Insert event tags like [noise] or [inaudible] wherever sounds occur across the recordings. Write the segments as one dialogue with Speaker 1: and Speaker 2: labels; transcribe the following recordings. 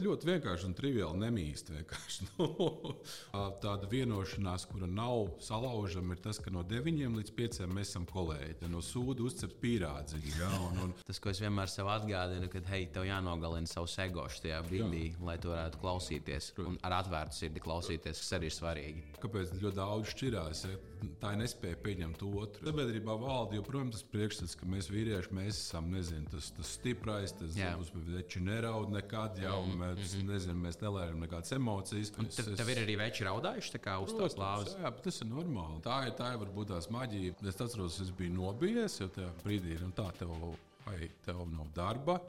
Speaker 1: Ļoti vienkārši un triviāli nemīst. [laughs] Nu, tāda vienošanās, kura nav salaužama, ir tas, ka no 9 līdz 5 mēs esam kolēģi. No sūda uzcept pīrādziņu. Ja, un, un...
Speaker 2: Tas, ko es vienmēr sev atgādinu, ka, hei, tev jānogalina savs egošs tajā brīdī, Jā. lai tu varētu klausīties. Un ar atvērtu sirdi klausīties, kas arī ir svarīgi.
Speaker 1: Kāpēc ļoti daudz šķirās? Ja? Tā ir nespēja pieņemt otru. Sabiedrībā valda joprojām tas priekšstats, ka mēs vīrieši mēs esam nezinu, tas, tas stiprais, tas mums veči neraud nekad. Ja, mm mēs, mm -hmm. nezinu, mēs nelējam nekādas emocijas.
Speaker 2: Un tev, tev ir arī veči raudājuši uz tās lāvas.
Speaker 1: Jā, tas ir normāli. Tā ir, tā ir varbūt tās maģija. Es atceros, es biju nobijies, jo tajā brīdī nu, tā tev, vai, tev nav darba.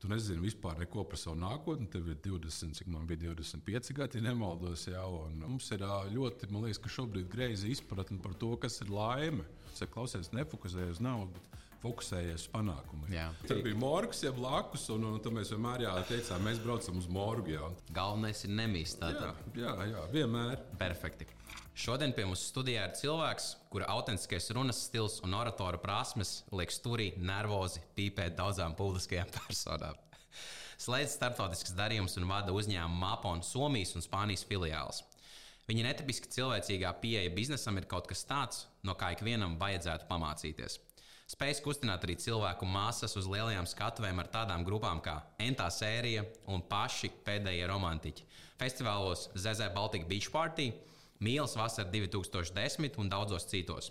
Speaker 1: Tu nezini vispār neko par savu nākotni. Tev ir 20, cik man bija 25 gadi, ja nemaldos. Jā, mums ir ļoti, man liekas, ka šobrīd greizi izpratne par to, kas ir laime. Es klausies, nefokusējies uz naudu fokusējies uz panākumiem. Jā. Tur bija morgs, jau blakus, un, un, un mēs vienmēr jā, teicām, mēs braucam uz morgu. Jā.
Speaker 2: Galvenais ir nemīst.
Speaker 1: Jā, jā, jā, vienmēr.
Speaker 2: Perfekti. Šodien pie mums studijā ir cilvēks, kura autentiskais runas stils un oratora prasmes liek stūrī nervozi pīpēt daudzām publiskajām [laughs] personām. Slēdz starptautiskas darījumus un vada uzņēmumu MAPON Somijas un Spānijas filiālis. Viņa netipiski cilvēcīgā pieeja biznesam ir kaut kas tāds, no kā ikvienam vajadzētu pamācīties. Spējas kustināt arī cilvēku masas uz lielajām skatuvēm ar tādām grupām kā Entā sērija un paši pēdējie romantiķi. Festivālos ZZ Baltic Beach Party, Mīlas vasara 2010 un daudzos citos.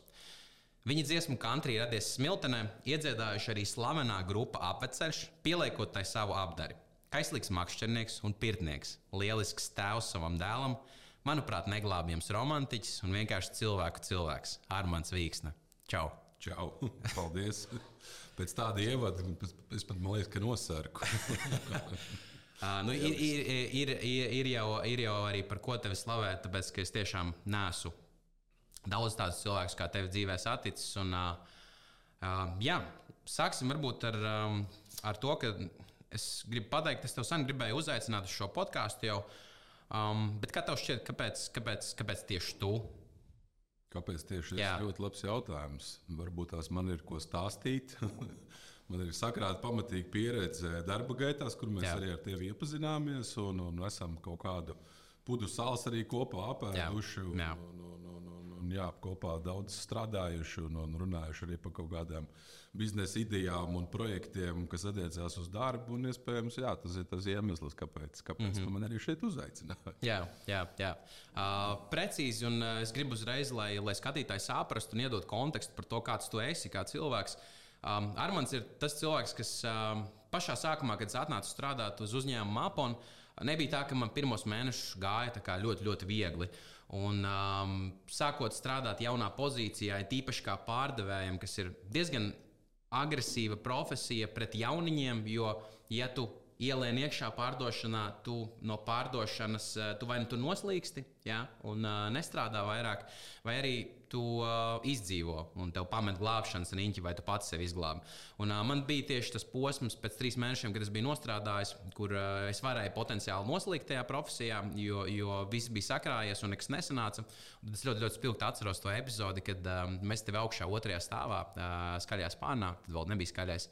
Speaker 2: Viņa dziesmu country radies Smiltenē, iedziedājuši arī slavenā grupa Apveceļš, pieliekot tai savu apdari. Kaislīgs makšķernieks un pirtnieks, lielisks tēvs savam dēlam, manuprāt, neglābjams romantiķis un vienkārši cilvēku cilvēks - Armāns Vīksne. Čau!
Speaker 1: Čau! [laughs] Paldies! Pēc tāda ievada es pat man liekas, ka nosarku.
Speaker 2: Uh, [laughs] nu, ir, ir, ir, ir, ir, jau, ir jau arī par ko tevi slavēt, tāpēc ka es tiešām nesu daudz tādus cilvēkus, kā tevi dzīvē saticis. Un, uh, uh, jā, sāksim varbūt ar, um, ar to, ka es gribu pateikt, es tev sen gribēju uzaicināt uz šo podkāstu jau. Um, bet kā tev šķiet, kāpēc, kāpēc, kāpēc tieši tu?
Speaker 1: Kāpēc tieši tas ir ļoti labs jautājums? Varbūt tās man ir ko stāstīt. [laughs] man ir sakrāta pamatīga pieredze darba gaitās, kur mēs Jā. arī ar tevi iepazināmies un, un esam kaut kādu pudu sāls arī kopā apēduši. Un, Jā. Un, un, un, un, un, jā, kopā daudz strādājuši un, un runājuši arī par kaut kādām biznesa idejām un projektiem, kas attiecās uz darbu. Un, iespējams, jā, tas ir tas iemesls, kāpēc, kāpēc mm -hmm. man arī šeit uzaicināja.
Speaker 2: Jā, jā, jā. Uh, precīzi, un es gribu uzreiz, lai, lai skatītāji saprastu un iedod kontekstu par to, kāds tu esi kā cilvēks. Um, Armāns ir tas cilvēks, kas um, pašā sākumā, kad es atnācu strādāt uz uzņēmumu Maponu, nebija tā, ka man pirmos mēnešus gāja ļoti, ļoti viegli. Un, um, sākot strādāt jaunā pozīcijā, tīpaši kā pārdevējam, kas ir diezgan agresīva profesija pret jauniņiem, jo, ja tu ielien iekšā pārdošanā, tu no pārdošanas eh, tu vai nu tu noslīksti ja, un uh, nestrādā vairāk, vai arī tu uh, izdzīvo un tev pamet glābšanas riņķi, vai tu pats sevi izglābi. Un, uh, man bija tieši tas posms pēc trīs mēnešiem, kad es biju nostrādājis, kur uh, es varēju potenciāli noslīgt tajā profesijā, jo, jo viss bija sakrājies un nekas nesanāca. Un es ļoti, ļoti spilgti atceros to epizodi, kad uh, mēs tevi augšā otrajā stāvā uh, skaļā spārnā, tad vēl nebija skaļais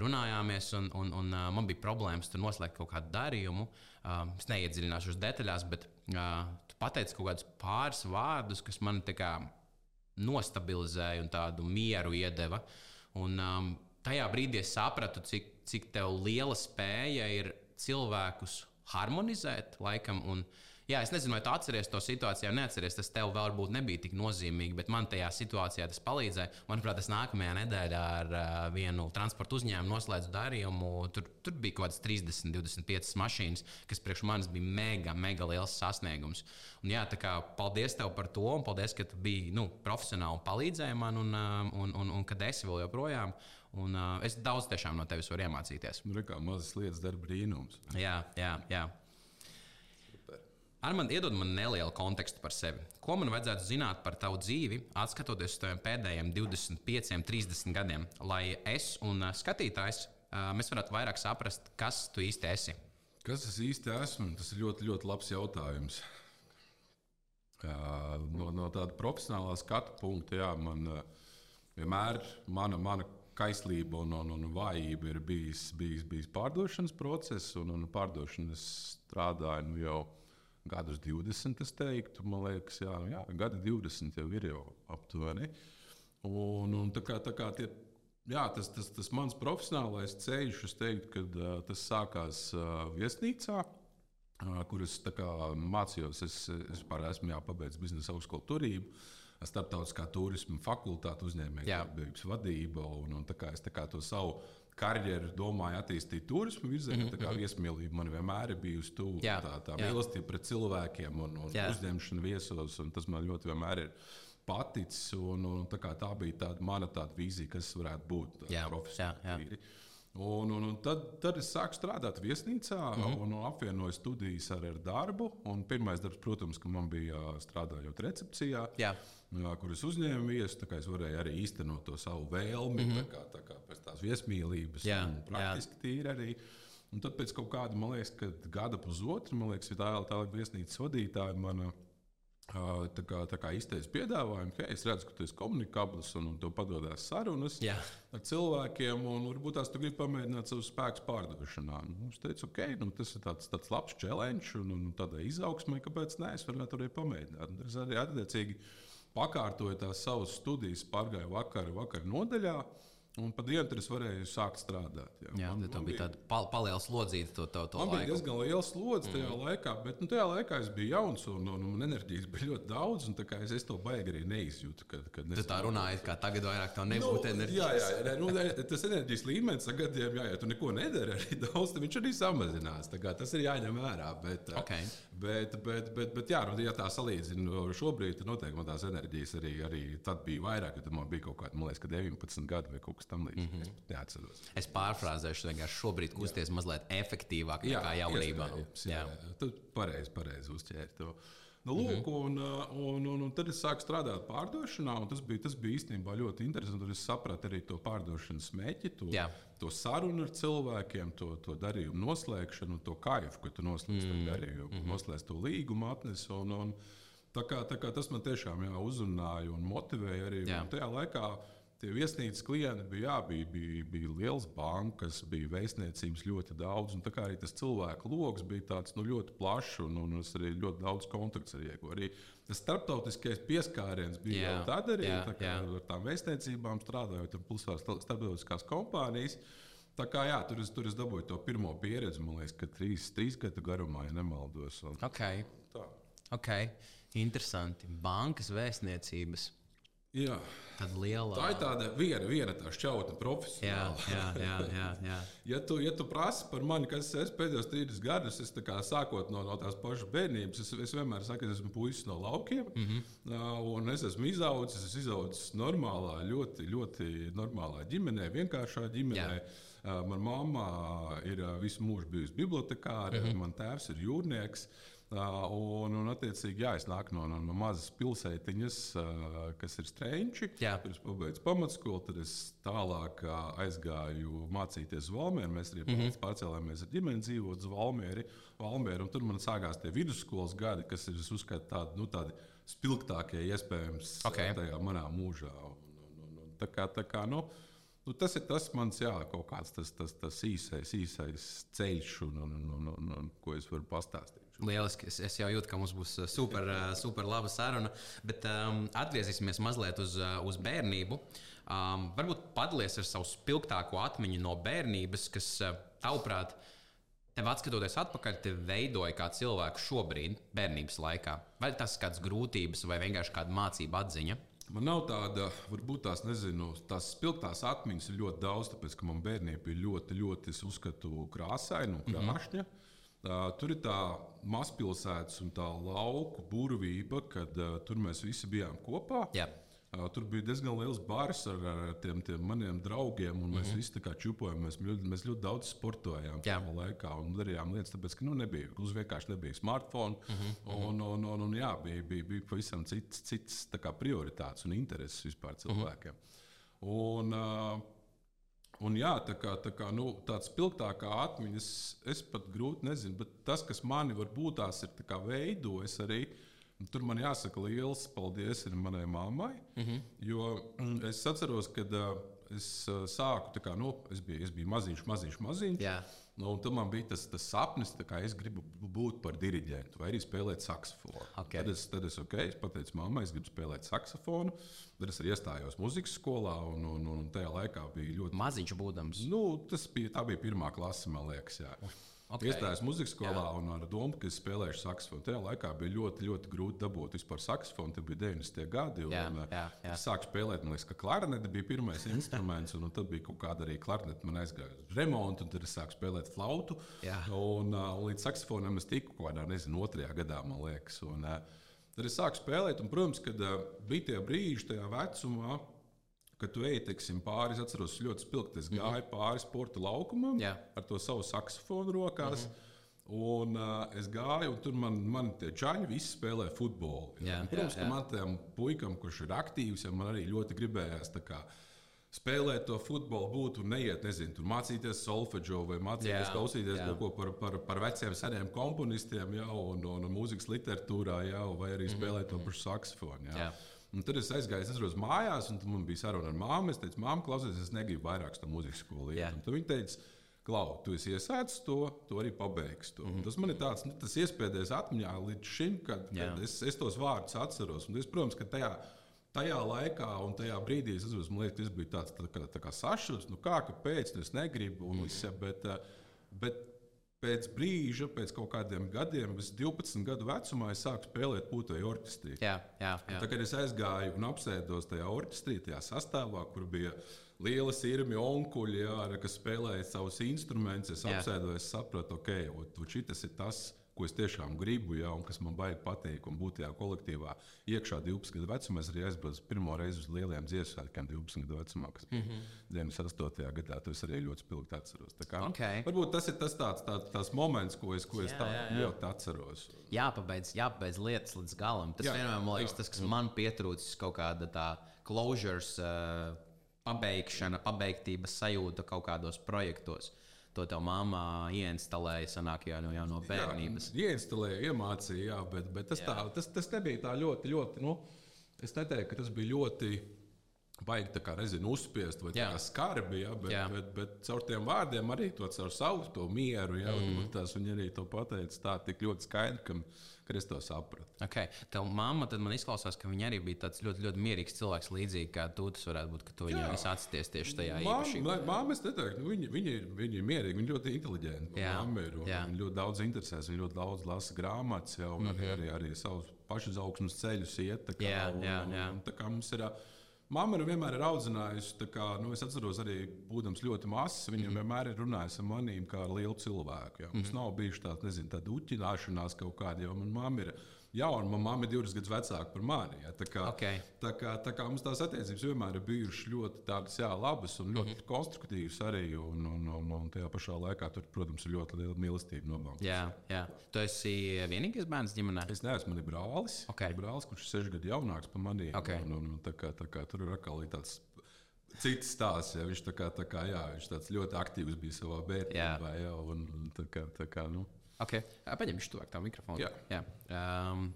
Speaker 2: runājāmies, un, un, un man bija problēmas tur noslēgt kaut kādu darījumu. Es neiedziļināšos detaļās, bet tu pateici kaut kādus pāris vārdus, kas man nostabilizēja un tādu mieru iedeva. Un, um, tajā brīdī es sapratu, cik, cik liela spēja ir cilvēkus harmonizēt laikam. Un, uh, Jā, es nezinu, vai tu atceries to situāciju, vai neatceries. Tas tev varbūt nebija tik nozīmīgi, bet man tajā situācijā tas palīdzēja. Manuprāt, es nākamajā nedēļā ar uh, vienu transporta uzņēmumu noslēdzu darījumu. Tur, tur bija kaut kādas 30, 25 mašīnas, kas priekš manis bija mega, mega liels sasniegums. Un, jā, kā, paldies tev par to, un paldies, ka tu biji nu, profesionāli un palīdzēji man, un, un, un, un kad esi vēl joprojām. Un, uh, es daudz no tevis varu iemācīties.
Speaker 1: Nu, kā mazas lietas dara brīnums.
Speaker 2: Jā, jā, jā. Ar mani iedod man nelielu kontekstu par sevi. Ko man vajadzētu zināt par tavu dzīvi, skatoties uz taviem pēdējiem 25, 30 gadiem, lai es un skatītājs mēs varētu vairāk saprast, kas tu īsti esi?
Speaker 1: Kas es īsti esmu? Tas ir ļoti, ļoti labs jautājums. No, no tāda profesionālā skatu punkta, jā, man vienmēr mana, mana kaislība un, un, un vājība ir bijis, bijis, bijis pārdošanas process, un, un pārdošanas strādāju nu, jau gadus 20, es teiktu, man liekas, jā, jā, gadi 20 jau ir jau aptuveni. Un, un tā kā, tā kā tie, jā, tas, tas, tas mans profesionālais ceļš, es teiktu, ka uh, tas sākās uh, viesnīcā. Uh, kur es kā, mācījos, es, es esmu jāpabeidz biznesa augstskolu turību, starptautiskā turisma fakultāte, uzņēmējdarbības vadība. Un, un tā kā es tā kā to savu karjeru domāju attīstīt turismu virzienā. Mm -hmm. Tā kā mhm. viesmīlība man vienmēr ir bijusi tuvu. Tā, tā mīlestība pret cilvēkiem un, un jā. uzņemšana viesos, un tas man ļoti vienmēr ir paticis. Un, un, tā, tā bija tāda mana tāda vīzija, kas varētu būt profesionāli. Un, un, un tad, tad es sāku strādāt viesnīcā mm -hmm. un, un apvienoju studijas ar, ar darbu. Pirmais darbs, protams, man bija strādājot recepcijā. Jā kur es uzņēmu viesu. Es varēju arī īstenot to savu vēlmi, mm -hmm. tā kā, tā kā pēc tās viesmīlības, jā, un praktiski jā. tīri arī. Un tad pēc kaut kāda, man liekas, gada pusotra, man liekas, tā ir tā viesnīcas vadītāja. Mana, Tā kā, tā kā izteicis piedāvājumu, ka es redzu, ka tu esi komunikabls un, un tev padodas sarunas Jā. ar cilvēkiem, un varbūt tās tu gribi pamēģināt savus spēkus pārdošanā. Nu, es teicu, ok, nu, tas ir tāds, tāds labs challenge, un, un tādai izaugsmai, kāpēc nē, es varētu arī pamēģināt. Un es arī attiecīgi pakārtoju tās savas studijas, pārgāju vakar, vakar nodaļā. Un pat dienu tur es varēju sākt strādāt. Jā,
Speaker 2: jā man, man bija tāda pal paliela slodzīta. To, to, to
Speaker 1: man laiku. bija diezgan liela slodze tajā mm. laikā, bet nu, tajā laikā es biju jauns un, un, un enerģijas bija ļoti daudz. Es, es to baigi arī neizjūtu. Kad, kad
Speaker 2: tu tā runāji, kā tagad vairāk tā nebūtu nu, enerģijas.
Speaker 1: Jā, jā, nu, tas enerģijas līmenis gadiem, jā, ja tu neko nedari arī [laughs] daudz, tad viņš arī samazinās. Tas ir jāņem vērā. Bet,
Speaker 2: okay.
Speaker 1: bet, bet, bet, bet jā, nu, ja tā salīdzinu šobrīd, tad noteikti man tās enerģijas arī, arī tad bija vairāk, kad man bija kaut kāda, man liekas, 19 gadi vai kaut kas kas tam līdzīgs. Mm -hmm. Es neatceros.
Speaker 2: Es pārfrāzēšu, vienkārši šobrīd kusties jā. mazliet efektīvāk jā, nekā jaunībā.
Speaker 1: Jā, jā. jā. tu pareizi pareiz uzķēri to. Nu, lūk, mm -hmm. un, un, un, un tad es sāku strādāt pārdošanā, un tas bija, tas bija īstenībā ļoti interesanti. Tad es sapratu arī to pārdošanas mērķi, to, Jā. to sarunu ar cilvēkiem, to, to darījumu noslēgšanu, to kaifu, ka tu noslēdz mm -hmm. darījumu, mm -hmm. noslēdz to līgumu atnesi. Un, un, tā kā, tā kā tas man tiešām jā, uzrunāja un motivēja arī. Tajā laikā Tie viesnīcas klienti bija, jā, bija, bija, bija liels bankas, bija vēstniecības ļoti daudz. Tā kā arī tas cilvēku lokus bija tāds, nu, ļoti plašs un, un es arī ļoti daudz kontakts ar iegūstu. Arī tas starptautiskais pieskāriens bija jā, jau tad arī jā, tā kā, ar tām vēstniecībām strādājot, un plus vēl starptautiskās kompānijas. Tā kā jā, tur es, tur es dabūju to pirmo pieredzi, man liekas, ka trīs, trīs gadu garumā, ja nemaldos. Un,
Speaker 2: okay. Tā. Okay. Interesanti. Bankas vēstniecības.
Speaker 1: Jā.
Speaker 2: Tāda liela.
Speaker 1: Tā ir tāda viena, viena tā šķautne profesionāla.
Speaker 2: Jā, jā, jā, jā, [laughs]
Speaker 1: ja tu, ja tu prasi par mani, kas es pēdējos 30 gadus, es kā, sākot no, no tās pašas bērnības, es, es vienmēr saku, es esmu puisis no laukiem. Mm -hmm. Un es esmu izaudzis, es izaudzis normālā, ļoti, ļoti normālā ģimenē, vienkāršā ģimenē. Jā. Manā mamā ir visu mūžu bijusi bibliotekāra, mm -hmm. man tēvs ir jūrnieks. Uh, Un, un attiecīgi, jā, es nāku no, no, no mazas pilsētiņas, kas ir strēņķi. Tur es pabeidzu pamatskolu, tad es tālāk aizgāju mācīties Valmērā. Mēs arī mm -hmm. pārcēlāmies ar ģimeni dzīvot uz Valmēri. Valmēri tur man sākās tie vidusskolas gadi, kas ir uzskatīt tādi, nu, tādi spilgtākie iespējams okay. tajā manā mūžā. Un, un, un, un, tā kā, tā kā, nu, Nu, tas ir tas mans, jā, kaut kāds tas, tas, tas īsais, īsais ceļš, un, un, un, un, un ko es varu pastāstīt.
Speaker 2: Lieliski. Es, es jau jūtu, ka mums būs uh, super, uh, super laba saruna. Bet um, atgriezīsimies mazliet uz, uh, uz bērnību. Um, varbūt padalies ar savu spilgtāko atmiņu no bērnības, kas, tavuprāt, tev atskatoties atpakaļ, te veidoja kā cilvēku šobrīd, bērnības laikā. Vai tas ir kādas grūtības, vai vienkārši kāda mācība atziņa?
Speaker 1: Man nav tāda, varbūt tās, nezinu, tās spilgtās atmiņas ir ļoti daudz, tāpēc ka man bērnība bija ļoti, ļoti, es uzskatu, krāsaina un krāšņa. Mm -hmm. Tur ir tā mazpilsētas un tā lauku burvība, kad uh, tur mēs visi bijām kopā.
Speaker 2: Jā.
Speaker 1: Uh, tur bija diezgan liels bars ar, ar tiem, tiem maniem draugiem, un mēs mm -hmm. visi čupojām. Mēs ļoti, mēs ļoti daudz sportojām tajā laikā un darījām lietas, tāpēc, ka nu, nebija, uz vienkārši nebija smartphone. Mm -hmm. un, un, un, un, jā, bija, bija, bija pavisam cits, cits prioritātes un intereses vispār cilvēkiem. Mm -hmm. un, uh, Un jā, tā kā, tā kā nu, tāds spilgtākā atmiņas, es pat grūti nezinu, bet tas, kas mani varbūt tās ir veidojis arī. Tur man jāsaka liels paldies manai mammai. Mm -hmm. Jo es atceros, kad uh, es uh, sāku, kā, nu, es biju, es biju maziņš, maziņš, maziņš. Jā. Nu, un tam man bija tas, tas sapnis, ka es gribu būt par diriģentu vai arī spēlēt saksofonu. Okay. Tad es, tad es, okay, es pateicu, mammai, es gribu spēlēt saksofonu. Tad es arī iestājos muzikas skolā, un, un, un tajā laikā bija ļoti
Speaker 2: maziņš būdams.
Speaker 1: Nu, tas bija, bija pirmā klase, man liekas. Jā. Okay. Iestājos muzikas skolā Jā. un ar domu, ka es spēlēšu saksofonu. Tajā laikā bija ļoti, ļoti grūti dabūt vispār saksofonu. Tas bija 90. gadi. Un, jā, un, jā, jā. Es sāku spēlēt, man liekas, ka klarinete bija pirmais [laughs] instruments, un, un tad bija kaut kāda arī klarinete. Man aizgāja uz remontu, un tad es sāku spēlēt flautu. Jā. Un, un līdz saksofonam es tiku kaut kādā, nezinu, otrajā gadā, man liekas. Un, tad es sāku spēlēt, un, protams, kad bija tie brīži tajā vecumā kad tu ej teiksim, pāri, es atceros, ļoti spilgti. Es gāju mm -hmm. pāri sporta laukumam Jā. ar to savu saksofonu rokās. Mm -hmm. Un uh, es gāju, un tur man, man tie čaļi visi spēlē futbolu. Jā, un, protams, jā, jā. ka man tam puikam, kurš ir aktīvs, ja man arī ļoti gribējās kā, spēlēt to futbolu, būt un neiet, nezinu, tur mācīties solfeģo vai mācīties, jā, klausīties jā. kaut ko par, par, par veciem seniem komponistiem jau, un, un, un mūzikas literatūrā jau, vai arī spēlēt mm -hmm. to pašu saksofonu. Jā. Jā. Un tad es aizgāju, es aizgāju mājās, un man bija saruna ar māmu. Es teicu, māmu, klausies, es negribu vairāk to mūzikas skolu iet. Yeah. Tad viņa teica, Klau, tu esi iesācis to, tu arī pabeigsi to. Mm -hmm. Tas man ir tāds, nu, tas iespējas atmiņā līdz šim, kad, kad es, es tos vārdus atceros. Un es, protams, ka tajā, tajā laikā un tajā brīdī es atceros, man liekas, tas bija tāds tā kā, tā kā sašuts, nu kā, kāpēc, nu es negribu. Un, mm -hmm. bet, eh, bet pēc brīža, pēc kaut kādiem gadiem, es 12 gadu vecumā sāku spēlēt putekļu orķestrī.
Speaker 2: Jā, jā, jā.
Speaker 1: Tā, kad es aizgāju un apsēdos tajā orķestrī, tajā sastāvā, kur bija liela sirmi onkuļi, jā, kas spēlēja savus instrumentus, es apsēdos, es sapratu, ok, šis ir tas ko es tiešām gribu, ja, un kas man baigi patīk, un būt tajā kolektīvā iekšā 12 gadu vecumā. Es arī aizbraucu pirmo reizi uz lieliem dziesmu svētkiem 12 gadu vecumā, kas bija mm -hmm. 98. gadā. To es arī ļoti spilgti atceros. Kā, okay. Varbūt tas ir tas tāds, tā, tās moments, ko es, ko es jā, tā jā, jā. ļoti atceros.
Speaker 2: Jāpabeidz, jāpabeidz lietas līdz galam. Tas jā, vienmēr man liekas, jā, tas, kas man pietrūcis kaut kāda tā closures. Uh, Pabeigšana, pabeigtības sajūta kaut kādos projektos. Uh, to tev māmā ieinstalēja, sanāk, jau, jau no bērnības.
Speaker 1: Jā, ieinstalēja, iemācīja, jā, bet, bet tas, jā. tā, tas, tas nebija tā ļoti, ļoti. Nu, es neteiktu, ka tas bija ļoti. Baigi tā kā nezinu, uzspiest vai tā kā skarbi, ja, bet, jā. bet, bet caur tiem vārdiem arī to caur savu to mieru. Ja, mm. Tās viņi arī to pateica tā tik ļoti skaidri, ka kad es to sapratu.
Speaker 2: Okay. Tev mamma tad man izklausās, ka viņa arī bija tāds ļoti, ļoti mierīgs cilvēks, līdzīgi kā tu. Tas varētu būt, ka tu viņai atsties tieši tajā
Speaker 1: īpašībā. Māma, es neteiktu, nu, viņa, viņa, ir, viņa ir mierīga, viņa ļoti inteliģenta. Viņa ļoti daudz interesēs, viņa ļoti daudz lasa grāmatas, jau, mm -hmm. arī, arī, arī savus pašizaugsmes ceļus iet. Kā, jā, jā, jā. Un, un, tā kā mums ir. Māma ir vienmēr ir audzinājusi, kā, nu, es atceros, arī būdams ļoti mazs, viņa mm -hmm. vienmēr ir runājusi ar maniem kā ar lielu cilvēku. Ja. Mums mm -hmm. nav bijuši tāda, nezinu, tāda uķināšanās kaut kāda, jo manā mamma ir jauna, manā mamma ir divas gadus vecāka par mani. Ja. Tā, kā, okay. tā, kā, tā kā mums tās attiecības vienmēr ir bijušas ļoti tādas, jā, labas un ļoti mm -hmm. konstruktīvas arī. Un, un, un, un tajā pašā laikā tur, protams, ir ļoti liela mīlestība nobalstīta.
Speaker 2: Jā, jā. Tu esi vienīgais bērns ģimenē?
Speaker 1: Es neesmu, man ir brālis. Okay. Ir brālis, kurš ir seši gadu jaunāks par mani. Okay. Un, un, un, tā kā, tā kā, tur ir atkal tāds cits stāsts. Ja. Viņš, tā kā, tā kā, jā, viņš ļoti aktīvs bija savā bērnībā. Un, un, tā kā, tā kā, nu.
Speaker 2: Okay. Paņemšu to tā mikrofonu. Jā. Jā. Um,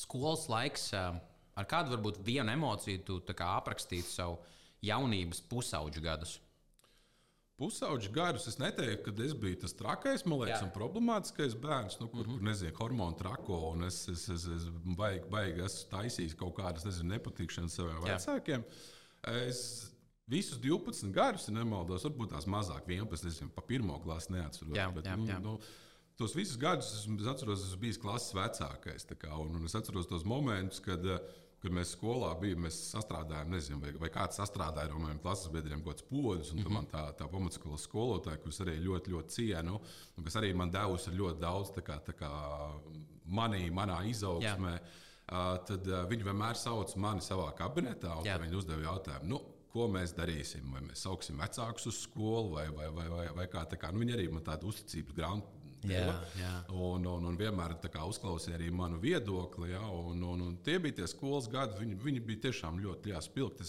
Speaker 2: skolas laiks, ar kādu varbūt vienu emociju tu aprakstītu savu jaunības pusauģu gadus?
Speaker 1: Pusauģis garus es neteiktu, ka es biju tas trakais, man liekas, Jā. un problemātiskais bērns, nu, kur, mm -hmm. kur nezinu, hormonu trako, un es, es, es, es baigi, baigi esmu taisījis kaut kādas, nezinu, nepatikšanas saviem vecākiem. Es visus 12 garus, ja nemaldos, varbūt tās mazāk, 11, nezinu, pa pirmo klasi neatceros. Jā, bet, jā, nu, jā. Nu, tos visus gadus es, es atceros, esmu bijis klases vecākais. Kā, un, un es atceros tos momentus, kad, kad mēs skolā bijām, mēs sastrādājām, nezinu, vai, vai kāds sastrādāja ar maniem klases biedriem kaut kāds podus. Un mm -hmm. tā, tā pamatskolas skolotāja, kurus arī ļoti, ļoti cienu, un kas arī man devusi ļoti daudz tā kā, tā kā manī, manā izaugsmē. Uh, tad viņi vienmēr sauc mani savā kabinetā, un viņi uzdeva jautājumu. Nu, ko mēs darīsim. Vai mēs sauksim vecākus uz skolu, vai, vai, vai, vai, vai kā tā. Kā. Nu, viņi arī man tādu uzticības grāmatu
Speaker 2: Jā, jā.
Speaker 1: Un, un, un vienmēr uzklausīja arī manu viedokli. Ja, un, un, un tie bija tie skolas gadi, viņi, viņi bija tiešām ļoti spilgti.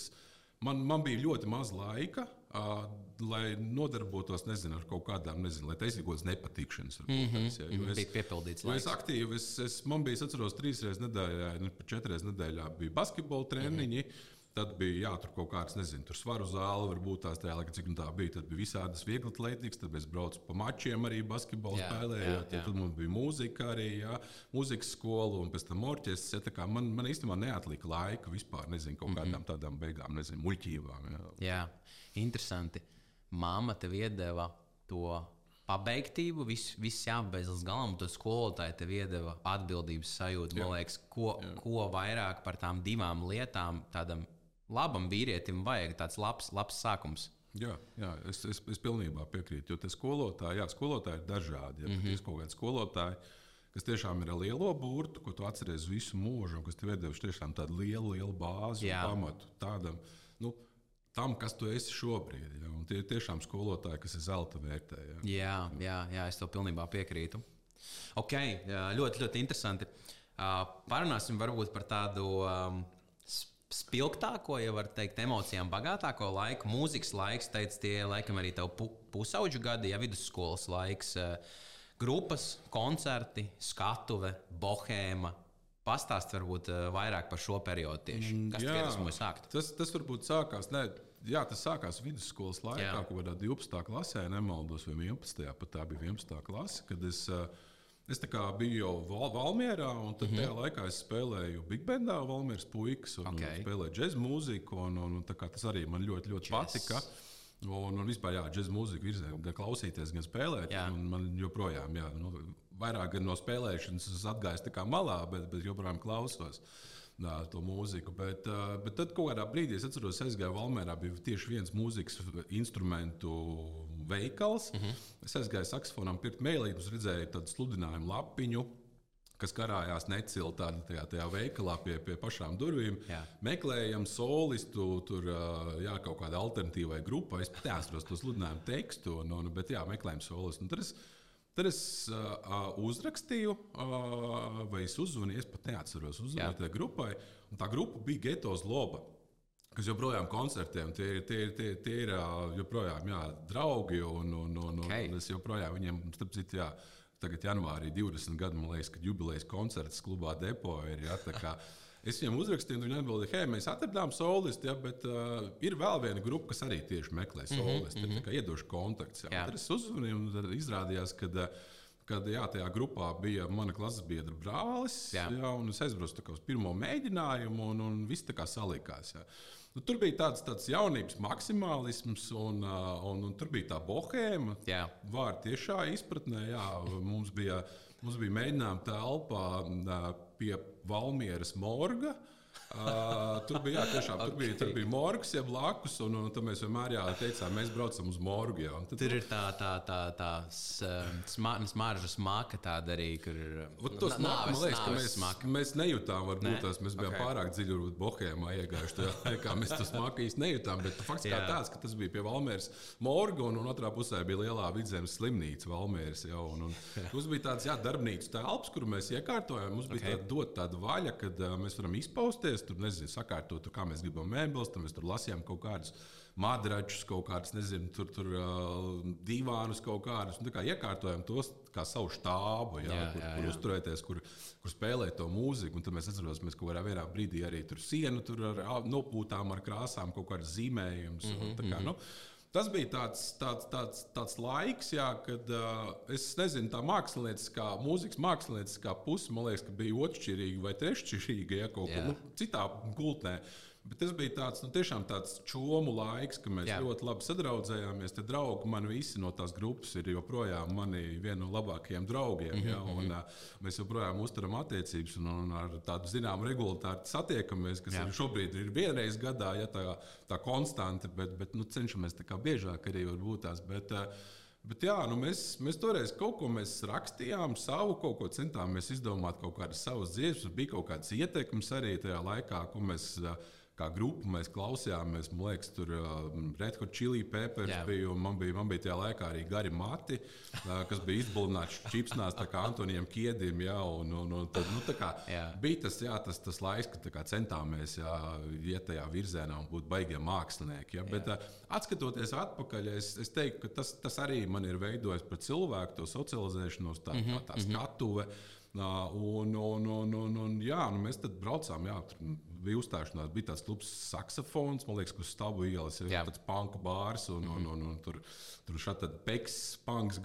Speaker 1: Man, man bija ļoti maz laika, uh, lai nodarbotos nezinu, ar kaut kādām, nezinu, lai taisītu kaut kādas nepatikšanas.
Speaker 2: Mm -hmm. ja, jo es, bija piepildīts.
Speaker 1: Es aktīvi, es, es, man bija, es atceros, trīs reizes nedēļā, ne, četras reizes nedēļā bija basketbola treniņi. Mm -hmm. Tad bija jā, tur kaut kāds, nezinu, tur svaru zāle, varbūt tās tajā laikā, cik nu tā bija. Tad bija visādas vieglas atletikas, tad mēs braucām pa mačiem, arī basketbolu jā, spēlējām. Jā, jā. Tad mums bija mūzika, arī jā, mūzikas skola un pēc tam orķestris. Ja, man, man īstenībā neatlika laika vispār, nezinu, kaut kādām mm -hmm. tādām beigām, nezinu, muļķībām.
Speaker 2: Jā. jā, interesanti. Māma tev iedeva to pabeigtību, viss vis jāpabeidz līdz galam. Tas skolotāji tev iedeva atbildības sajūtu. Man liekas, ko, jā. ko vairāk par tām divām lietām tādam labam vīrietim vajag tāds labs, labs sākums.
Speaker 1: Jā, jā es, es, es pilnībā piekrītu. Jo skolotāji, jā, skolotāji ir dažādi. Ja, mm -hmm. Ir kaut kādi skolotāji, kas tiešām ir ar lielo burtu, ko tu atceries visu mūžu, un kas tev ir devuši tiešām tādu lielu, lielu bāzi un pamatu tādam. Nu, Tam, kas tu esi šobrīd. Ja? Un tie ir tiešām skolotāji, kas ir zelta vērtē. Ja?
Speaker 2: Jā, jā, jā, es tev pilnībā piekrītu. Ok, ļoti, ļoti interesanti. Uh, parunāsim varbūt par tādu um, spilgtāko, ja var teikt, emocijām bagātāko laiku. Mūzikas laiks, teica, tie laikam arī tev pu pusauģu gadi, ja vidusskolas laiks. Eh, grupas, koncerti, skatuve, bohēma. Pastāst varbūt eh, vairāk par šo periodu tieši. Mm, Kas jā, tas sākt?
Speaker 1: Tas, tas varbūt sākās. Ne, jā, tas sākās vidusskolas laikā, kaut kādā 12. klasē, nemaldos, vai 11. pat tā bija 11. klase, kad es uh, Es biju jau Val Valmjerā, un tad mm -hmm. tajā laikā es spēlēju Big Bandā, Valmjeras puikas, un, okay. spēlēju džēzu mūziku. Un, un, un, tas arī man ļoti, ļoti Jazz. patika. Un, un vispār, jā, džēzus mūziku virzē, gan klausīties, gan spēlēt. Man joprojām, jā, nu, vairāk no spēlēšanas es atgāju malā, bet, bet joprojām klausos. Nā, to mūziku. Bet, bet tad kaut kādā brīdī es atceros, aizgāju Valmērā, bija tieši viens mūzikas instrumentu veikals. Mm -hmm. Es aizgāju saksofonam, pirkt mēlītus, redzēju tādu sludinājumu lapiņu kas karājās necilti tādā tajā, tajā veikalā pie, pie pašām durvīm. Jā. Meklējam solistu, tur jā, kaut kāda alternatīvai grupai. Es pat neatceros to sludinājumu tekstu, un, un, bet jā, meklējam solistu. Un tad es Tad es uh, uzrakstīju, uh, vai es uzzvanīju, es pat neatceros, uzzvanīju tajā grupai. Tā grupa bija Getos Loba. Kas joprojām koncertē, un tie, tie, tie, tie ir joprojām jā, draugi. Un, un, un, okay. un es joprojām viņiem, starp citu, jā, tagad janvārī 20 gadu, man liekas, kad jubilejas koncerts klubā Depo ir. Jā, [laughs] Es viņam uzrakstīju, viņi atbildēja, hei, mēs atradām solistu, ja, bet uh, ir vēl viena grupa, kas arī tieši meklē mhm, solistu. Mm -hmm. Iedošu kontakts. Ja. Tad es uzzvanīju, un tad izrādījās, ka. Uh, kad jā, tajā grupā bija mana klases biedra brālis. Jā. Jā, es aizbraucu uz pirmo mēģinājumu, un, un viss tā kā salikās. Jā. Nu, tur bija tāds, tāds jaunības maksimālisms, un, uh, un, un tur bija tā bohēma. Vārdu tiešā izpratnē, jā, mums bija, mums bija mēģinājuma telpā uh, pie Valmieras morga. Uh, tur bija, jā, tiešām, okay. tur bija, tur bija morgs, ja blakus, un, un tad mēs vienmēr jā, teicām, mēs braucam uz morgu. Jā,
Speaker 2: tad, tur ir tā, tā, tā, tā smarža smaka tāda arī, kur ir.
Speaker 1: Tas nāves, man liekas, ka mēs, smaka. mēs nejūtām, varbūt ne? tās mēs bijām okay. pārāk dziļi, bohēmā iegājuši tajā laikā. Mēs to smaku īsti nejūtām, bet fakts kā tāds, ka tas bija pie Valmēras morga, un, un otrā pusē bija lielā vidzemes slimnīca Valmēras. Jā, un, un, mums bija tāds, jā, darbnīcas telps, kur mēs iekārtojām. Mums bija okay. tāda tāda vaļa, kad uh, mēs varam izpausties tur nezinu, sakārtot, kā mēs gribam mēbeles, tad mēs tur lasījām kaut kādus madračus, kaut kādus, nezinu, tur, tur uh, divānus kaut kādus. Un, kā iekārtojam tos kā savu štābu, jā, jā, kur, jā, jā. kur uzturēties, kur, kur spēlēt to mūziku. Un tad mēs atceramies, mēs kaut kādā brīdī arī tur sienu tur ar nopūtām, ar krāsām, kaut kādas zīmējumus. Mm -hmm, kā, mm -hmm. nu, Tas bija tāds, tāds, tāds, tāds laiks, jā, kad uh, es nezinu, tā mākslinieckā, mūzikas mākslinieckā puse, man liekas, bija otršķirīga vai treššķirīga, ja kaut kā nu, citā gultnē. Uh, Bet tas bija tāds, nu, tiešām tāds čomu laiks, kad mēs Jā. ļoti labi sadraudzējāmies. Tad draugi man visi no tās grupas ir joprojām mani viena no labākajiem draugiem. Mm -hmm. ja, un, uh, mēs joprojām uzturam attiecības un, un ar tādu zināmu regulāri satiekamies, kas arī šobrīd ir vienreiz gadā, ja tā, tā konstanti, bet, bet nu, cenšamies tā kā biežāk arī būt tās. Bet, uh, Bet jā, nu mēs, mēs toreiz kaut ko rakstījām, savu kaut ko centāmies izdomāt, kaut kādas savas dziesmas. Bija kaut kāds ietekmes arī tajā laikā, ko mēs uh, kā grupa mēs klausījāmies. Man liekas, tur uh, Red Hot Chili Peppers Jā. bija. Man bija, man bija tajā laikā arī gari mati, uh, kas bija izbūvēti čipsnās, kā Antonijam Kiedim. Jā, un, un, un tad, nu, kā, bija tas, jā, tas, tas laiks, kad kā, centāmies jā, iet tajā virzienā un būt baigiem mākslinieki. Jā. Jā. Bet, uh, atskatoties atpakaļ, es, es teiktu, ka tas, tas arī man ir veidojis par cilvēku, to socializēšanos, tā, mm -hmm. tā, tā skatuve. Uh, un, un, un, un, un, jā, nu mēs tad braucām, jā, tur bija uzstāšanās, bija tāds klubs saksofons, man liekas, uz stāvu ielas ir tāds panka bārs, un, un, un, un tur, tur šādi peks, panks,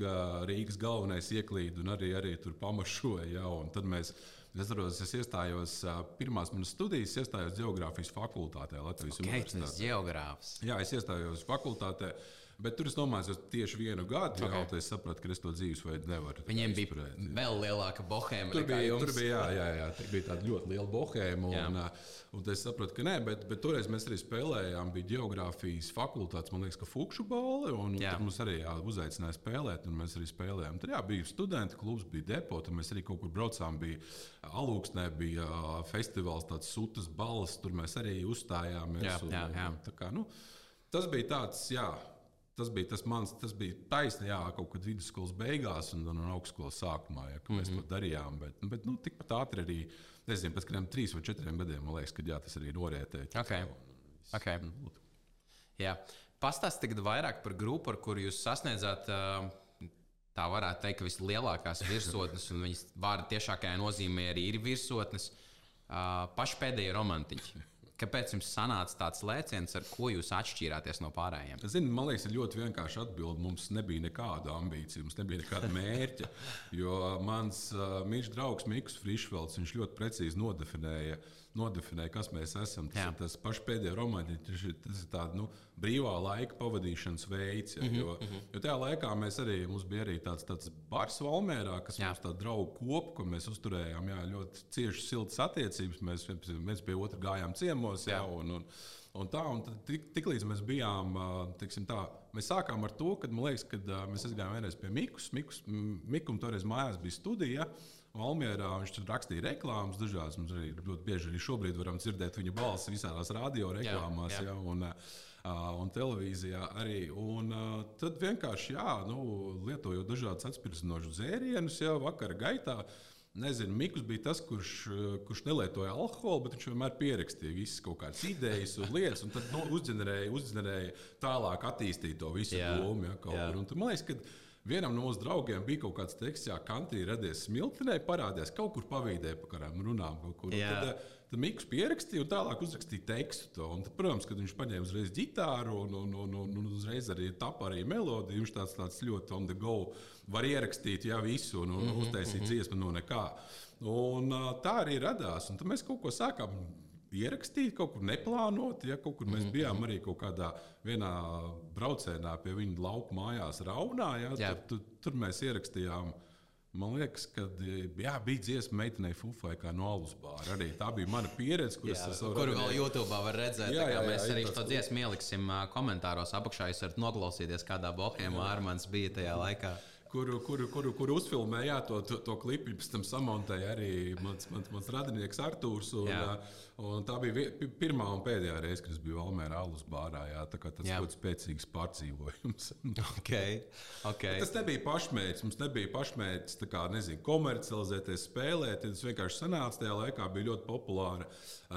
Speaker 1: Rīgas galvenais ieklīd, un arī, arī tur pamašoja. Ja, tad mēs, Es atceros, es iestājos pirmās manas studijas, iestājos geogrāfijas fakultātē Latvijas
Speaker 2: okay, Universitātē. Geogrāfs.
Speaker 1: Jā, es iestājos fakultātē. Bet tur es nomācu tieši vienu gadu, okay. jau es sapratu, ka es to dzīvesveidu nevaru.
Speaker 2: Viņiem bija izturēt, vēl lielāka bohēma.
Speaker 1: Tur bija, tur bija, jā, jā, jā, tur bija tāda ļoti liela bohēma. Un, un es sapratu, ka nē, bet, bet toreiz mēs arī spēlējām. Bija geogrāfijas fakultātes, man liekas, ka Fukšu jā. tur mums arī jā, uzaicināja spēlēt, un mēs arī spēlējām. Tur jā, bija studenta klubs, bija depo, tur mēs arī kaut kur braucām. Bija Alūksnē, bija festivāls, tāds sūtas balss, tur mēs arī uzstājāmies.
Speaker 2: Jā, un, jā, jā.
Speaker 1: Un, kā, nu, tas bija tāds, jā tas bija tas mans, tas bija taisni, jā, kaut kad vidusskolas beigās un, un augstskolas sākumā, ja, kad mm -hmm. mēs to mhm. darījām. Bet, bet nu, tikpat ātri arī, nezinu, pēc kādiem trīs vai četriem gadiem, man liekas, ka jā, tas arī norietēja.
Speaker 2: Okay. Okay. Nu. Pastāstiet vairāk par grupu, ar kuru jūs sasniedzāt. Tā varētu teikt, ka vislielākās virsotnes, un viņas vārda tiešākajā nozīmē arī ir virsotnes, paši pēdējie romantiķi. Kāpēc jums sanāca tāds lēciens, ar ko jūs atšķīrāties no pārējiem?
Speaker 1: Zinu, man liekas, ir ļoti vienkārši atbildēt. Mums nebija nekāda ambīcija, mums nebija nekāda mērķa. Jo mans uh, mīļš draugs Mikls Frišfelds ļoti precīzi nodefinēja uh, nodefinē, kas mēs esam. Tas Jā. ir tas pats pēdējais romāns, tas ir, tas ir tāds nu, brīvā laika pavadīšanas veids. Ja, mm -hmm, jo, mm -hmm. jo tajā laikā mēs arī, mums bija arī tāds, tāds bars Valmērā, kas jā. mums tāds draugu kopu, ko mēs uzturējām. Jā, ļoti cieši siltas attiecības. Mēs viens pie otra gājām ciemos. Jā. Jā, un, un, Un tā, un tik, tik līdz mēs bijām, tiksim, tā, mēs sākām ar to, ka man liekas, ka mēs aizgājām vienreiz pie Mikus. Mikus Mikum toreiz mājās bija studija. Valmjerā viņš rakstīja reklāmas, dažādas. Mums arī ļoti bieži arī šobrīd varam dzirdēt viņa balsi visās radio reklāmās. Jā, jā. Ja, un, un televīzijā arī. Un, tad vienkārši jā, nu, lietojot dažādas atspirdzinošas dzērienus, jau vakara gaitā. Nezinu, Mikls bija tas, kurš, kurš nelietoja alkoholu, bet viņš vienmēr pierakstīja visas kaut kādas idejas un lietas, un tad nu, uzģenerēja, uzģenerēja tālāk attīstīt to visu domu. Ja, man liekas, ka Vienam no mūsu draugiem bija kaut kāds teksts, kā kantī radies smiltenē, parādījās kaut kur pavīdē pa kādām runām. Tad, eh, tad Mikls pierakstīja un tālāk uzrakstīja tekstu. To. Un tad, protams, kad viņš paņēma uzreiz ģitāru un, un, un, un, un uzreiz arī tapa arī melodiju, viņš tāds, tāds ļoti on the go var ierakstīt jā, visu un, un mm -hmm, uztaisīt mm -hmm. dziesmu no nekā. Un, tā arī radās. Un tad mēs kaut ko sākām ierakstīt, kaut kur neplānot. Ja kaut kur mēs mm -hmm. bijām arī kaut kādā braucienā pie viņa lauka mājās, Raunā. Ja, jā. tur, tur, tur mēs ierakstījām. Man liekas, ka jā, bija dziesma meitenei Fufai, kā no Alus bāra. Arī tā bija mana pieredze, kuras
Speaker 2: es savu. Kuru vēl YouTube var redzēt. Jā, jā, jā, mēs jā, arī šo dziesmu ieliksim komentāros apakšā. Jūs varat noklausīties, kādā bohēmā Armāns bija tajā laikā
Speaker 1: kuru, kuru, kuru, kuru uzfilmēja, to, to, to klipu pēc tam samontēja arī mans, mans, mans radinieks Artūrs. Un, un tā bija pirmā un pēdējā reize, kad es biju Valmērā alus bārā. Jā, tā kā tas jā. ļoti spēcīgs pārdzīvojums. [laughs]
Speaker 2: okay. Okay.
Speaker 1: Tas nebija pašmērķis. Mums nebija pašmērķis kā, nezinu, komercializēties, spēlēt. Tas vienkārši sanāca tajā laikā, bija ļoti populāra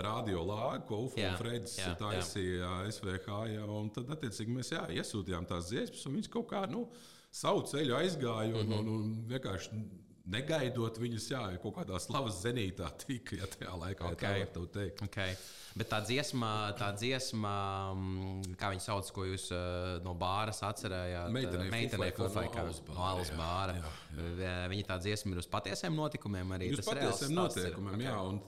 Speaker 1: radio lāga, ko Ufo un Fredis taisīja SVH. Jā, un tad, attiecīgi, mēs jā, iesūtījām tās dziesmas, un viņas kaut kā. Nu, savu ceļu aizgāju un, mm -hmm. un, un vienkārši negaidot viņus, jā, kaut kādā slavas zenītā tika, ja tajā laikā okay. tā var teikt.
Speaker 2: Okay. Bet tā dziesma, tā dziesma, mm, kā viņi sauc, ko jūs uh, no bāras atcerējāt?
Speaker 1: Meitenei
Speaker 2: Fufaikā, no Alas bāra. Jā, jā. Viņa tā dziesma ir uz patiesiem notikumiem arī.
Speaker 1: Uz patiesiem notikumiem, jā. Un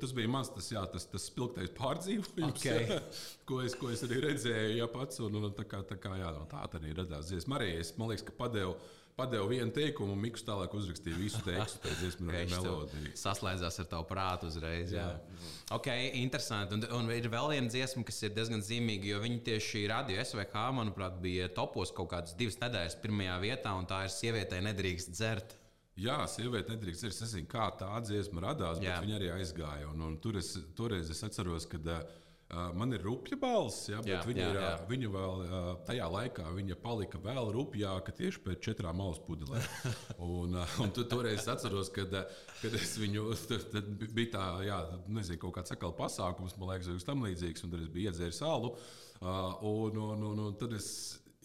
Speaker 1: tas bija mans tas, jā, tas, tas spilgtais pārdzīvojums,
Speaker 2: okay. jā, [laughs]
Speaker 1: ko, es, ko es arī redzēju, jā, pats. Un, un tā kā, tā kā, jā, no tā arī radās dziesma. Arī es, man liekas, ka padevu Padeva vienu teikumu, un Mikls tālāk uzrakstīja visu tekstu pēc dziesmu melodiju.
Speaker 2: Saslēdzās ar tavu prātu uzreiz. Jā. Jā. Ok, interesanti. Un, un ir vēl viena dziesma, kas ir diezgan zīmīga, jo viņi tieši radio SVH, manuprāt, bija topos kaut kādas divas nedēļas pirmajā vietā, un tā ir sievietei nedrīkst dzert.
Speaker 1: Jā, sieviete nedrīkst. Es nezinu, kā tā dziesma radās, bet Jā. viņa arī aizgāja. Un, un tur es, toreiz es atceros, ka uh, Man ir rupja balss, ja, bet jā, viņa, jā, jā. Ir, viņa vēl tajā laikā viņa palika vēl rupjāka tieši pēc četrām malas pudelēm. [laughs] un, un tu, toreiz es atceros, kad, kad es viņu tad bija tā, jā, nezinu, kaut kāds sakal pasākums, man liekas, kas tam līdzīgs, un tad es biju iedzēris salu. Un, un, un, un tad es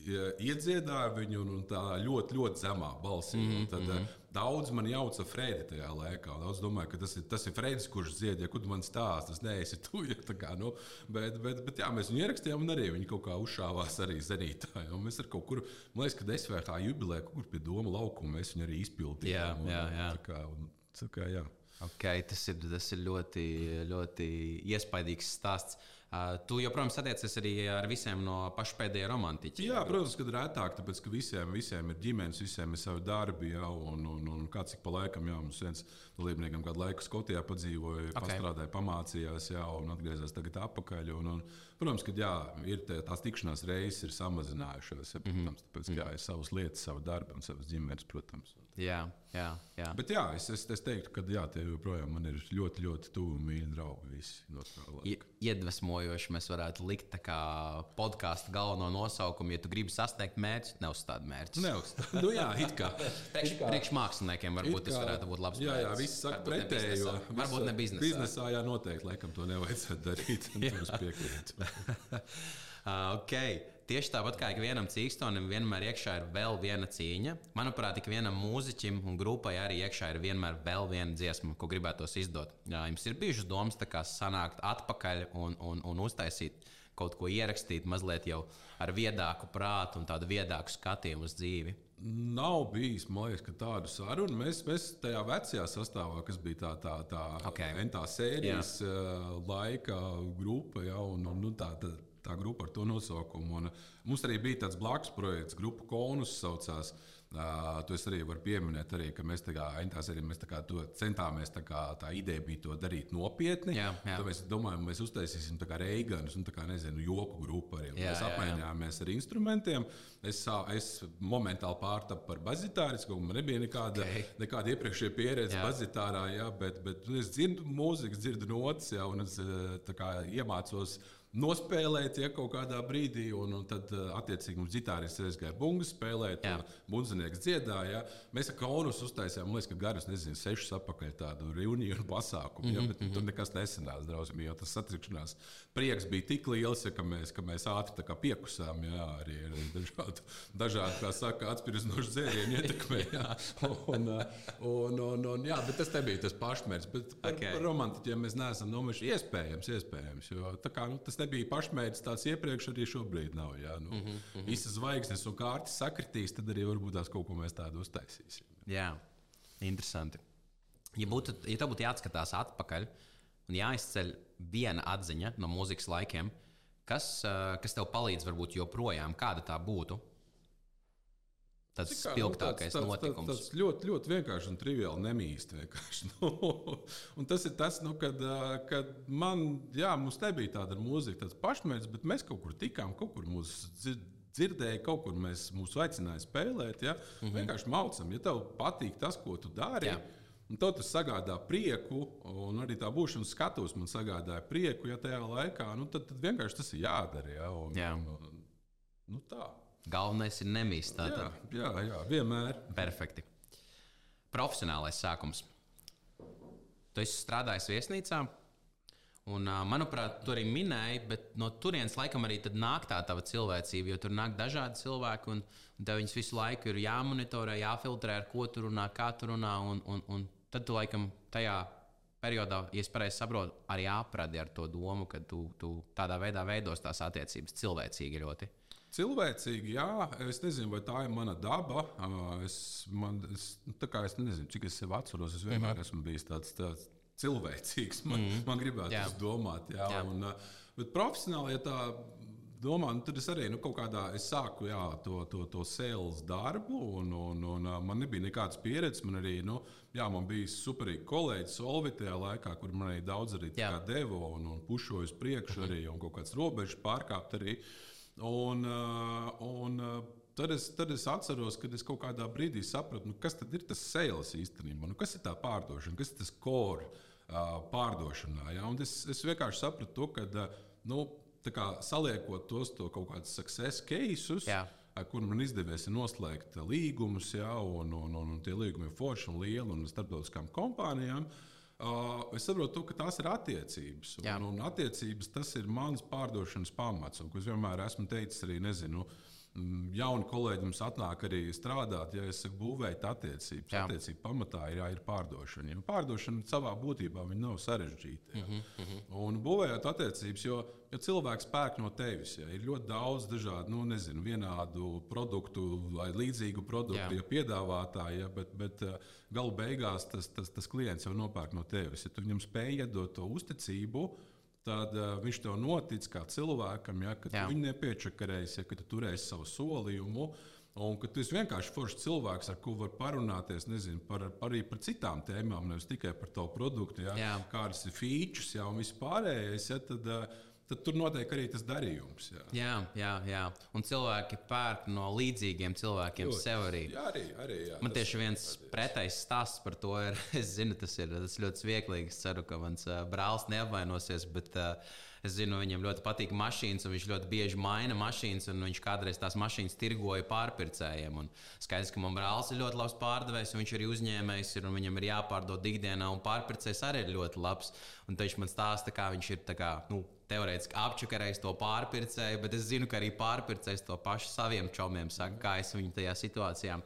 Speaker 1: iedziedāju viņu un tā ļoti, ļoti zemā balsī. Mm -hmm. Tad mm daudz man jauca Fredi tajā laikā. Daudz domāju, ka tas ir, tas ir Fredis, kurš dzied, ja kur man stāsta, tas neesi tu. [laughs] Ja, kā, nu, bet, bet, bet jā, mēs viņu ierakstījām, un arī viņi kaut kā uzšāvās arī zenītā. Mēs ar kaut kur, man liekas, ka SVH jubilē, kur pie Doma laukuma mēs viņu arī izpildījām.
Speaker 2: Jā,
Speaker 1: un,
Speaker 2: jā, jā.
Speaker 1: Tā kā, un, tā kā, jā.
Speaker 2: Okay, tas, ir, tas ir ļoti, ļoti iespaidīgs stāsts. Tu joprojām satiecies arī ar visiem no paša pēdējā romantiķa.
Speaker 1: Jā, protams, kad retāk, tāpēc ka visiem, visiem ir ģimenes, visiem ir savi darbi, jā, un, un, un kāds ik pa laikam, jā, mums viens dalībniekam kādu laiku Skotijā padzīvoja, okay. pastrādāja, pamācījās, jā, un atgriezās tagad atpakaļ. Un, un, protams, ka jā, ir tie, tās tikšanās reizes ir samazinājušās, ja, protams, mm -hmm. tāpēc, ka jā, ir savas lietas, savu darbu un savas ģimenes, protams.
Speaker 2: Jā, jā, jā.
Speaker 1: Bet jā, es, es, es teiktu, ka jā, tie joprojām man ir ļoti, ļoti tuvi un mīļi draugi. Visi,
Speaker 2: Iedvesmojoši mēs varētu likt podkāstu galveno nosaukumu. Ja tu gribi sasniegt mērķi, neuzstādi mērķus.
Speaker 1: Neuzstādi. nu, jā, it kā. [laughs]
Speaker 2: Priekšmāksliniekiem varbūt tas varētu būt labs.
Speaker 1: Jā, jā, viss saka pretējo.
Speaker 2: Varbūt ne biznesā.
Speaker 1: Biznesā, jā, noteikti laikam to nevajadzētu darīt. Tur es piekrītu. [laughs]
Speaker 2: okay. Tieši tāpat kā ikvienam cīkstonim, vienmēr iekšā ir vēl viena cīņa. Manuprāt, ik vienam mūziķim un grupai arī iekšā ir vienmēr vēl viena dziesma, ko gribētos izdot. Jā, jums ir bijušas domas, kā sanākt atpakaļ un, un, un uztaisīt kaut ko ierakstīt, mazliet jau ar viedāku prātu un tādu viedāku skatījumu uz dzīvi.
Speaker 1: Nav bijis, man liekas, tādu sarunu. Mēs, mēs tajā vecajā sastāvā, kas bija tā, tā, tā,
Speaker 2: okay.
Speaker 1: tā sērijas Jā. laika grupa, ja, un, un, un tā, tā, tā grupa ar to nosaukumu. Un mums arī bija tāds blakus projekts, grupa Konus saucās. Uh, to es arī varu pieminēt, arī, ka mēs, kā, arī, mēs kā, centāmies. Kā, tā ideja bija to darīt nopietni.
Speaker 2: Jā, jā.
Speaker 1: Tad mēs domājam, mēs uztaisīsim reiganus un kā, nezinu, joku grupu arī. Jā, mēs apmainījāmies ar instrumentiem. Es, es momentāli pārtapu par bazitārisku, man nebija nekāda, okay. nekāda iepriekšējā pieredze jā. bazitārā, jā, bet, bet es dzirdu mūziku, dzirdu notis, jā, un es kā, iemācos nospēlēt, ja kaut kādā brīdī, un, un tad, eh, attiecīgi, mums ģitārists aizgāja bungas spēlēt, un bundzinieks dziedāja. Mēs ar Kaunus uztaisījām, man liekas, ka garus, nezinu, sešus apakaļ tādu reuniju un pasākumu, ja, mhm, bet mm -hmm. tur nekas nesanāca drausmīgi, jo tas satrikšanās prieks bija tik liels, ja, ka, mēs, ka mēs ātri piekusām, jā, arī ar dažādu, dažādu kā saka, atspirdzinošu dzērienu [laughs] ietekmē, jā. Un, un, un, un, jā, bet tas nebija tas pašmērķis, bet par, okay. par romantiķiem mēs neesam nomaši iespējams, iespējams, jo tā kā, nu, tas nebija pašmērķis tāds iepriekš, arī šobrīd nav. Jā, nu, mm -hmm. Visas zvaigznes un kārtas sakritīs, tad arī varbūt tās kaut ko mēs tādu uztaisīsim.
Speaker 2: Jā, interesanti. Ja, būtu, ja tev būtu jāatskatās atpakaļ un jāizceļ viena atziņa no mūzikas laikiem, kas, kas tev palīdz varbūt joprojām, kāda tā būtu? Tas ir spilgtākais nu, tāds, notikums.
Speaker 1: Tas, tas ļoti, ļoti vienkārši un triviāli nemīst. [laughs] Nu, un tas ir tas, nu, kad, kad man, jā, mums nebija tāda mūzika, tāds pašmērķis, bet mēs kaut kur tikām, kaut kur mūs dzirdēja, kaut kur mēs mūs aicināja spēlēt. Ja? Mm -hmm. Vienkārši maucam, ja tev patīk tas, ko tu dari. Jā. Un to tas sagādā prieku, un arī tā būšana skatos man sagādāja prieku, ja tajā laikā, nu, tad, tad vienkārši tas ir jādara. Ja? Un,
Speaker 2: jā.
Speaker 1: un, nu, tā.
Speaker 2: Galvenais ir nemīst.
Speaker 1: Jā, jā, jā, vienmēr.
Speaker 2: Perfekti. Profesionālais sākums. Tu esi strādājis viesnīcā, un, manuprāt, tu arī minēji, bet no turienes laikam arī nāk tā tava cilvēcība, jo tur nāk dažādi cilvēki, un, un tev viņus visu laiku ir jāmonitorē, jāfiltrē, ar ko tu runā, kā tu runā, un, un, un tad tu laikam tajā periodā, ja es pareizi saprotu, arī apradi ar to domu, ka tu, tu tādā veidā veidos tās attiecības cilvēcīgi ļoti.
Speaker 1: Cilvēcīgi, jā, es nezinu, vai tā ir mana daba. Es, man, es, nu, es nezinu, cik es sev atceros. Es vienmēr mm -hmm. esmu bijis tāds, tāds cilvēcīgs. Man, mm -hmm. man gribētu jā. domāt, jā, jā. Un, bet profesionāli, ja tā domā, nu, tad es arī nu, kaut kādā es sāku jā, to, to, to sales darbu, un, un, un man nebija nekādas pieredzes. Man arī nu, jā, man bija superīgi kolēģi Solvitajā laikā, kur man arī daudz arī deva un, un pušoja uz priekšu, -hmm. arī un kaut kādas robežas pārkāpt. Arī. Un, uh, un, uh, Tad es, tad es atceros, kad es kaut kādā brīdī sapratu, nu, kas ir tas sales īstenībā, nu, kas ir tā pārdošana, kas ir tas core uh, pārdošanā. Ja? Un es, es vienkārši sapratu to, ka nu, saliekot tos to kaut kādus success cases. Jā. Kur man izdevies noslēgt līgumus, ja, un, un, un, un tie līgumi ir forši un lieli un starptautiskām kompānijām. Uh, Uh, es saprotu, to, ka tās ir attiecības. Un, un, un attiecības tas ir mans pārdošanas pamats. Un, es vienmēr esmu teicis, arī nezinu, Mm, jauni kolēģi mums atnāk arī strādāt, ja es saku, būvēt attiecības. Jā. Attiecību pamatā ir, jā, ir pārdošana. Ja pārdošana savā būtībā nav sarežģīta. Ja. Mm -hmm. Un būvējot attiecības, jo, jo cilvēks pērk no tevis, ja ir ļoti daudz dažādu, nu, nezinu, vienādu produktu vai līdzīgu produktu ja, piedāvātāju, ja, bet, bet eh, galu beigās tas, tas, tas klients jau nopērk no tevis. Ja tu viņam spēj iedot to uzticību, tad uh, viņš tev notic kā cilvēkam, ja, ka tu viņu nepiečakarēsi, ja, ka tu turēsi savu solījumu. Un ka tu esi vienkārši foršs cilvēks, ar kuru var parunāties nezinu, par, par, arī par citām tēmām, nevis tikai par tavu produktu, ja, kādas ir features ja, un viss pārējais. Ja, tad, uh, tad tur notiek arī tas darījums. Jā,
Speaker 2: jā, jā. jā. Un cilvēki pērk no līdzīgiem cilvēkiem Jū, sev arī.
Speaker 1: Jā, arī, arī jā,
Speaker 2: Man tieši viens pretējs stāsts par to ir. [laughs] Es zinu, tas ir tas ļoti smieklīgi. Es ceru, ka mans brālis neapvainosies. Bet, uh, Es zinu, viņam ļoti patīk mašīnas, un viņš ļoti bieži maina mašīnas. Viņš kādreiz tās mašīnas tirgoja pārpircējiem. Un skaidrs, ka man brālis ir ļoti labs pārdevējs, un viņš arī uzņēmējs ir, un viņam ir jāpārdod ikdienā, un pārpircējs arī ir ļoti labs. Un viņš man stāsta, kā viņš ir kā, nu, teorētiski apčakarējis to pārpircēju, bet es zinu, ka arī pārpircējs to pašu saviem čomiem saka, kā es viņu tajā situācijā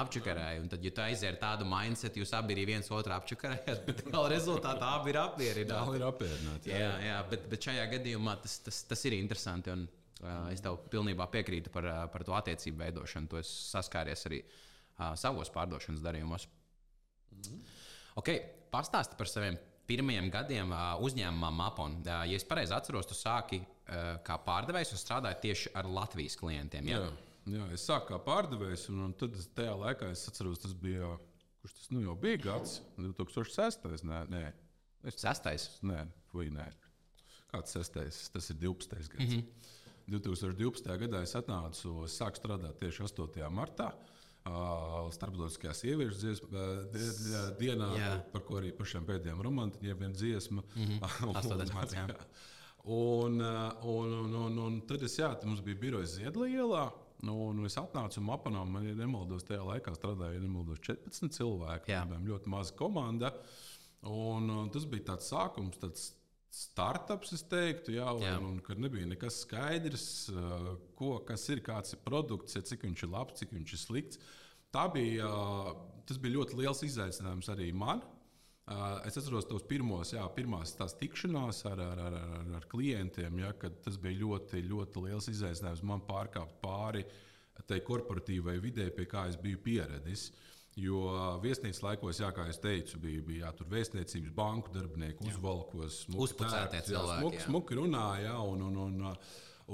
Speaker 2: apčakarēju. Un tad, ja tu aizies ar tādu mindset, jūs abi arī viens otru apčakarējat, [laughs] bet gala rezultātā abi ir apmierināti.
Speaker 1: ir apmierināti. Jā,
Speaker 2: jā, jā bet, bet šajā gadījumā tas, tas, tas ir interesanti. Un, uh, es tev pilnībā piekrītu par, uh, par to attiecību veidošanu. To es saskāries arī uh, savos pārdošanas darījumos. Mm okay, Pastāsti par saviem pirmajiem gadiem uzņēmumā Mapon. Ja es pareizi atceros, tu sāki kā pārdevējs un strādāji tieši ar Latvijas klientiem. Ja? Jā,
Speaker 1: jā, es sāku kā pārdevējs, un, un tad tajā laikā es atceros, tas bija. Kurš tas nu jau bija gads? 2006. Nē, nē.
Speaker 2: Es, 6.
Speaker 1: Nē, vai nē. Kāds 6. Tas ir 12. gads. Mm -hmm. 2012. gadā es atnācu, sāku strādāt tieši 8. martā. Uh, starptautiskajā sieviešu dziesma, dienā, jā. par ko arī pašiem pēdējiem romantiķiem viena dziesma.
Speaker 2: Mm -hmm. [laughs]
Speaker 1: un, un, un, un, un tad es, jā, mums bija birojas Ziedlielā. Nu, nu es atnācu un apmanām, man ir nemaldos, tajā laikā strādāja nemaldos 14 cilvēki. Jā. Bijām ļoti maza komanda. Un, un tas bija tāds sākums, tāds startups, es teiktu, jā, un, jā. un ka nebija nekas skaidrs, uh, ko, kas ir, kāds ir produkts, cik viņš ir labs, cik viņš ir slikts. Tā bija, uh, tas bija ļoti liels izaicinājums arī man. Uh, es atceros tos pirmos, jā, pirmās tās tikšanās ar, ar, ar, ar, ar klientiem, ja, kad tas bija ļoti, ļoti liels izaicinājums man pārkāpt pāri tai korporatīvai vidē, pie kā es biju pieredzējis. Jo viesnīcas laikos, jā, kā jau teicu, bija, bija jā, tur vēstniecības banku darbinieki, uzvalkos,
Speaker 2: uzpucētie cilvēki.
Speaker 1: Smuki runāja, un, un, un,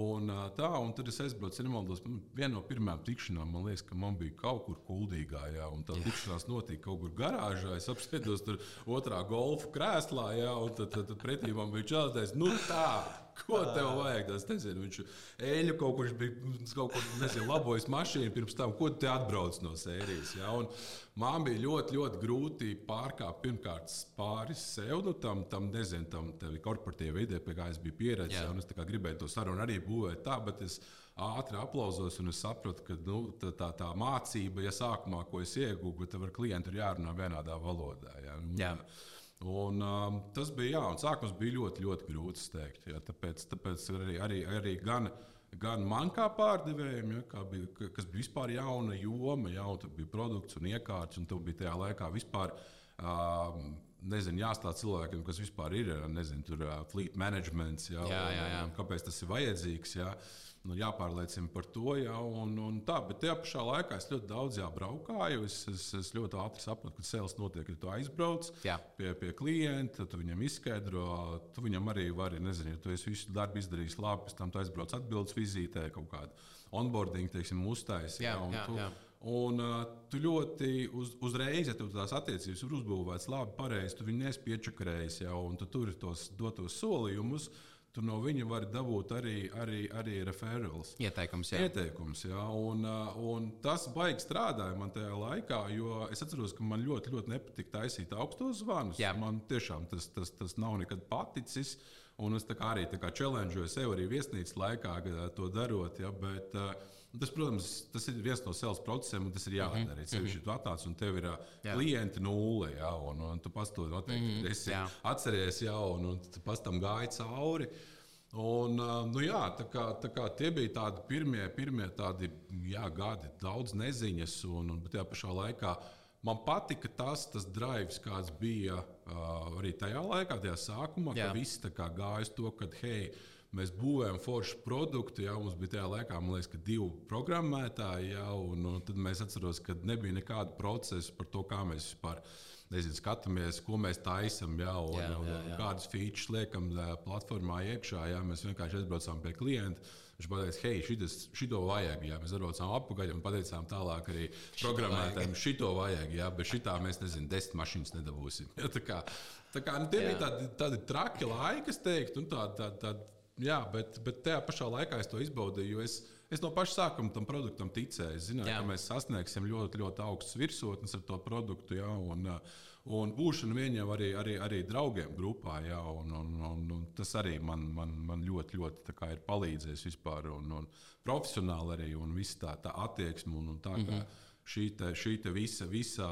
Speaker 1: un, tā, un tad es aizbraucu, nemaldos, viena no pirmajām tikšanām, man liekas, ka man bija kaut kur kuldīgā, jā, un tā jā. tikšanās notika kaut kur garāžā. Es apsēdos tur otrā golfa krēslā, jā, un tad, tad, tad pretī man bija čātais, nu tā! Ko tev vajag? Es nezinu, viņš eļļu kaut kur bija, kaut kur, nezinu, labojis mašīnu pirms tam, ko te atbrauc no sērijas. Ja? Un man bija ļoti, ļoti grūti pārkāpt pirmkārt pāri sev, nu, tam, tam nezinu, tam korporatīvai vidē, pie kā es biju pieredzējis. Es gribēju to sarunu arī būvēt tā, bet es ātri aplauzos un es sapratu, ka nu, tā, tā, tā mācība, ja sākumā, ko es ieguvu, bet ar klientu ir jārunā vienādā valodā. Ja? Un,
Speaker 2: Jā.
Speaker 1: Un, um, tas bija, jā, un sākums bija ļoti, ļoti grūts. Teikt, jā, tāpēc, tāpēc arī, arī, arī gan, gan man kā pārdevējiem, ja, kā bija, kas bija vispār jauna joma, jau tur bija produkts un iekārts, un tur bija tajā laikā vispār. Um, Nezinu, jāstāsta cilvēkiem, kas vispār ir nezinu, tur, uh, fleet management, jā,
Speaker 2: jā, jā, jā.
Speaker 1: kāpēc tas ir vajadzīgs. Jā. Uh, nu, jāpārliecina par to. Ja, un, un tā, bet tajā pašā laikā es ļoti daudz braukāju. Es, es, es ļoti ātri sapratu, ka sēles notiek, ja tu aizbrauc
Speaker 2: jā.
Speaker 1: pie, pie klienta, tu viņam izskaidro, tu viņam arī vari, nezinu, ja tu esi visu darbu izdarījis labi, pēc tam tu aizbrauc atbildes vizītē, kaut kādu onboarding, teiksim, uztaisīt.
Speaker 2: Jā, jā,
Speaker 1: tu,
Speaker 2: jā.
Speaker 1: Un uh, tu ļoti uz, uzreiz, ja tu tās attiecības ir uzbūvētas labi, pareizi, tu viņu nesi piečakarējis jau, un tu tur tos dotos solījumus. Uh, tu no viņa vari dabūt arī, arī, arī referāls.
Speaker 2: Ieteikums, jā.
Speaker 1: Ieteikums, jā. Un, uh, un tas baigi strādāja man tajā laikā, jo es atceros, ka man ļoti, ļoti nepatika taisīt augstos zvanus. Jā. Man tiešām tas, tas, tas nav nekad paticis. Un es arī challengeoju sev arī viesnīcas laikā, to darot. Ja, bet, uh, Tas, protams, tas ir viens no sales procesiem, un tas ir jādara. Mm -hmm. Sevišķi tu atnāc un tev ir jā. klienti nulle, jā, un, un tu to noteikti mm -hmm. esi jā. atceries, jā, un, un tu pats tam gāji cauri. Un, nu jā, tā kā, tā kā tie bija tādi pirmie, pirmie tādi, jā, gadi, daudz neziņas, un, un tajā pašā laikā man patika tas, tas drives, kāds bija uh, arī tajā laikā, tajā sākumā, jā. ka viss gāja uz to, ka, hei, mēs būvējam foršu produktu. Jā, mums bija tajā laikā, man liekas, divi programmētāji, jā, un, un tad mēs atceramies, ka nebija nekāda procesa par to, kā mēs vispār nezinu, skatāmies, ko mēs taisām, jā, jā, jā. kādas features liekam platformā iekšā. Ja, mēs vienkārši aizbraucām pie klienta. Viņš teica, hei, šitas, šito vajag. Jā. Mēs atbraucām atpakaļ un pateicām tālāk arī programmētājiem, šito vajag. Jā, bet šitā mēs, nezinu, desmit mašīnas nedabūsim. [laughs] Ja, tā kā, tā kā, nu, tie jā. bija tādi, tādi traki laiki, es teiktu, un tādi, tādi, tādi, jā, bet, bet tajā pašā laikā es to izbaudīju. Es, Es no paša sākuma tam produktam ticēju. Es zināju, jā. ka mēs sasniegsim ļoti, ļoti augstas virsotnes ar to produktu. Jā, un, un būšana viņiem arī, arī, arī draugiem grupā. Jā, un, un, un, un tas arī man, man, man ļoti, ļoti ir palīdzējis vispār. Un, un profesionāli arī un viss tā, tā attieksme un, un tā, mm -hmm. šī, te, šī te visa. visa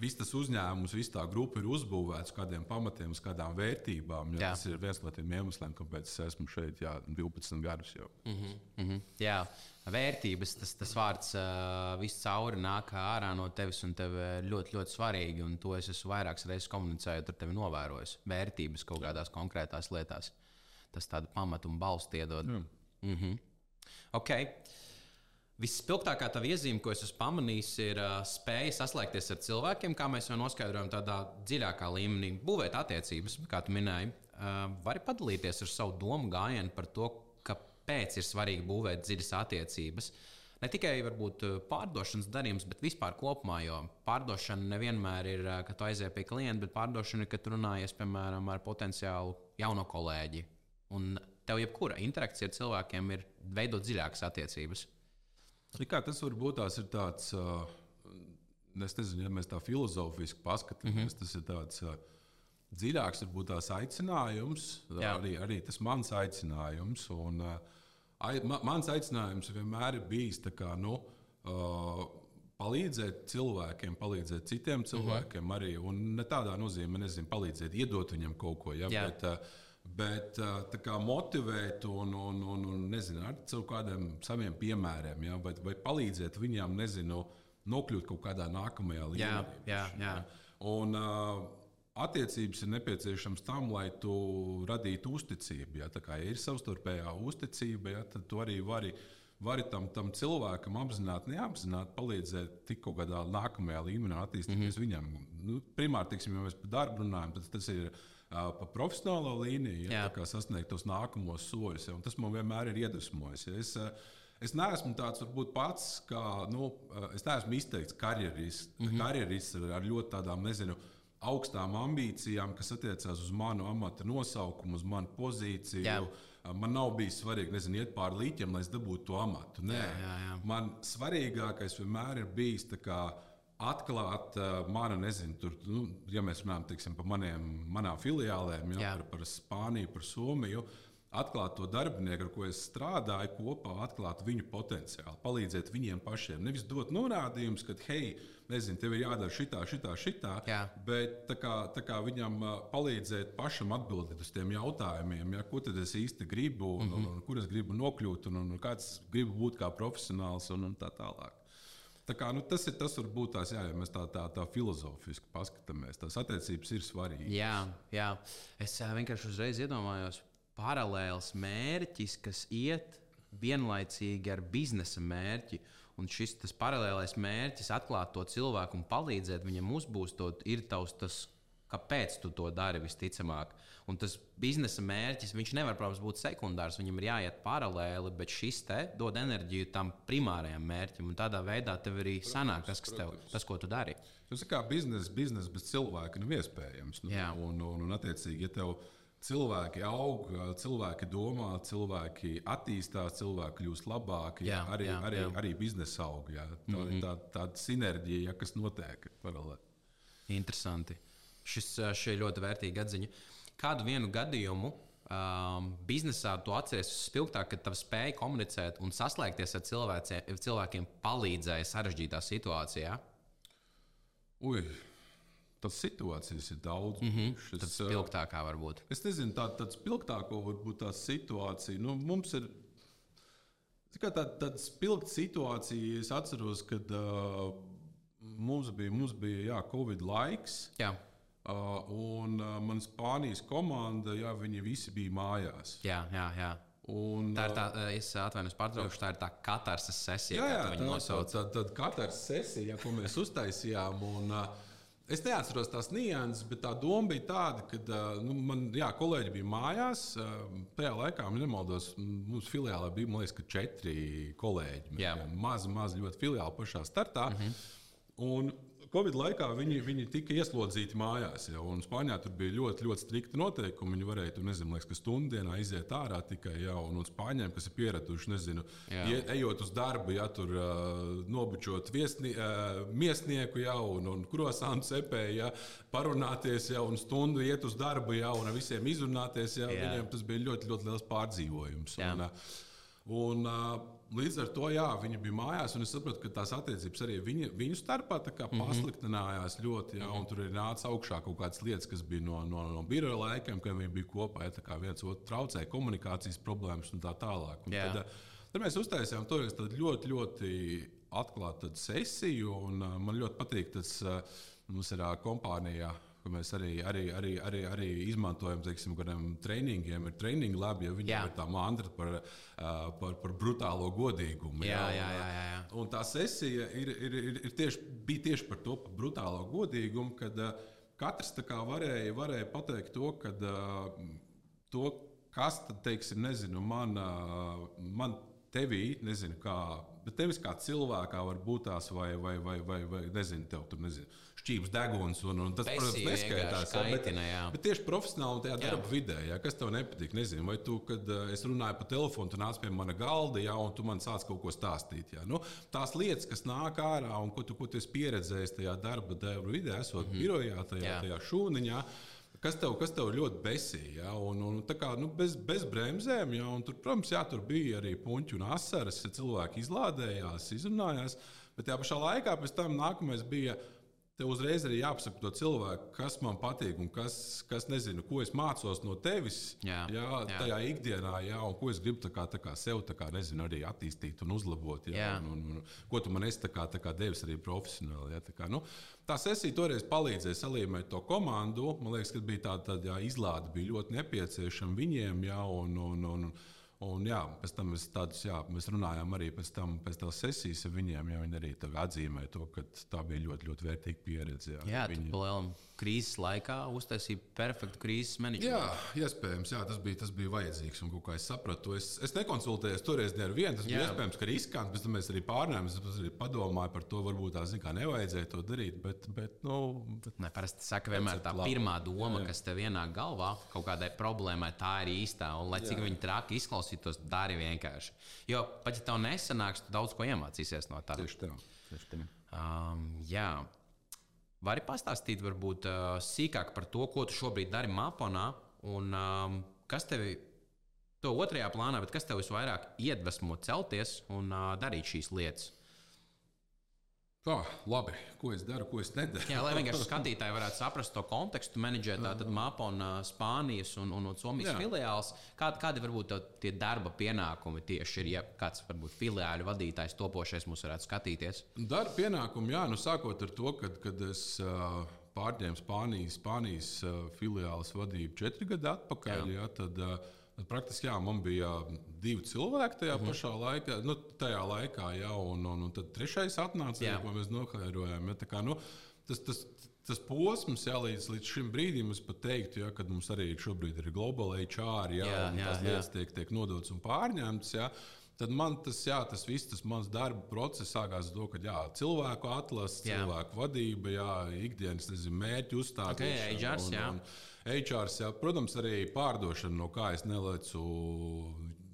Speaker 1: viss tas uzņēmums, visa tā grupa ir uzbūvēta uz kādiem pamatiem, uz kādām vērtībām. Tas ir viens no tiem iemesliem, kāpēc es esmu šeit jā, 12 gadus jau.
Speaker 2: Mm -hmm, mm -hmm. Jā, vērtības, tas, tas vārds uh, viscauri nāk ārā no tevis, un tev ļoti, ļoti svarīgi. Un to es esmu vairākas reizes komunicējot ar tevi novērojis. Vērtības kaut kādās konkrētās lietās. Tas tādu pamatu un balstu iedod. Mm -hmm. okay. Vispilgtākā tā iezīme, ko es esmu pamanījis, ir spēja saslēgties ar cilvēkiem, kā mēs jau noskaidrojam, tādā dziļākā līmenī, būvēt attiecības, kā tu minēji. Vari padalīties ar savu domu gājienu par to, kāpēc ir svarīgi būvēt dziļas attiecības. Ne tikai varbūt, pārdošanas darījums, bet vispār kopumā. Jo pārdošana nevienmēr ir, kad tu aizies pie klienta, bet pārdošana ir, kad runājies piemēram ar potenciālu jauno kolēģi. Un tev jebkura interakcija ar cilvēkiem ir veidot dziļākas attiecības.
Speaker 1: Kā tas var būt tās ir tāds, es nezinu, ja mēs tā filozofiski paskatāmies, mm -hmm. tas ir tāds dziļāks, varbūt tās aicinājums, Jā. arī, arī tas mans aicinājums. Un, ai, ma, mans aicinājums vienmēr ir bijis kā, nu, palīdzēt cilvēkiem, palīdzēt citiem cilvēkiem mm -hmm. arī. Un ne tādā nozīmē, nezinu, palīdzēt, iedot viņam kaut ko. Ja, Jā. bet, Bet kā, motivēt un, un, un, un nezinu, ar kādiem saviem piemēriem, ja, vai, vai palīdzēt viņiem, nezinu, nokļūt kaut kādā nākamajā līmenī.
Speaker 2: Jā, jā, jā.
Speaker 1: Un, attiecības ir nepieciešams tam, lai tu radītu uzticību. Ja, kā, ja ir savstarpējā uzticība, ja, tad tu arī vari, vari tam, tam cilvēkam apzināti, neapzināti palīdzēt tik kaut kādā nākamajā līmenī attīstīties mm -hmm. viņam. Nu, primāri, tiksim, ja mēs par darbu runājam, tad tas ir pa profesionālo līniju, ja, kā sasniegt tos nākamos soļus. Ja, tas man vienmēr ir iedvesmojis. Ja. Es, Es neesmu tāds varbūt pats, kā nu, es neesmu izteikts karjerists, mm -hmm. karjerists ar ļoti tādām, nezinu, augstām ambīcijām, kas attiecās uz manu amata nosaukumu, uz manu pozīciju. Jā. Man nav bijis svarīgi, nezinu, iet pāri līķiem, lai es dabūtu to amatu. Nē, jā, jā, jā. man svarīgākais vienmēr ir bijis tas, atklāt uh, manu, nezinu, tur, nu, ja mēs runājam teiksim, par maniem, manām filiālēm, ja, par, par Spāniju, par Somiju. Atklāt to darbinieku, ar ko es strādāju kopā, atklāt viņu potenciālu, palīdzēt viņiem pašiem. Nevis dot norādījumus, ka, hei, nezinu, tev ir jādara šitā, šitā, šitā. Jā. Bet tā kā, tā kā viņam palīdzēt pašam atbildēt uz tiem jautājumiem, ja, ko tad es īsti gribu, un, mm -hmm. un, un kur es gribu nokļūt, un, un, un kāds gribu būt kā profesionāls un, un tā tālāk. Kā, nu, tas ir tas, varbūt tās, jā, ja mēs tā, tā, tā filozofiski paskatāmies. Tās attiecības ir svarīgas.
Speaker 2: Jā, jā. es vienkārši uzreiz iedomājos, paralēls mērķis, kas iet vienlaicīgi ar biznesa mērķi. Un šis paralēlais mērķis atklāt to cilvēku un palīdzēt viņam uzbūstot, ir tavs tas Kāpēc tu to dari visticamāk? Un tas biznesa mērķis, viņš nevar, protams, būt sekundārs. Viņam ir jāiet paralēli, bet šis te dod enerģiju tam primārajam mērķim. Un tādā veidā tev arī protams, sanāk tas, kas tev, tas, ko tu dari.
Speaker 1: Tas ir kā biznesa, biznesa bez cilvēka nav iespējams. Nu, un, un, un, un, attiecīgi, ja tev cilvēki aug, cilvēki domā, cilvēki attīstās, cilvēki kļūst labāki. Jā, arī, jā, arī, jā. arī biznesa aug. Jā. Tā ir mm -hmm. tā, tāda sinerģija, ja, kas notiek paralēli.
Speaker 2: Interesanti. Šis, šī ļoti vērtīga atziņa. Kādu vienu gadījumu um, biznesā tu atceries spilgtāk, kad tava spēja komunicēt un saslēgties ar cilvēkiem palīdzēja sarežģītā situācijā?
Speaker 1: Ui, Tas situācijas ir daudz.
Speaker 2: Mm -hmm. Šis, tas spilgtākā varbūt.
Speaker 1: Es nezinu, tā, tāds spilgtāko varbūt tā situācija. Nu, mums ir tā, tāda spilgta situācija. Es atceros, kad uh, mums bija, mums bija jā, Covid laiks.
Speaker 2: Jā.
Speaker 1: Uh, un uh, manas Spānijas komanda, jā, viņi visi bija mājās.
Speaker 2: Jā, jā, jā. Un, tā ir tā, es atvainojos, pārtraukšu, tā ir tā katarsa sesija,
Speaker 1: jā, jā, tā, tā, tā, tā, tā katarsa sesija, ko mēs uztaisījām. Un, Es neatceros tās nianses, bet tā doma bija tāda, ka nu, man jā, kolēģi bija mājās. Tajā laikā, ja nemaldos, mums filiālē bija liekas, četri kolēģi. Mazi, mazi ļoti filiāli pašā startā. Mm -hmm. Un Covid laikā viņi, viņi tika ieslodzīti mājās. Ja, Spānijā tur bija ļoti, ļoti strikti noteikumi. Viņi varēja tur, nezinu, liekas, stundu dienā iziet ārā tikai. Ja, un, un spāņiem, kas ir pieraduši, nezinu, ie, ejot uz darbu, ja tur uh, nobučot viesni, uh, miesnieku ja, un, un krosānu cepēju, ja, parunāties ja, un stundu iet uz darbu ja, un ar visiem izrunāties. Ja, viņiem tas bija ļoti, ļoti liels pārdzīvojums. Un, uh, un, uh, līdz ar to jā, viņi bija mājās, un es sapratu, ka tās attiecības arī viņa, viņu starpā mm -hmm. pasliktinājās ļoti. Jā, mm -hmm. Tur ir nācis augšā kaut kādas lietas, kas bija no, no, no biroja laikiem, kad viņi bija kopā. Ja, viens otru traucēja komunikācijas problēmas un tā tālāk. Un tad, eh, tad mēs uztaisījām to ļoti, ļoti atklātu sesiju, un man ļoti patīk tas. Mums ir kompānijā ka mēs arī, arī, arī, arī, arī izmantojam, teiksim, kādiem treniņiem, ir treniņu labi, jo viņiem jā. ir tā mantra par, par, par brutālo godīgumu.
Speaker 2: Jā, jā, jā. jā, jā.
Speaker 1: Un tā sesija ir, ir, ir, ir tieši, bija tieši par to par brutālo godīgumu, kad katrs varēja, varēja pateikt to, ka to, kas tad, teiksim, nezinu, man, man tevī, nezinu, kā, bet tevis kā cilvēkā var būt tās vai, vai, vai, vai, vai nezinu, tev tur nezinu šķības deguns. Un, un tas, Pesī, protams, neskaitās.
Speaker 2: Kaitina, jā.
Speaker 1: bet, bet tieši profesionāli tajā darba jā. vidē, jā, kas tev nepatīk. Nezinu, vai tu, kad uh, es runāju pa telefonu, tu nāc pie mana galda, jā, un tu man sāc kaut ko stāstīt. Jā. Nu, tās lietas, kas nāk ārā un ko tu, ko tu esi pieredzējis tajā darba vidē, esot mm -hmm. birojā, tajā, jā. tajā šūniņā. Kas tev, kas tev ļoti besīja? Ja? Un, un, kā, nu, bez, bez bremzēm, ja? un tur, protams, jā, tur bija arī puņķi un asaras. Cilvēki izlādējās, izrunājās. Bet tajā pašā laikā pēc tam nākamais bija Tev uzreiz arī jāapsaka to cilvēku, kas man patīk un kas, kas nezinu, ko es mācos no tevis. Jā, jā, jā. tajā ikdienā, jā, un ko es gribu tā kā, tā kā sev kā, nezinu, arī attīstīt un uzlabot. Jā, jā. Un, un, un, ko tu man esi tā kā, tā kā devis arī profesionāli. Jā, tā, kā, nu, tā sesija toreiz palīdzēja salīmēt to komandu. Man liekas, ka bija tāda tā, izlāde, bija ļoti nepieciešama viņiem. Jā, un, un, un, un, Un, jā, pēc tam mēs, tādus, jā, mēs runājām arī pēc tam, pēc tam sesijas ar viņiem. Jā, viņi arī atzīmēja to, ka tā bija ļoti, ļoti vērtīga pieredze. Jā,
Speaker 2: jā viņi... Lielam, krīzes laikā uztaisīja perfektu krīzes menedžmentu.
Speaker 1: Jā, iespējams, jā, tas, bija, tas bija vajadzīgs. Un, kā es sapratu, es, es nekonsultējos toreiz ne ar vienu. Tas jā. bija iespējams, ka riskants, bet mēs arī pārnājām. Es arī padomāju par to, varbūt tā zināmā nevajadzēja to darīt. Bet, bet, nu, bet,
Speaker 2: ne, parasti saka, vienmēr tā pirmā doma, jā, jā. kas tev ienāk galvā kaut kādai problēmai, tā ir īstā. Un, lai cik viņi traki izklausās, izklausītos, dari vienkārši. Jo pat ja tev nesanāks, tu daudz ko iemācīsies no tā.
Speaker 1: Tieši tā. Tieši tā.
Speaker 2: Um, jā. Vari pastāstīt varbūt uh, sīkāk par to, ko tu šobrīd dari Māponā un um, kas tevi to otrajā plānā, bet kas tev visvairāk iedvesmo celties un uh, darīt šīs lietas?
Speaker 1: Oh, labi, ko es daru, ko es nedaru.
Speaker 2: Jā, lai vienkārši skatītāji varētu saprast to kontekstu, menedžēt tātad MAPA un Spānijas un, un, un Somijas Jā. filiāls. Kādi, kādi varbūt tie darba pienākumi tieši ir, ja kāds varbūt filiāļu vadītājs topošais mums varētu skatīties?
Speaker 1: Darba pienākumi, jā, nu sākot ar to, kad, kad es uh, pārņēmu Spānijas, Spānijas uh, filiāles vadību četri gadi atpakaļ, jā. Jā, tad, uh, Praktiski jā, man bija divi cilvēki tajā mm pašā laikā, nu, tajā laikā jā, un, un, un tad trešais atnāca, jā. ko mēs nokairojām. Ja, kā, nu, tas, tas, tas posms, jā, līdz, līdz šim brīdim, es pat teiktu, ja, kad mums arī šobrīd ir globālai čāri, ja, jā, un jā, tās jā. lietas tiek, tiek nodotas un pārņemtas. Ja, tad man tas, jā, tas viss, tas mans darba process sākās ar to, ka jā, cilvēku atlase, cilvēku vadība, jā, ikdienas nezinu, mērķu uzstādīšana.
Speaker 2: Okay, un, un, un,
Speaker 1: HR, jā, protams, arī pārdošana, no kā es nelecu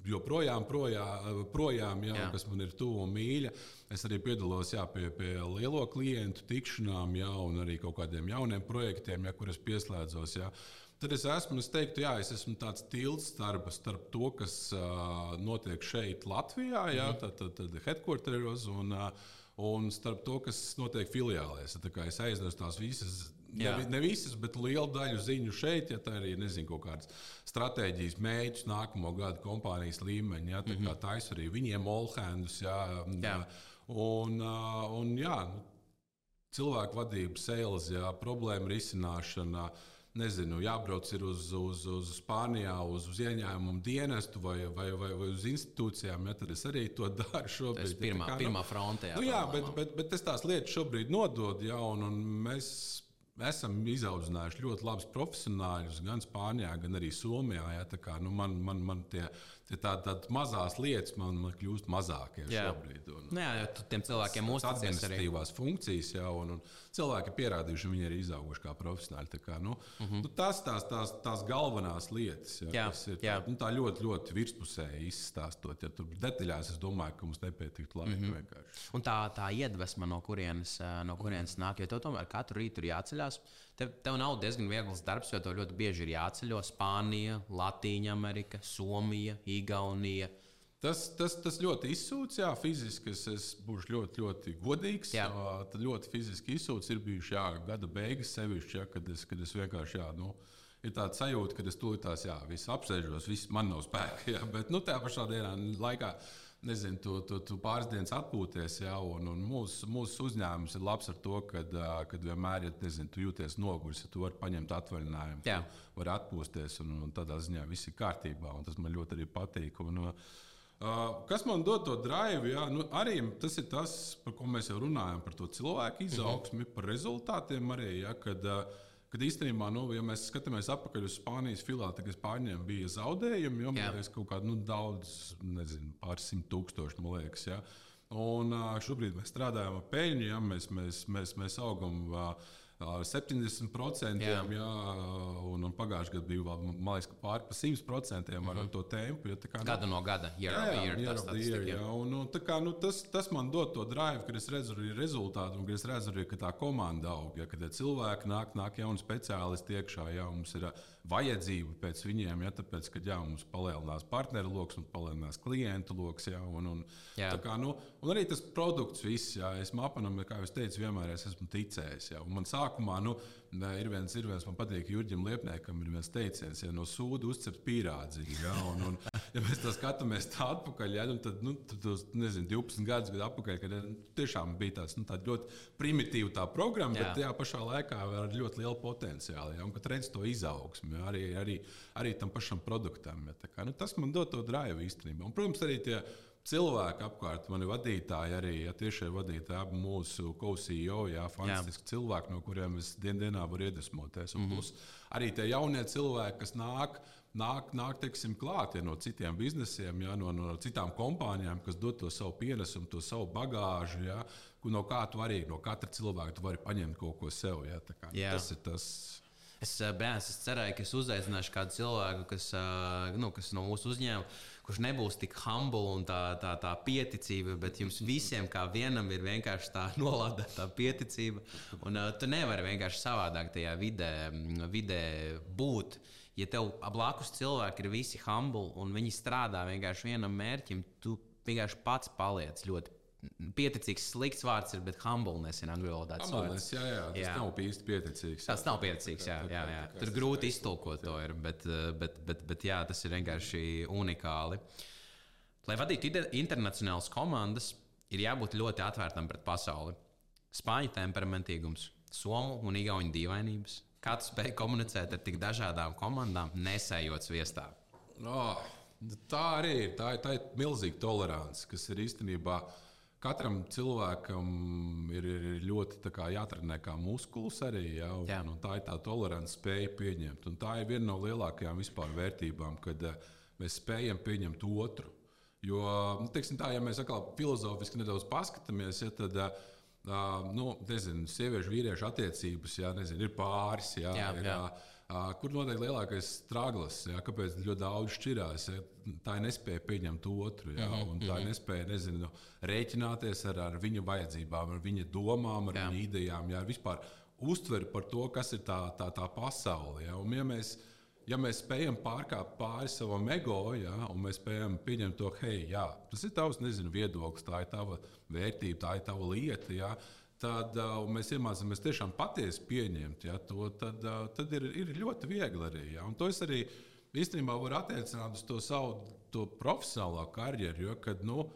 Speaker 1: joprojām, projām, projām jā, jā. kas man ir tuvu un mīļa. Es arī piedalos jā, pie, pie lielo klientu tikšanām, jā, un arī kaut kādiem jauniem projektiem, jā, kurus pieslēdzos. Jā. Tad es esmu, es teiktu, jā, es esmu tāds tilts starp, starp to, kas uh, notiek šeit, Latvijā, jā, mm tad, tad, tad headquarteros un, uh, un starp to, kas notiek filiālēs. Es aiznesu tās visas ne, ne visas, bet lielu daļu ziņu šeit, ja tā arī nezinu, kaut kādas stratēģijas mēģinājums nākamo gadu kompānijas līmeņa. Ja, tā mm -hmm. kā taisa arī viņiem olhēndus. Ja, jā. Un, un, jā, nu, cilvēku vadība, sales, jā, problēma risināšana. Nezinu, jābrauc uz, uz, uz Spāniju, uz, uz ieņēmumu dienestu vai, vai, vai, vai uz institūcijām. Ja, tad es arī to daru šobrīd. Tas
Speaker 2: ir pirmā, kā, pirmā frontē.
Speaker 1: Jā, nu, jā bet, bet, bet es tās lietas šobrīd nododu, ja, un, un mēs esam izaudzinājuši ļoti labus profesionāļus gan Spānijā, gan arī Somijā. Ja, kā, nu, man, man, man tie Tādas tā, tā mazas lietas man, man kļūst mazākie jā. šobrīd. Un,
Speaker 2: nu jā, jo tiem cilvēkiem ir
Speaker 1: administratīvās funkcijas, jā, un, un cilvēki ir pierādījuši, viņi ir izauguši kā profesionāļi. Kā, nu, mm -hmm. nu, tas tās, tās, tās galvenās lietas, jā, jā, kas ir tā, nu, tā ļoti, ļoti virspusēji izstāstot. Ja tur detaļās es domāju, ka mums nepietiktu labi. Mm -hmm.
Speaker 2: Un tā, tā iedvesma, no kurienes, no kurienes nāk, jo tev tomēr katru rītu ir jāceļās. Tev, tev nav diezgan viegls darbs, jo tev ļoti bieži ir jāceļo Spānija, Latvija, Amerika, Somija, Igaunija.
Speaker 1: Tas, tas, tas ļoti izsūcis, jā, fiziski es, es būšu ļoti, ļoti godīgs. Jā. Tad ļoti fiziski izsūcis ir bijuši jā, gada beigas, sevišķi, jā, kad, es, kad es vienkārši, jā, nu, ir tāda sajūta, ka es tūlīt tās, jā, viss apsēžos, viss man nav spēka, [laughs] jā, bet, nu, tajā pašā dienā laikā nezinu, tu, tu, tu pāris dienas atpūties. Ja, un, un mūsu, mūsu uzņēmums ir labs ar to, ka vienmēr, ja nezinu, tu jūties noguris, ja tu vari paņemt atvaļinājumu, tu vari atpūsties un, un tādā ziņā viss ir kārtībā. Tas man ļoti arī patīk. Un, Uh, kas man dod to drive? Jā, nu, arī tas ir tas, par ko mēs jau runājam, par to cilvēku izaugsmi, mm -hmm. par rezultātiem arī. Jā, kad, uh, Kad īstenībā, nu, ja mēs skatāmies atpakaļ uz Spānijas filiāli, tad Spāņiem bija zaudējumi, jo mēs kaut kādā nu, daudz, nezinu, pāris simt tūkstoši, man liekas. Ja? Un šobrīd mēs strādājam ar peļņu, ja? mēs, mēs, mēs, mēs augam. Uh, ar 70%, jā. Jā, un, un pagājušajā gadā bija liekas, pāri par 100% ar mm -hmm. to tempu. Ja, kā,
Speaker 2: nu, Gada no gada,
Speaker 1: year tas, nu, tas, man dod to drive, kad es redzu arī rezultātu, un es redzu arī, ka tā komanda aug, ja, kad cilvēki nāk, nāk jauni speciālisti iekšā, ja mums ir vajadzība pēc viņiem, ja tāpēc, ka jā, mums palielinās partneru lokus un palielinās klientu lokus. Ja, un, un, kā, nu, un arī tas produkts, viss, ja, es mapanam, kā jau teicu, vienmēr es esmu ticējis. Ja, man sākumā nu, ir viens, ir viens, man patīk, Jurģim Liepniekam ir viens teiciens, ja no sūda uzcept pīrādziņu. Ja, un, un, ja mēs tā skatāmies tā atpakaļ, ja, tad, nu, tad nezinu, 12 gadus atpakaļ, kad nu, tiešām bija tāds, nu, ļoti primitīva tā programma, jā. bet tajā pašā laikā ar ļoti lielu potenciālu. Ja, un kad redz to izaugsmu, ja, arī, arī, arī tam pašam produktam. Ja, kā, nu, tas man dod to drive īstenībā. Un, protams, arī tie cilvēki apkārt, mani vadītāji, arī ja, tiešie vadītāji, abi mūsu co-CEO, jā, fantastiski jā. cilvēki, no kuriem es dien dienā varu iedvesmoties. Un mm -hmm. plus arī tie jaunie cilvēki, kas nāk. Nāk, nāk teiksim, klāt ja, no citiem biznesiem, ja, no, no citām kompānijām, kas dod to savu pienesumu, to savu bagāžu. Ja, no kā tu arī no katra cilvēka tu vari paņemt kaut ko sev. Ja, kā, nu, tas ir tas.
Speaker 2: Es, bērns, es cerēju, ka es uzaicināšu kādu cilvēku, kas, nu, kas no mūsu uzņēmuma kurš nebūs tik humble un tā, tā, tā pieticība, bet jums visiem kā vienam ir vienkārši tā [laughs] nolādēta pieticība. Un uh, tu nevari vienkārši savādāk tajā vidē, vidē būt. Ja tev blakus cilvēki ir visi humble un viņi strādā vienkārši vienam mērķim, tu vienkārši pats paliec ļoti Pieticīgs, slikts vārds ir, bet humbleness ir angļu valodā.
Speaker 1: Humbleness, jā, jā, tas jā. nav īsti pieticīgs.
Speaker 2: Tas nav pieticīgs, jā, jā, jā. Tur grūti iztulkot to, ir, bet, eh, bet, bet, bet jā, tas ir vienkārši unikāli. Lai vadītu internacionālas komandas, ir jābūt ļoti atvērtam pret pasauli. Spāņu temperamentīgums, somu un igauņu dīvainības. Kā tu spēj komunicēt ar tik dažādām komandām, nesējot sviestā?
Speaker 1: Oh, tā arī ir. Tā, tā ir milzīga tolerance, kas ir īstenībā Katram cilvēkam ir, ir ļoti kā, jātrenē kā muskulis arī. Ja, un, Jā. un tā ir tā tolerants spēja pieņemt. Un tā ir viena no lielākajām vispār vērtībām, kad uh, mēs spējam pieņemt otru. Jo, nu, teiksim, tā, ja mēs atkal filozofiski nedaudz paskatāmies, ja, tad uh, nu, nezinu, sieviešu vīriešu attiecības ja, nezinu, ir pāris. Ja, jā, ir, jā. Uh, Kur notiek lielākais strāglis? Ja, kāpēc ļoti daudz šķirās? Ja, tā ir nespēja pieņemt otru, ja, -hmm. un tā ir mhm. nespēja nezinu, rēķināties ar, ar viņa vajadzībām, ar viņa domām, ar jā. viņa idejām, ja, vispār uztveri par to, kas ir tā, tā, tā pasaule. Ja, un, ja mēs, ja mēs spējam pārkāpt pāri savam ego, ja, un mēs spējam pieņemt to, hei, jā, tas ir tavs nezinu, viedoklis, tā ir tava vērtība, tā ir tava lieta. Ja, tad uh, mēs iemācāmies tiešām patiesi pieņemt ja, to, tad, uh, tad ir, ir ļoti viegli arī. Ja. To es arī īstenībā varu attiecināt uz to savu to profesionālo karjeru, jo kad, nu,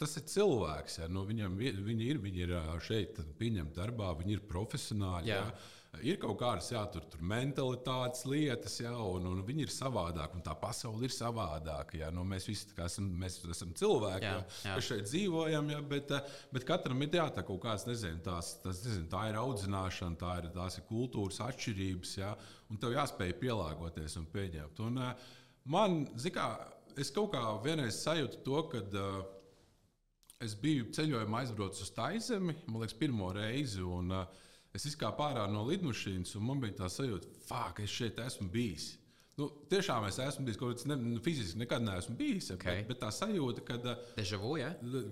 Speaker 1: tas ir cilvēks. Ja, nu, viņam, viņi, ir, viņi ir šeit pieņemti darbā, viņi ir profesionāļi. Jā. Ja. Ir kaut kādas jā, tur, tur mentalitātes lietas, jā, un, un viņi ir savādāki, un tā pasaule ir savādāka. Jā, nu, mēs visi esam, mēs esam cilvēki, jā, jā. kas šeit dzīvojam, jā, bet, bet katram ir jā, tā kaut kāds, nezinu, tās, tas, nezinu, tā ir audzināšana, tā ir, tās ir kultūras atšķirības, jā, un tev jāspēj pielāgoties un pieņemt. Un, man, kā, es kaut kā vienreiz sajūtu to, ka uh, es biju ceļojumā aizbraucis uz Taizemi, man liekas, pirmo reizi. Un, uh, Es izkāpu ārā no lidmašīnas, un man bija tā sajūta, ka es šeit esmu bijis. Nu, tiešām es esmu bijis kaut kāds ne, nu, fiziski, nekad neesmu bijis. Okay. Bet, bet tā sajūta, ka.
Speaker 2: Dežavu, ja?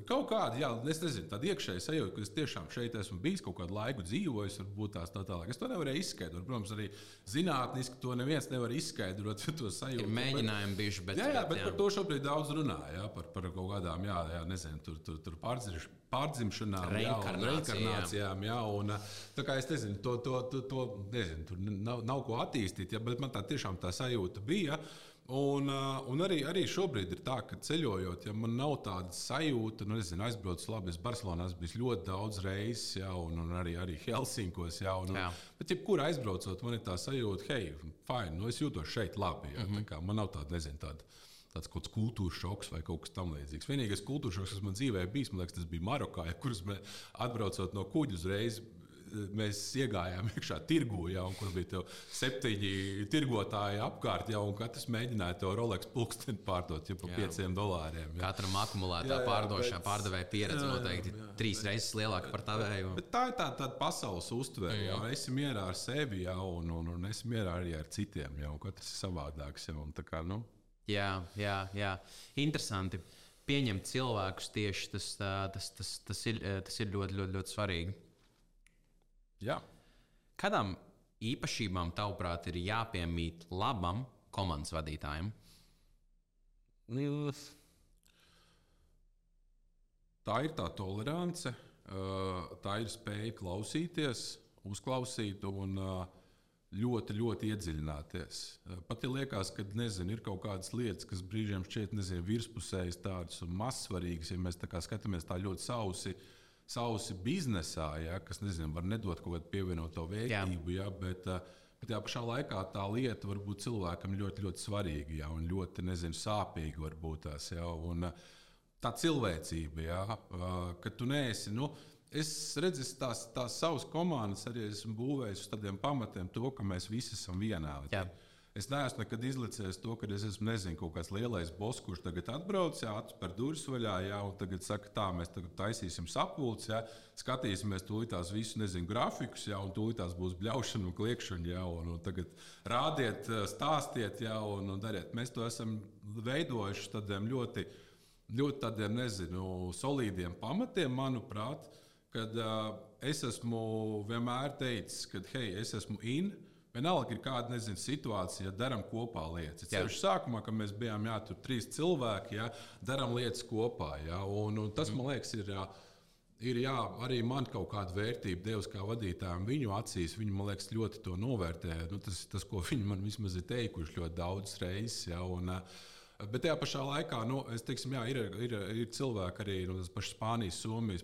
Speaker 1: Kaut kāda, jā, es nezinu, tāda iekšēja sajūta, ka es tiešām šeit esmu bijis kaut kādu laiku dzīvojis, varbūt tās tā tālāk. Es to nevarēju izskaidrot. Protams, arī zinātniski to neviens nevar izskaidrot. [laughs] To sajūtu.
Speaker 2: Ir mēģinājumi bijuši, bet.
Speaker 1: Jā, jā, bet jā. par to šobrīd daudz runā. Jā, par, par kaut kādām, jā, jā nezinu, tur, tur, tur pārdziļināšanām pārdzimšanām, reinkarnācijām. Jā, un, es nezinu, to, to, to, to nezinu, tur nav, nav ko attīstīt, ja, bet man tā tiešām tā sajūta bija. Un, un arī, arī šobrīd ir tā, ka ceļojot, ja man nav tāda sajūta, nu, nezinu, aizbraucis labi, es Barcelonā esmu bijis ļoti daudz reizes, ja, un, un arī, arī Helsinkos. Ja, un, jā. bet, jebkurā aizbraucot, man ir tā sajūta, hei, fine, nu, es jūtos šeit labi. Ja, mm -hmm. Man nav tāda, nezinu, tāda tāds kaut kāds kultūras šoks vai kaut kas tamlīdzīgs. Vienīgais kultūras šoks, kas man dzīvē bijis, man liekas, tas bija Marokā, kurus atbraucot no kuģa uzreiz. Mēs iegājām iekšā tirgu, jau tur bija septiņi tirgotāji apkārt, jau katrs mēģināja to Rolex pulksteni pārdot par jā. pieciem dolāriem.
Speaker 2: Jā. Katram akumulētā pārdošanā bet... pārdevēja pieredze jā, noteikti jā, jā. trīs reizes lielāka par tavēju.
Speaker 1: Bet tā ir tā, tāda pasaules uztvere. Jā, esi mierā ar sevi, jau, un, un, un esi mierā arī ar citiem. Jau, katrs ir savādāks. Jau, kā, nu,
Speaker 2: Jā, jā, jā. interesanti. Pieņemt cilvēkus tieši tas, tas, tas, tas, ir, tas ir ļoti, ļoti, ļoti svarīgi.
Speaker 1: Jā.
Speaker 2: Kādām īpašībām, tavuprāt, ir jāpiemīt labam komandas vadītājam?
Speaker 1: Tā ir tā tolerance, tā ir spēja klausīties, uzklausīt un uh, ļoti, ļoti iedziļināties. Eh, pat ja liekas, ka nezinu, ir kaut kādas lietas, kas brīžiem šķiet nezinu, virspusējas, tādas un mazsvarīgas, ja mēs tā skatāmies tā ļoti sausi. Sausi biznesā, ja, kas nezinu, var nedot kaut kādu pievienoto vērtību, ja, bet, eh, bet tajā pašā laikā tā lieta var būt cilvēkam ļoti, ļoti svarīga ja, un ļoti nezinu, sāpīga. Varbūt tās, ja, un, eh, tā cilvēcība, ja, ka tu neesi. Nu, Es redzu, tās, tās savas komandas arī esmu būvējis uz tādiem pamatiem, to, ka mēs visi esam vienādi. Jā. Es neesmu nekad izlicies to, ka es esmu nezinu, kaut kāds lielais boss, kurš tagad atbrauc, jā, atver durvis vaļā, jā, un tagad saka, tā, mēs tagad taisīsim sapulci, jā, skatīsimies tūlīt tās visu, nezinu, grafikus, jā, un tūlīt tās būs bļaušana un kliekšana, jā, un, un tagad rādiet, stāstiet, jā, un, un dariet. Mēs to esam veidojuši tādiem ļoti, ļoti tādiem, nezinu, solīdiem pamatiem, manuprāt kad uh, es esmu vienmēr teicis, ka, hei, es esmu in. Vienalga ir kāda nezinu, situācija, ja darām kopā lietas. Ceļš sākumā, kad mēs bijām jā, tur trīs cilvēki, ja, darām lietas kopā. Ja, un, un tas, man liekas, ir. Ir jā, arī man kaut kāda vērtība devusi kā vadītājam. Viņu acīs viņi man liekas, ļoti to novērtē. Nu, tas, tas, ko viņi man vismaz ir teikuši ļoti daudzas reizes. Ja, un, uh, Bet tajā pašā laikā nu, teiksim, jā, ir, ir, ir cilvēki arī no nu, Spānijas, Somijas,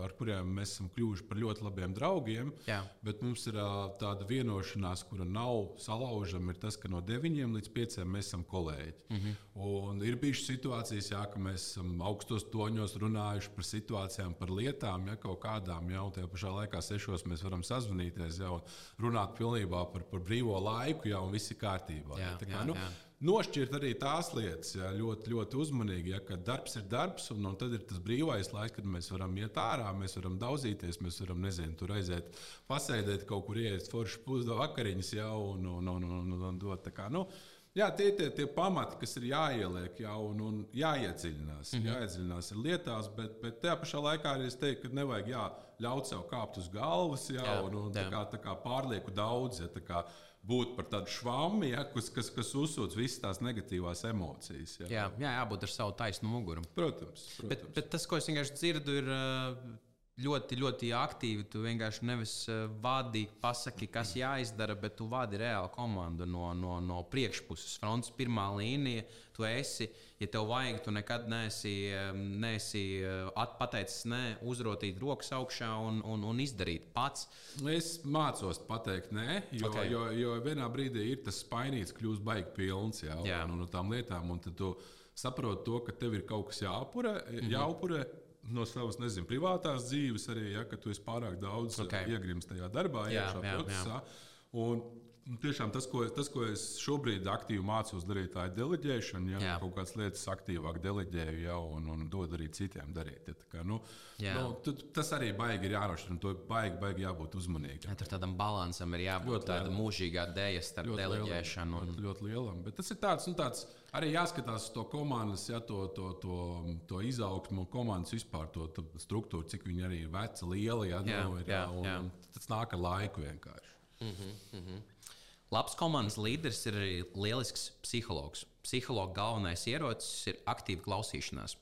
Speaker 1: ar kuriem mēs esam kļuvuši par ļoti labiem draugiem. Jā. Bet mums ir tāda vienošanās, kura nav salaužama, ir tas, ka no 9 līdz 5 mēs esam kolēģi. Mm -hmm. Un ir bijušas situācijas, jā, ka mēs esam augstos toņos runājuši par situācijām, par lietām, ja kaut kādām, ja, un tajā pašā laikā sešos mēs varam sazvanīties, ja, un runāt pilnībā par, par brīvo laiku, ja, un viss ir kārtībā. Jā, ja, kā, jā, nu, jā nošķirt arī tās lietas jā, ļoti, ļoti uzmanīgi. Ja, kad darbs ir darbs, un, un tad ir tas brīvais laiks, kad mēs varam iet ārā, mēs varam daudzīties, mēs varam, nezinu, tur aiziet, pasēdēt kaut kur, iet forši pusdienu vakariņas jau un, un, un, un, un, un dot. Kā, nu, Jā, tie ir tie, tie pamati, kas ir jāieliek jau un, un jāiedziļinās. Mm -hmm. Jāiedziļinās ir lietās, bet, bet tajā pašā laikā arī es teiktu, ka nevajag jā, ļaut sev kāpt uz galvas jā, jā, un, un jā. Tā kā, tā kā pārlieku daudz. Ja, tā kā, būt par tādu švāmu, ja, kas, kas, kas uzsūdz visas tās negatīvās emocijas. Ja.
Speaker 2: Jā, jā, jābūt ar savu taisnu muguru.
Speaker 1: Protams. protams.
Speaker 2: Bet, bet tas, ko es vienkārši dzirdu, ir. Ļoti, ļoti aktīvi. Tu vienkārši nevis uh, vadi, pasaki, kas jāizdara, bet tu vadi reāli komandu no, no, no priekšpuses, frontes pirmā līnija. Tu esi, ja tev vajag, tu nekad neesi, neesi pateicis, nē, uzrotīt rokas augšā un, un, un izdarīt pats.
Speaker 1: Es mācos pateikt, nē, jo, okay. jo, jo vienā brīdī ir tas spainīts, kļūst baigi pilns jā, jā. Un, un, un tām lietām. Un tad tu saproti to, ka tev ir kaut kas jāupurē. Mm -hmm. jāupurē no savas nezinu, privātās dzīves arī, ja, ka tu esi pārāk daudz okay. iegrimis tajā darbā, jā, iekšā jā, procesā. Jā. Un, Tiešām tas ko, tas, ko es šobrīd aktīvi mācos darīt, tā ir deleģēšana. Ja, jā. kaut kādas lietas aktīvāk deleģēju jau un, un dod arī citiem darīt. Ja, kā, nu, nu, tu, tas arī baigi ir jānošķir, un to baigi, baigi jābūt uzmanīgam.
Speaker 2: Ja, tur tādam balansam ir jābūt ļoti tāda mūžīgā dēļa starp ļoti deleģēšanu.
Speaker 1: Un... ļoti lielam. Bet tas ir tāds, nu, tāds arī jāskatās uz to komandas, ja, to, to, to, to izaugsmu, komandas vispār to, to struktūru, cik viņi arī ir veci, lieli. Ja, jā, nu, ir, jā, un, jā. Tas nāk ar laiku vienkārši. Mm -hmm,
Speaker 2: mm -hmm. Labs komandas līderis ir arī lielisks psihologs. Psihologa galvenais ierocis ir aktīva klausīšanās.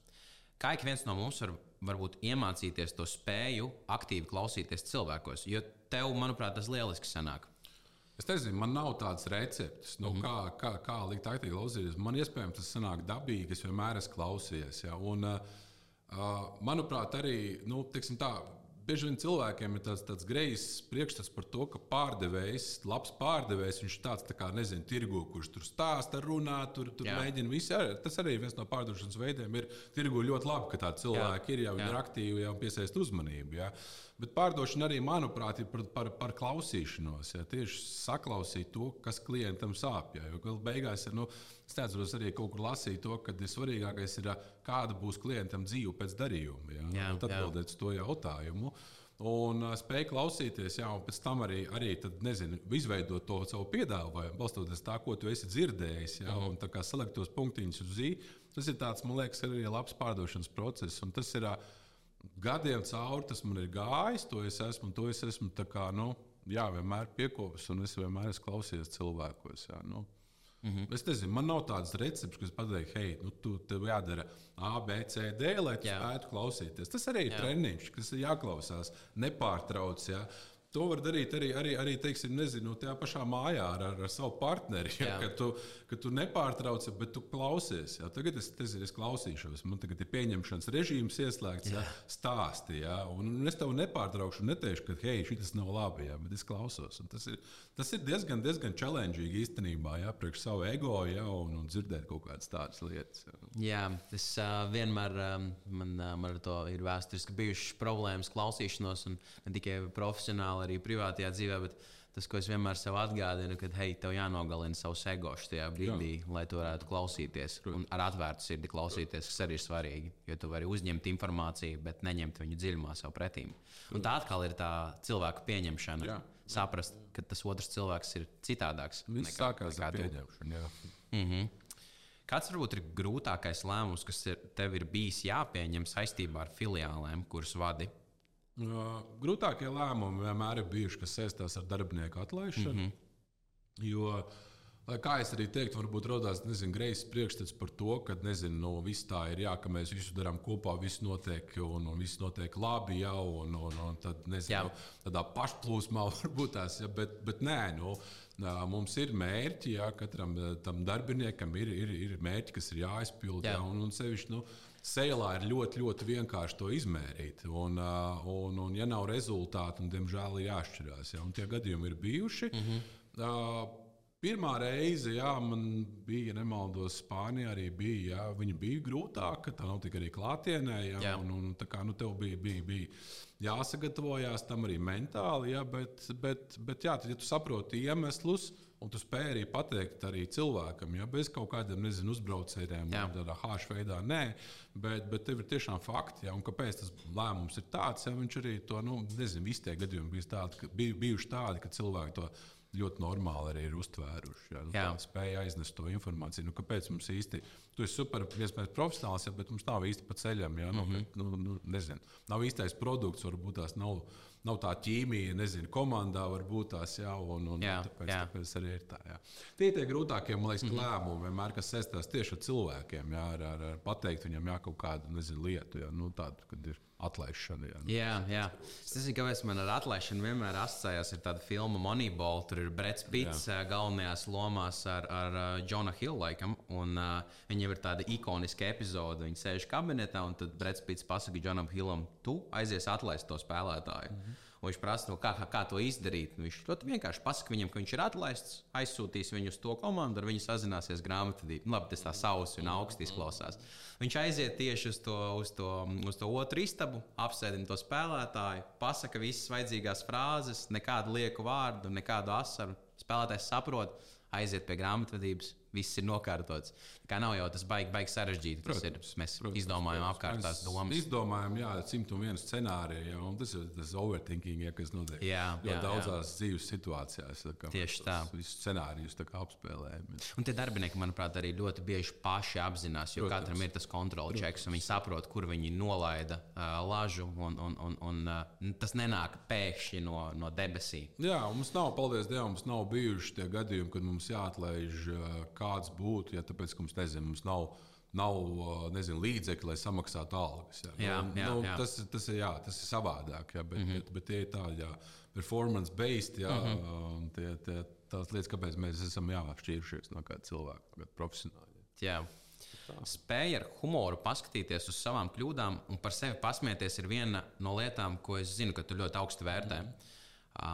Speaker 2: Kā ik viens no mums var varbūt iemācīties to spēju aktīvi klausīties cilvēkos, jo tev, manuprāt, tas lieliski sanāk.
Speaker 1: Es nezinu, man nav tādas receptes, nu, mm -hmm. kā, kā, kā likt aktīvi klausīties. Man iespējams tas sanāk dabīgi, es vienmēr esmu klausījies. Ja? Un, uh, manuprāt, arī nu, tā, bieži vien cilvēkiem ir tāds, tāds greizs priekšstats par to, ka pārdevējs, labs pārdevējs, viņš ir tāds, tā kā, nezinu, tirgu, kurš tur stāsta, runā, tur, tur Jā. mēģina visu. Tas arī viens no pārdošanas veidiem ir tirgu ļoti labi, ka tādi cilvēki Jā. ir, jau viņi ir aktīvi, jau piesaist uzmanību. Ja? Bet pārdošana arī, manuprāt, ir par, par, par klausīšanos. Ja? Tieši saklausīt to, kas klientam sāp. Ja? Jo beigās ir, nu, es atceros arī kaut kur lasīt to, ka svarīgākais ir, kāda būs klientam dzīve pēc darījuma. Ja? Jā, tad atbildēt uz to jautājumu. Un uh, spēja klausīties, jā, un pēc tam arī, arī tad, nezinu, izveidot to savu piedāvājumu, balstoties tā, ko tu esi dzirdējis, jā, mm. un salikt tos punktiņus uz zīmes. Tas ir tāds, man liekas, arī labs pārdošanas process. Un tas ir gadiem cauri tas man ir gājis, to es esmu, to es esmu kā, nu, jā, vienmēr piekopis un es vienmēr esmu klausies cilvēkos. Jā, nu. Mm -hmm. Es nezinu, man nav tādas receptes, kas pateiks, hei, nu, tu tev jādara A, B, C, D, lai tu spētu klausīties. Tas arī ir jā. treniņš, kas ir jāklausās nepārtraukti. Ja? To var darīt arī, arī, arī teiksim, nezinu, tajā pašā mājā ar, ar, ar savu partneri. Ja, kad, tu, kad tu nepārtrauc, bet tu klausies. Ja. Tagad es, es, es klausīšos, man tagad ir pieņemšanas režīms ieslēgts, ja, stāsti. Ja, un es tev nepārtraukšu, neteikšu, ka hei, šis nav labi, ja, bet es klausos. Un tas ir, tas ir diezgan, diezgan challenging īstenībā, ja, priekš savu ego ja, un, un dzirdēt kaut kādas tādas lietas. Ja.
Speaker 2: Jā, tas uh, vienmēr um, man, uh, man ar to ir vēsturiski bijušas problēmas klausīšanos, un ne tikai profesionāli arī privātajā dzīvē. Bet tas, ko es vienmēr sev atgādinu, ka, hei, tev jānogalina savs ego šajā brīdī, Jā. lai tu varētu klausīties. Un ar atvērtu sirdi klausīties, kas arī ir svarīgi. Jo tu vari uzņemt informāciju, bet neņemt viņu dziļumā sev pretī. Un tā atkal ir tā cilvēka pieņemšana. Jā. Saprast, ka tas otrs cilvēks ir citādāks.
Speaker 1: Viņš sākās ar pieņemšanu. Mm -hmm.
Speaker 2: Kāds varbūt ir grūtākais lēmums, kas ir, tev ir bijis jāpieņem saistībā ar filiālēm, kuras vadi?
Speaker 1: Grūtākie lēmumi vienmēr ir bijuši, kas saistās ar darbinieku atlaišanu. Mm -hmm. Jo, kā es arī teiktu, varbūt radās greizs priekšstats par to, ka nezinu, no, viss tā ir, jā, ka mēs visu darām kopā, viss notiek un, un viss notiek labi jau, un, un, un tad, nezinu, jā. tādā pašplūsmā [laughs] varbūt tās, ja, bet, bet nē. Nu, Mums ir mērķi, jā, katram tam darbiniekam ir, ir, ir mērķi, kas ir jāizpild. Jā. Jā, un, un sevišķi, nu, Sēlā ir ļoti, ļoti vienkārši to izmērīt. Un, un, un ja nav rezultātu, tad, diemžēl, ir jāšķirās. Ja? Un tie gadījumi ir bijuši. Mm -hmm. Pirmā reize, jā, man bija, ja nemaldos, Spānijā arī bija. Jā, viņa bija grūtāka, tā nav tikai klātienē. Jā, jā. Un, un, tā kā nu, tev bija, bija, bija jāsagatavojās tam arī mentāli, jā, bet, bet, bet jā, tad, ja tu saproti iemeslus, Un tu spēj arī pateikt arī cilvēkam, ja bez kaut kādiem nezinu, uzbraucējiem, tādā hāša veidā, nē, bet, bet tev ir tiešām fakti. Ja, kāpēc tas lēmums ir tāds? Ja, viņš arī to, nu, nezinu, visi tie gadījumi bija tādi, ka, bij, bijuši tādi, ka cilvēki to ļoti normāli arī ir uztvēruši. Ja, nu, spēja aiznest to informāciju. Nu, kāpēc mums īsti, tu esi super, iespējams, profesionāls, ja, bet mums nav īsti pa ceļam. Ja, nu, mm -hmm. nu, nu, nezinu, nav īstais produkts, varbūt tās nav nav tā ķīmija, nezinu, komandā varbūt tās jau, un, un jā, tāpēc, jā. tāpēc arī ir tā. Jā. Tie ir tie grūtākie, man liekas, mm -hmm. lēmumi vienmēr, kas saistās tieši ar cilvēkiem, jā, ar, ar, ar pateikt viņam jā, kaut kādu nezinu, lietu, jā, nu, tādu, kad ir atlaišana. Jā,
Speaker 2: jā, jā. Es nezinu, kāpēc man ar atlaišanu vienmēr asociējās ar tādu filmu Moneyball. Tur ir Brits Pits jā. galvenajās lomās ar, ar Džona Hillu laikam. Un, uh, viņam ir tāda ikoniska epizode. Viņi sēž kabinetā un tad Brits Pits pasaka Džonam Hillam, tu aizies atlaist to spēlētāju. Mm -hmm. Viņš prasa, no kā, kā to izdarīt. Viņš ļoti vienkārši pasakā viņam, ka viņš ir atlaists, aizsūtīs viņu uz to komandu, ar viņu sazināsies grāmatvedī. Nu, labi, tas tā sausi un augsts izklausās. Viņš aiziet tieši uz to, uz to, uz to otru istabu, apsēdina to spēlētāju, pasaka visas vajadzīgās frāzes, nekādu lieku vārdu, nekādu asaru. Spēlētājs saprot, aiziet pie grāmatvedības, viss ir nokārtots. Kā nav jau tas baigi, baigi sarežģīti. Protams, ir, mēs protams, izdomājam protams. apkārt tās domas.
Speaker 1: Izdomājam, jā, 101 scenāriju, ja, un tas ir tas overthinking, ja, kas notiek jā, jā, daudzās jā. dzīves situācijās. Tā
Speaker 2: Tieši tā.
Speaker 1: Visus scenārijus apspēlējam.
Speaker 2: Un tie darbinieki, manuprāt, arī ļoti bieži paši apzinās, jo protams. katram ir tas kontrols čeks, un viņi saprot, kur viņi nolaida uh, lažu, un, un, un, un uh, tas nenāk pēkšņi no, no debesīm.
Speaker 1: Jā, mums nav, paldies Dievam, mums nav bijuši tie gadījumi, kad mums jāatlaiž uh, kāds būtu, ja tāpēc, ka mums nezinu, mums nav. Nav nezinu, līdzekļi, lai samaksātu algas. Jā.
Speaker 2: Jā,
Speaker 1: nu,
Speaker 2: jā,
Speaker 1: nu,
Speaker 2: jā.
Speaker 1: Tas, tas, ir, jā, tas ir savādāk, jā, bet, mm -hmm. bet, bet tie ir tādi performance-based, mm -hmm. tie, tie, tās lietas, kāpēc mēs esam jā, šķīrušies no kāda cilvēka, kāda profesionāla.
Speaker 2: Jā. Spēja ar humoru paskatīties uz savām kļūdām un par sevi pasmieties ir viena no lietām, ko es zinu, ka tu ļoti augstu vērtē. Mm -hmm.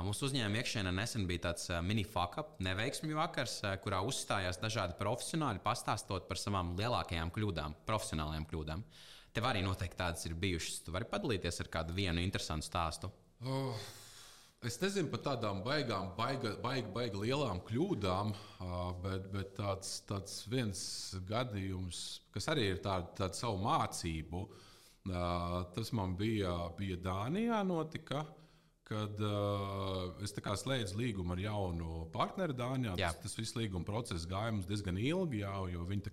Speaker 2: Mūsu uzņēmuma iekšienē nesen bija tāds mini-fuck-up, neveiksmju vakars, kurā uzstājās dažādi profesionāļi, pastāstot par savām lielākajām kļūdām, profesionālajām kļūdām. Tev arī noteikti tādas ir bijušas. Tu vari padalīties ar kādu vienu interesantu stāstu.
Speaker 1: Oh. Es nezinu par tādām baigām, baigi, baigi, baigi lielām kļūdām, bet, bet tāds, tāds viens gadījums, kas arī ir tāda, tāda savu mācību, tas man bija, bija Dānijā. Notika, kad uh, es slēdzu līgumu ar jaunu partneri Dānijā. Tas, tas viss līguma process gāja mums diezgan ilgi, jau, jo viņi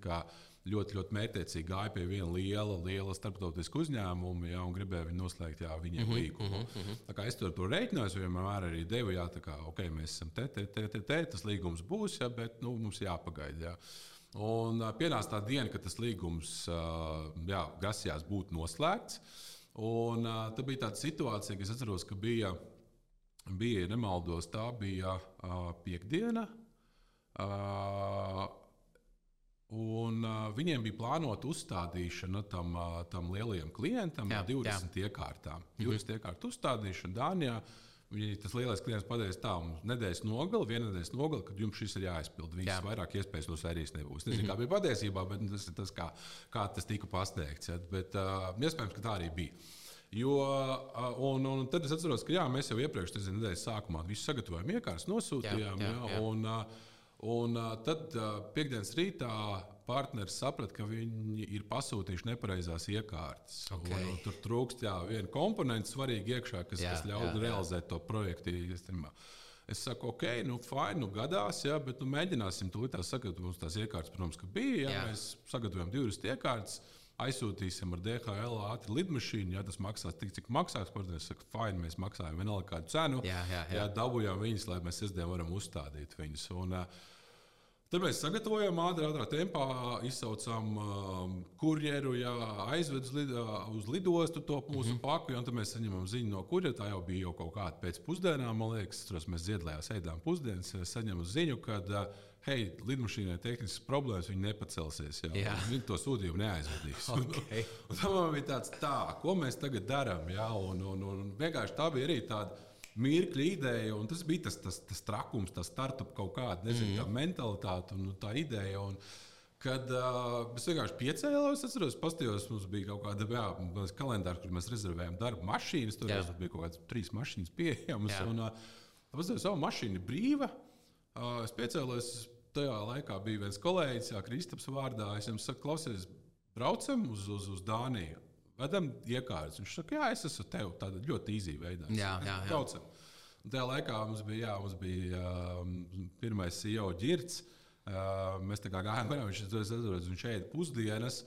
Speaker 1: ļoti, ļoti mērķiecīgi gāja pie viena liela, liela starptautiska uzņēmuma ja, un gribēja viņu noslēgt jā, viņiem mm -hmm, līgumu. Mm -hmm. Es tur, tur reiķinājos, vienmēr arī devu, jā, kā okay, mēs esam te, te, te, te, te, tas līgums būs, jā, bet nu, mums jāpagaida. Jā. Un uh, pienāca tā diena, kad tas līgums uh, jā, grasījās būt noslēgts. Un uh, tā bija tāda situācija, ka es atceros, ka bija bija, ja nemaldos, tā bija uh, piekdiena. Uh, un uh, viņiem bija plānota uzstādīšana tam, uh, tam lielajam klientam jā, 20 jā. iekārtām. 20 mhm. iekārtu uzstādīšana Dānijā. Viņi, tas lielais klients pateica, tā, mums nedēļas nogala, viena nedēļas nogala, kad jums šis ir jāizpild. Viņas jā. vairāk iespējas no sērijas nebūs. Nezinu, -hmm. kā bija patiesībā, bet tas ir tas, kā, kā tas tika pasteikts. Ja? Bet uh, iespējams, ka tā arī bija. Jo, un, un tad es atceros, ka jā, mēs jau iepriekš nedēļas sākumā visu sagatavojām, iekārtas nosūtījām. Jā, jā, jā. Un, un tad piekdienas rītā partneris saprata, ka viņi ir pasūtījuši nepareizās iekārtas. Okay. Un, un tur trūkst jā, viena komponenta svarīga iekšā, kas, jā, kas ļauj realizēt to projektu. Es saku, ok, nu, fine, nu, gadās, jā, bet nu, mēģināsim to līdzi sagatavot. Mums tās iekārtas, protams, bija. Jā, jā. Mēs sagatavojam divas iekārtas aizsūtīsim ar DHL ātri lidmašīnu. Ja tas maksās tik, cik maksās, protams, saka, fine, mēs maksājam vienalga kādu cenu. Jā, jā, jā. jā dabūjām viņus, lai mēs sestdien varam uzstādīt viņus. Un, uh, Tad mēs sagatavojām ātrā, ātrā tempā, izsaucām um, kurjeru, jā, aizvedām uz, lid, uz lidostu to mūsu mm -hmm. paku, un tad mēs saņemam ziņu no kurjera. Tā jau bija jau kaut kāda pēcpusdienā, man liekas, tur mēs ziedlējām, ēdām pusdienas. Saņemam ziņu, ka uh, hei, lidmašīnai tehniskas problēmas, viņi nepacelsies. Jā. Jā. Viņi to sūtījumu neaizvedīs. [laughs] Okay. tam bija tāds, tā, ko mēs tagad darām. Un, un, un vienkārši tā bija arī tāda. Mirkļa ideja, un tas bija tas, tas, tas trakums, tas startup kaut kāda nezinu, mm -hmm. mentalitāte un tā ideja. Un, Kad uh, es vienkārši piecēlos, es atceros, paskatījos, mums bija kaut kāda jā, kalendāra, kur mēs rezervējām darba mašīnas. Tur jā. bija kaut kādas trīs mašīnas pieejamas. Un, uh, Paskatījos, savu mašīnu brīva. Uh, es piecēlos, tajā laikā bija viens kolēģis, Jā, Kristaps vārdā. Es viņam saku, klausies, braucam uz, uz, uz Dāniju. Vedam iekārtas. Viņš saka, jā, es esmu tev tādā ļoti īzī veidā.
Speaker 2: Jā, jā, jā.
Speaker 1: Braucam. Un tajā laikā mums bija, jā, mums bija um, pirmais CEO ģirts. Uh, mēs tā kā gājām garām, viņš, atceros, viņš ēda pusdienas.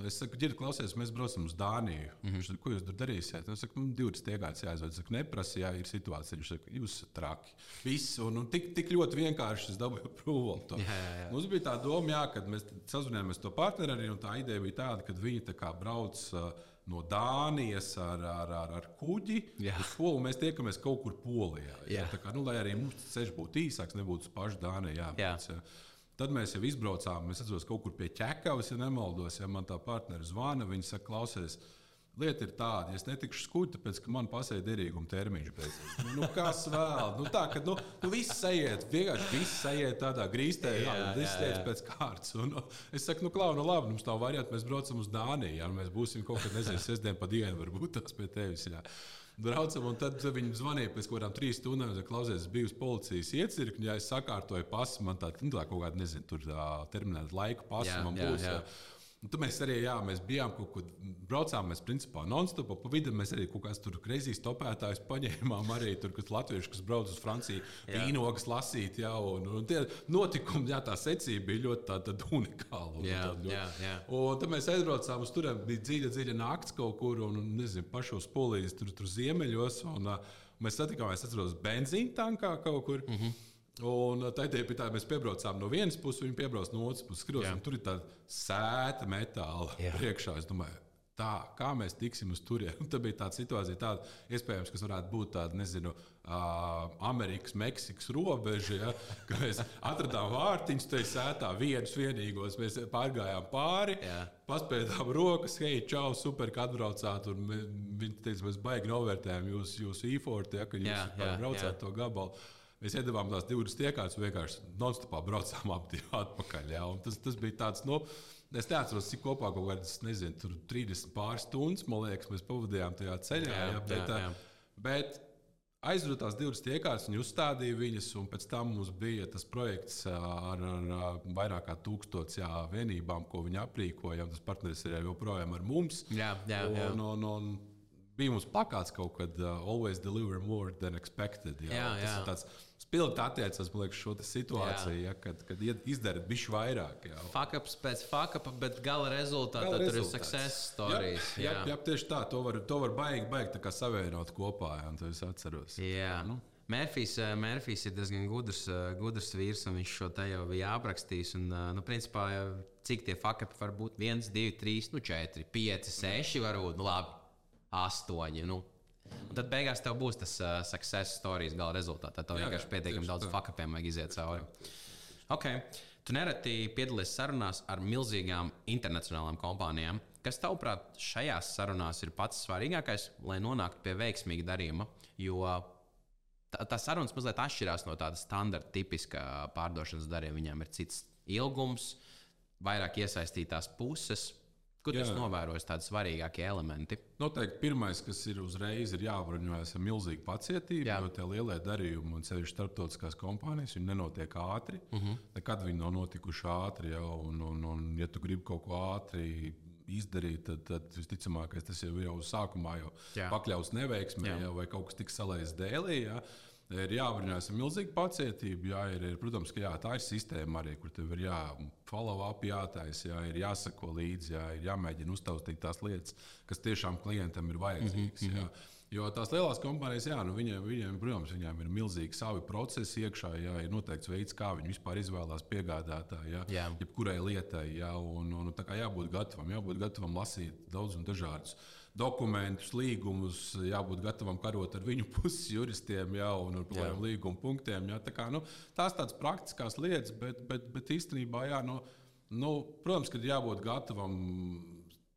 Speaker 1: Es saku, ģirbs, klausies, mēs braucam uz Dāniju. Mm -hmm. Viņš saka, ko jūs tur darīsiet? Es saku, nu, divas tiegājas jāizved. Es saku, neprasa, jā, ir situācija. Viņš saka, jūs esat traki. Viss, un, un tik, tik ļoti vienkārši es dabūju approval.
Speaker 2: Jā, jā, jā.
Speaker 1: Mums bija tā doma, jā, kad mēs sazvanījāmies to partneri un tā ideja bija tāda, ka viņi tā kā brauc. Uh, no Dānijas ar, ar, ar, ar kuģi
Speaker 2: Jā.
Speaker 1: uz Poliju. Mēs tiekamies kaut kur Polijā. Jā.
Speaker 2: Jā.
Speaker 1: Tā kā, nu, lai arī mums ceļš būtu īsāks, nebūtu uz pašu Dāniju. Jā,
Speaker 2: Jā.
Speaker 1: bet, Tad mēs jau izbraucām. Es atceros, kaut kur pie ķekavas, ja nemaldos. Ja man tā partneri zvana, viņi saka, klausies. Lieta ir tāda, ja es netikšu skūta, tāpēc ka man pasēja derīguma termiņš beidzās. Nu, nu, kas vēl? Nu, tā, ka, nu, nu viss aiziet, vienkārši viss aiziet tādā grīstē, jā,
Speaker 2: Jā,
Speaker 1: viss
Speaker 2: jā,
Speaker 1: lietas
Speaker 2: jā.
Speaker 1: pēc kārtas. Un, nu, es saku, nu, klau, nu, labi, mums tā variants, mēs braucam uz Dāniju, ja mēs būsim kaut kad, nezinu, sestdien pa dienu, varbūt tas pie tevis. Jā. Braucam, un tad viņi zvanīja pēc kaut kādām trīs stundām. Es klausies, biju uz policijas iecirkņa, ja es sakārtoju pasu, man tā, nu, tā kaut kāda, nezinu, tur tā terminēta laika pasa
Speaker 2: Jā,
Speaker 1: man
Speaker 2: jā,
Speaker 1: būs.
Speaker 2: jā.
Speaker 1: Jā. Un tad mēs arī, jā, mēs bijām kaut kur, braucām, mēs principā non-stop, pa vidu mēs arī kaut kādas tur kreizīs topētājus paņēmām, arī tur, kas latvieši, kas brauc uz Franciju, vīnogas lasīt, jā, un, un tie notikumi, jā, tā secība bija ļoti tāda tā unikāla. un
Speaker 2: Jā,
Speaker 1: ļoti-
Speaker 2: jā, jā.
Speaker 1: Un tad mēs aizbraucām uz turieni, bija dziļa, dziļa naktis kaut kur, un, nezinu, pašos polijas tur, tur ziemeļos. Un, uh, mēs satikāmies, atceros, benzīna tankā kaut kur. Mm. -hmm. Un uh, tā bija tā, mēs piebraucām no vienas puses, viņi piebrauc no otras puses. Skatos, tur ir tāda sēta metāla
Speaker 2: Jā.
Speaker 1: priekšā. Es domāju, tā, kā mēs tiksim uz turieni. [laughs] Tā bija tāda situācija, tāda, iespējams, kas varētu būt tāda, nezinu, uh, Amerikas, Meksikas robeža. Ja, [laughs] ka mēs atradām vārtiņus, tajā sētā vienus vienīgos. Mēs pārgājām pāri,
Speaker 2: Jā.
Speaker 1: paspēdām rokas, hei, čau, super, ka atbraucāt. Viņi teica, mēs baigi novērtējam jūsu jūs īfortu, ja, ka jūs
Speaker 2: Jā, jā,
Speaker 1: braucāt
Speaker 2: jā.
Speaker 1: to gabalu. Mēs iedavām tās divas tiekārtas, vienkārši non-stopā braucām atpakaļ. Jā, tas, tas bija tāds, nu, es neatceros, cik kopā kaut kādas, nezinu, tur 30 pāris stundas, man liekas, mēs pavadījām tajā ceļā.
Speaker 2: Jā,
Speaker 1: Jā, bet,
Speaker 2: jā, jā.
Speaker 1: bet aizveda tās divas tiekārtas, viņi uzstādīja viņas, un pēc tam mums bija tas projekts ā, ar, ar, vairāk kā tūkstotis jā, vienībām, ko viņi aprīkoja. Tas partneris ir joprojām ar mums.
Speaker 2: Jā, jā, jā.
Speaker 1: Un, un, un bija mums plakāts kaut kad, uh, always deliver more than expected. Jā,
Speaker 2: Jā,
Speaker 1: tas
Speaker 2: jā.
Speaker 1: ir tāds spilgti attiecas, liekas, šo situāciju, ja, kad, kad izdarat bišķi vairāk. Jā.
Speaker 2: Fuck-ups pēc fuck-upa, bet gala rezultātā
Speaker 1: Gala
Speaker 2: tur ir
Speaker 1: rezultāts.
Speaker 2: success stories.
Speaker 1: Jā, jā, jā, tieši tā, to var, to var baigi, baigi savienot kopā, jā, un to es atceros.
Speaker 2: Jā. Nu. Mērfijs, eh, Mērfijs ir diezgan gudrs, eh, gudrs vīrs, un viņš šo te jau bija aprakstījis. Un, eh, nu, principā, cik tie fakti var būt? 1, 2, 3, nu, 4, 5, 6, varbūt nu, labi, 8. Nu. Un tad beigās tev būs tas uh, success stories gala rezultātā. Tev
Speaker 1: Jā,
Speaker 2: vienkārši pietiekami daudz fakapiem vajag iziet cauri. Okay. Tu nereti piedalies sarunās ar milzīgām internacionālām kompānijām. Kas tavuprāt šajās sarunās ir pats svarīgākais, lai nonāktu pie veiksmīga darījuma? Jo tā, tā sarunas mazliet atšķirās no tāda standarta, tipiskā pārdošanas darījuma. Viņām ir cits ilgums, vairāk iesaistītās puses. Kur tas novērojas tādi svarīgākie elementi?
Speaker 1: Noteikti pirmais, kas ir uzreiz ir jābruņojas ar milzīgu pacietību,
Speaker 2: Jā.
Speaker 1: jo tie lielie darījumi un sevišķi starptautiskās kompānijas viņi nenotiek ātri. Uh
Speaker 2: Mhm.
Speaker 1: -huh. Nekad viņi nav notikuši ātri. Jau, un, un, un, ja tu gribi kaut ko ātri izdarīt, tad, tad visticamākais tas jau ir jau sākumā jau pakļauts neveiksmē, jau, vai kaut kas tiks salaists dēlī. Jā. Ir jābrīnās ar milzīgu pacietību. Jā, ir, ir, protams, ka jā, tā ir sistēma arī, kur tev ir jāfollow up, jātaisa, jā, ir jāsako līdzi, jā, ir jāmēģina uztaustīt tās lietas, kas tiešām klientam ir vajadzīgas. Mm -hmm. Jo tās lielās kompānijas, jā, nu viņiem, viņiem, protams, viņiem ir milzīgi savi procesi iekšā, jā, ir noteikts veids, kā viņi vispār izvēlās piegādātāju, jā,
Speaker 2: Jā.
Speaker 1: jebkurai lietai. Jā, un, un, tā kā jābūt gatavam, jābūt gatavam lasīt daudz un dažādus dokumentus, līgumus, jābūt gatavam karot ar viņu puses juristiem, jā, un ar
Speaker 2: jā.
Speaker 1: līguma punktiem. Jā, tā kā, nu, tās tādas praktiskās lietas, bet, bet, bet īstenībā, jā, nu, nu, protams, ka jābūt gatavam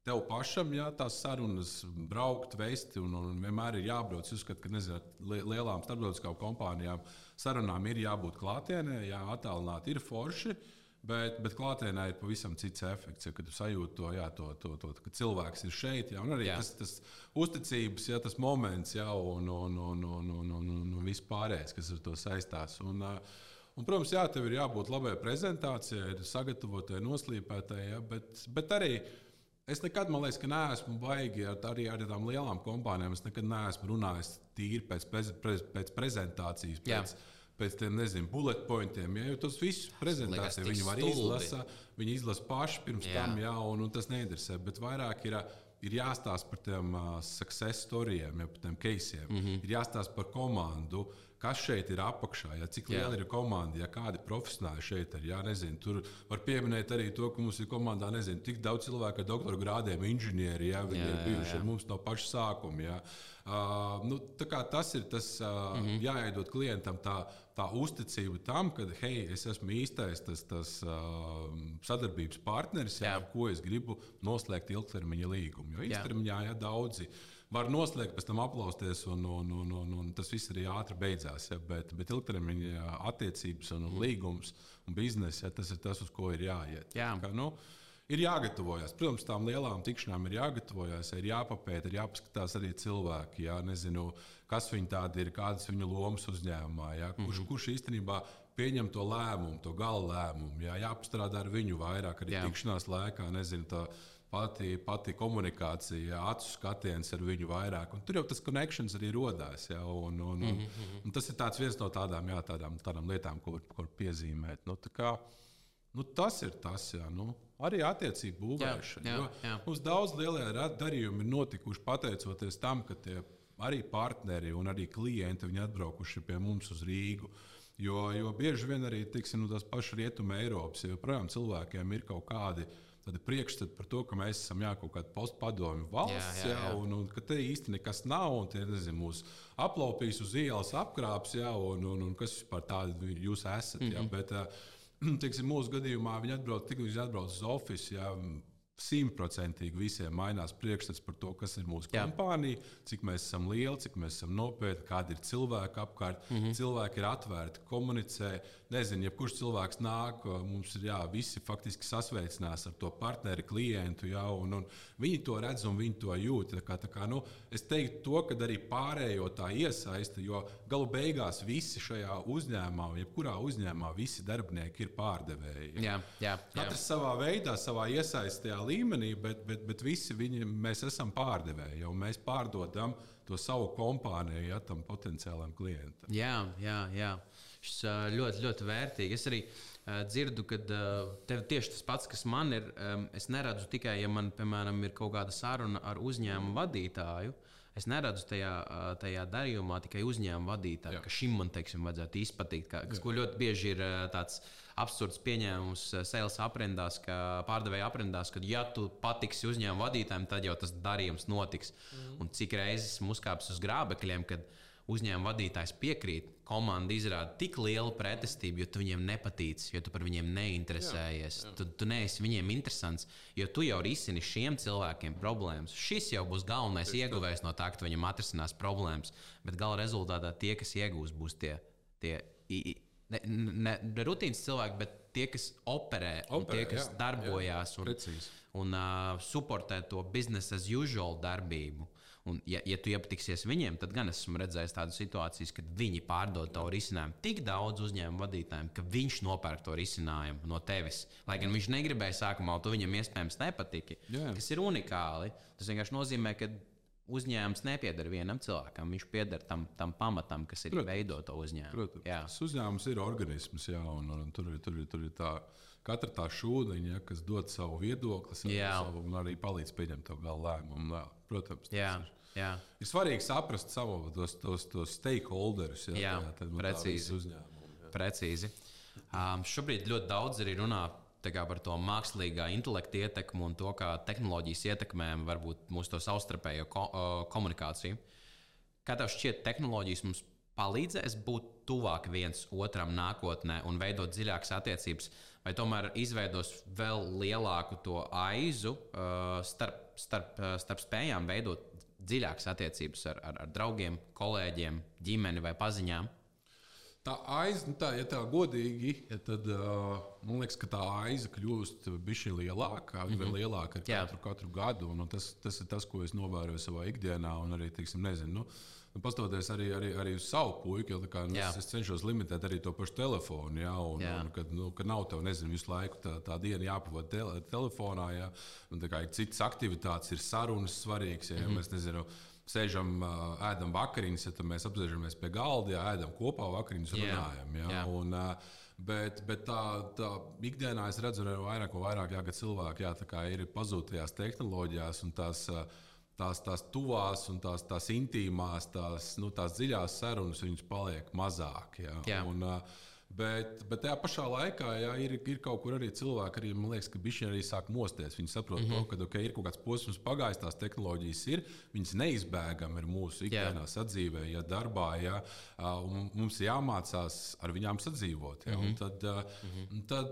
Speaker 1: tev pašam, jā, tās sarunas, braukt, vesti, un, un vienmēr ir jābrauc. Es uzskatu, ka nezinu, li- lielām starptautiskām kompānijām sarunām ir jābūt klātienē, jā, attālināti ir forši. Bet, bet klātienē ir pavisam cits efekts, ja, kad sajūti to, jā, to, to, to ka cilvēks ir šeit. Jā, un arī
Speaker 2: Jā.
Speaker 1: tas, tas uzticības, jā, tas moments, jā, un, un, un, un, un, un, un, un viss pārējais, kas ar to saistās. Un, un, protams, jā, tev ir jābūt labai prezentācijai, sagatavotai, noslīpētai, jā, bet, bet arī es nekad, man liekas, ka neesmu baigi ar, arī ar tādām lielām kompānijām. Es nekad neesmu runājis tīri pēc, prez, prez, pēc prezentācijas.
Speaker 2: Jā.
Speaker 1: Pēc, tam, nezinu, bullet pointiem. Ja, tas viss prezentācijā viņi var izlasīt, viņi izlasa paši pirms jā. tam, jā, un, un tas neinteresē. Bet vairāk ir, ir jāstāsta par tiem uh, success storijiem, ja, par tiem caseiem. Mm -hmm. Ir jāstāsta par komandu. Kas šeit ir apakšā, ja, cik liela ir komanda, ja kādi profesionāļi šeit ir. Ja, nezinu, tur var pieminēt arī to, ka mums ir komandā nezinu, tik daudz cilvēku ar doktora grādiem, inženieri. Ja, viņi jā, ir bijuši jā, jā. ar mums no paša sākuma. Ja. Uh, nu, tas ir tas, uh, mm -hmm. jāiedod klientam tā, tā uzticība tam, ka, hei, es esmu īstais tas, tas uh, sadarbības partneris, jā, ar ko es gribu noslēgt ilgtermiņa līgumu. Jo īstermiņā ja, daudzi var noslēgt, pēc tam aplausties, un, un, un, un, un tas viss arī ātri beidzās. Ja, bet, bet ilgtermiņa attiecības un līgums un biznesa, ja, tas ir tas, uz ko ir jāiet. Jā. Kā, nu, ir jāgatavojas. Protams, tām lielām tikšanām ir jāgatavojas, ir jāpapēta, ir jāpaskatās arī cilvēki. Jā, nezinu, kas viņi tādi ir, kādas viņu lomas uzņēmumā, jā, kurš, mm -hmm. kurš īstenībā pieņem to lēmumu, to gala lēmumu. Jā, jāpastrādā ar viņu vairāk, arī jā. tikšanās laikā. Nezinu, tā, Pati, pati komunikācija, acu skatiens ar viņu vairāk. Un tur jau tas konekšņs arī radās. Ja, un, un, un, mm -hmm. un tas ir viens no tādām, jā, tādām, tādām lietām, ko var, ko var piezīmēt. Nu, kā, nu, tas ir tas, jā, nu, arī attiecību būvēšana. Jā, jā, jā. Mums daudz lielie darījumi ir notikuši pateicoties tam, ka tie arī partneri un arī klienti atbraukuši pie mums uz Rīgu. Jo, jo bieži vien arī tiksim, nu, tās pašas rietuma Eiropas, jo projām cilvēkiem ir kaut kādi tādi priekšstati par to, ka mēs esam jā, kaut kāda postpadomju valsts, jā, jā, jā. Un, un ka te īsti nekas nav, un tie nezinu, mūs aplaupīs uz ielas, apkrāps, jā, un, un, un kas vispār tādi jūs esat. Mm -hmm. jā, mhm. bet, [clears throat] teiksim, mūsu gadījumā viņi atbrauc tik līdz atbrauc uz oficiālu simtprocentīgi visiem mainās priekšstats par to, kas ir mūsu Jā. kompānija, cik mēs esam lieli, cik mēs esam nopietni, kādi ir cilvēki apkārt. Mm -hmm. Cilvēki ir atvērti, komunicē. Nezinu, jebkurš cilvēks nāk, mums ir jā, visi faktiski sasveicinās ar to partneri, klientu. Jā, un, un viņi to redz un viņi to jūt. Tā kā, tā kā, nu, es teiktu, to, ka arī pārējo tā iesaista, jo galu beigās visi šajā uzņēmumā, jebkurā uzņēmumā, visi darbinieki ir pārdevēji. Jā, jā, jā. Katrs savā veidā, savā iesaistījā līmenī, bet, bet, bet visi viņi, mēs esam pārdevēji, jau mēs pārdodam to savu kompāniju ja, tam potenciālam klientam.
Speaker 2: Jā, jā, jā. Šis ļoti, ļoti vērtīgi. Es arī dzirdu, ka tev tieši tas pats, kas man ir, es neredzu tikai, ja man, piemēram, ir kaut kāda saruna ar uzņēmumu vadītāju. Es neredzu tajā, tajā darījumā tikai uzņēmuma vadītāju, Jā. ka šim man teiksim, vajadzētu izpatikt. Ka, kas, ko ļoti bieži ir tāds absurds pieņēmums sales aprindās, ka pārdevēja aprindās, ka, ja tu patiksi uzņēmuma vadītājiem, tad jau tas darījums notiks. Mm. Un cik reizes mums kāpjas uz grābekļiem, kad uzņēmuma vadītājs piekrīt, komanda izrāda tik lielu pretestību, jo tu viņiem nepatīc, jo tu par viņiem neinteresējies. Jā, jā. Tu, tu neesi viņiem interesants, jo tu jau risini šiem cilvēkiem problēmas. Šis jau būs galvenais Tieši ieguvējs no tā, ka viņam atrisinās problēmas. Bet gala rezultātā tie, kas iegūs, būs tie. tie ne, ne, ne rutīnas cilvēki, bet tie, kas operē, operē tie, kas jā, darbojās jā, un, precīzi. un uh, supportē to business as usual darbību. Un, ja, ja tu iepatiksies viņiem, tad gan esmu redzējis tādas situācijas, kad viņi pārdod to risinājumu tik daudz uzņēmumu vadītājiem, ka viņš nopērk to risinājumu no tevis. Lai gan viņš negribēja sākumā, to viņam iespējams nepatika. Jā. Tas ir unikāli. Tas vienkārši nozīmē, ka uzņēmums nepieder vienam cilvēkam. Viņš pieder tam, tam pamatam, kas ir veidot to uzņēmumu.
Speaker 1: Protams, tas uzņēmums ir organisms, jā, un, un tur, ir, tur, ir, tur ir tā. Katra tā šūniņa, ja, kas dod savu viedokli, savu, un arī palīdz pieņemt to galu lēmumu. Jā, protams,
Speaker 2: jā, ir, jā.
Speaker 1: ir svarīgi saprast savu tos, tos, tos stakeholders. Jā, jā tā,
Speaker 2: precīzi. precīzi. Um, šobrīd ļoti daudz arī runā par to mākslīgā intelekta ietekmi un to, kā tehnoloģijas ietekmē varbūt mūsu savstarpējo ko, uh, komunikāciju. Kā tev šķiet, tehnoloģijas mums palīdzēs būt tuvāk viens otram nākotnē un veidot dziļākas attiecības, vai tomēr izveidos vēl lielāku to aizu uh, starp, starp, starp spējām veidot dziļākas attiecības ar, ar, ar draugiem, kolēģiem, ģimeni vai paziņām?
Speaker 1: Tā aiza, nu tā, ja tā godīgi, ja tad uh, man liekas, ka tā aiza kļūst bišķi lielāka, mm -hmm. vēl lielāka ar katru, katru gadu. Un, un tas, tas ir tas, ko es novēroju savā ikdienā. Un arī, teiksim, nezinu, nu, nu, pastoties arī, arī, arī uz savu puiku, jo kā, nu, es, es cenšos limitēt arī to pašu telefonu. Jā, un, jā. un, kad, nu, kad nav tev, nezinu, visu laiku tā, tā diena jāpavada te, telefonā, jā, un kā, citas aktivitātes ir sarunas svarīgas. Jā, mm -hmm. mēs, nezinu, sēžam, ēdam vakariņas, ja mēs apsēžamies pie galda, jā, ēdam kopā vakariņas, runājam. Jā, jā. Un, bet, bet tā, tā ikdienā es redzu, ka vairāk un vairāk jā, cilvēki jā, ir pazudtajās tehnoloģijās un tās. Tās, tās tuvās un tās, tās intīmās, tās, nu, tās dziļās sarunas, viņas paliek mazāk. Jā. Jā. Un, uh, Bet, bet tajā pašā laikā jā, ir, ir kaut kur arī cilvēki, arī, man liekas, ka viņi arī sāk mosties. Viņi saprot, mm -hmm. to, ka okay, ir kaut kāds posms pagājis, tās tehnoloģijas ir, viņas neizbēgami ir mūsu ikdienā sadzīvē, ja darbā, ja, mums jāmācās ar viņām sadzīvot. Ja, mm -hmm. Tad, mm -hmm. tad,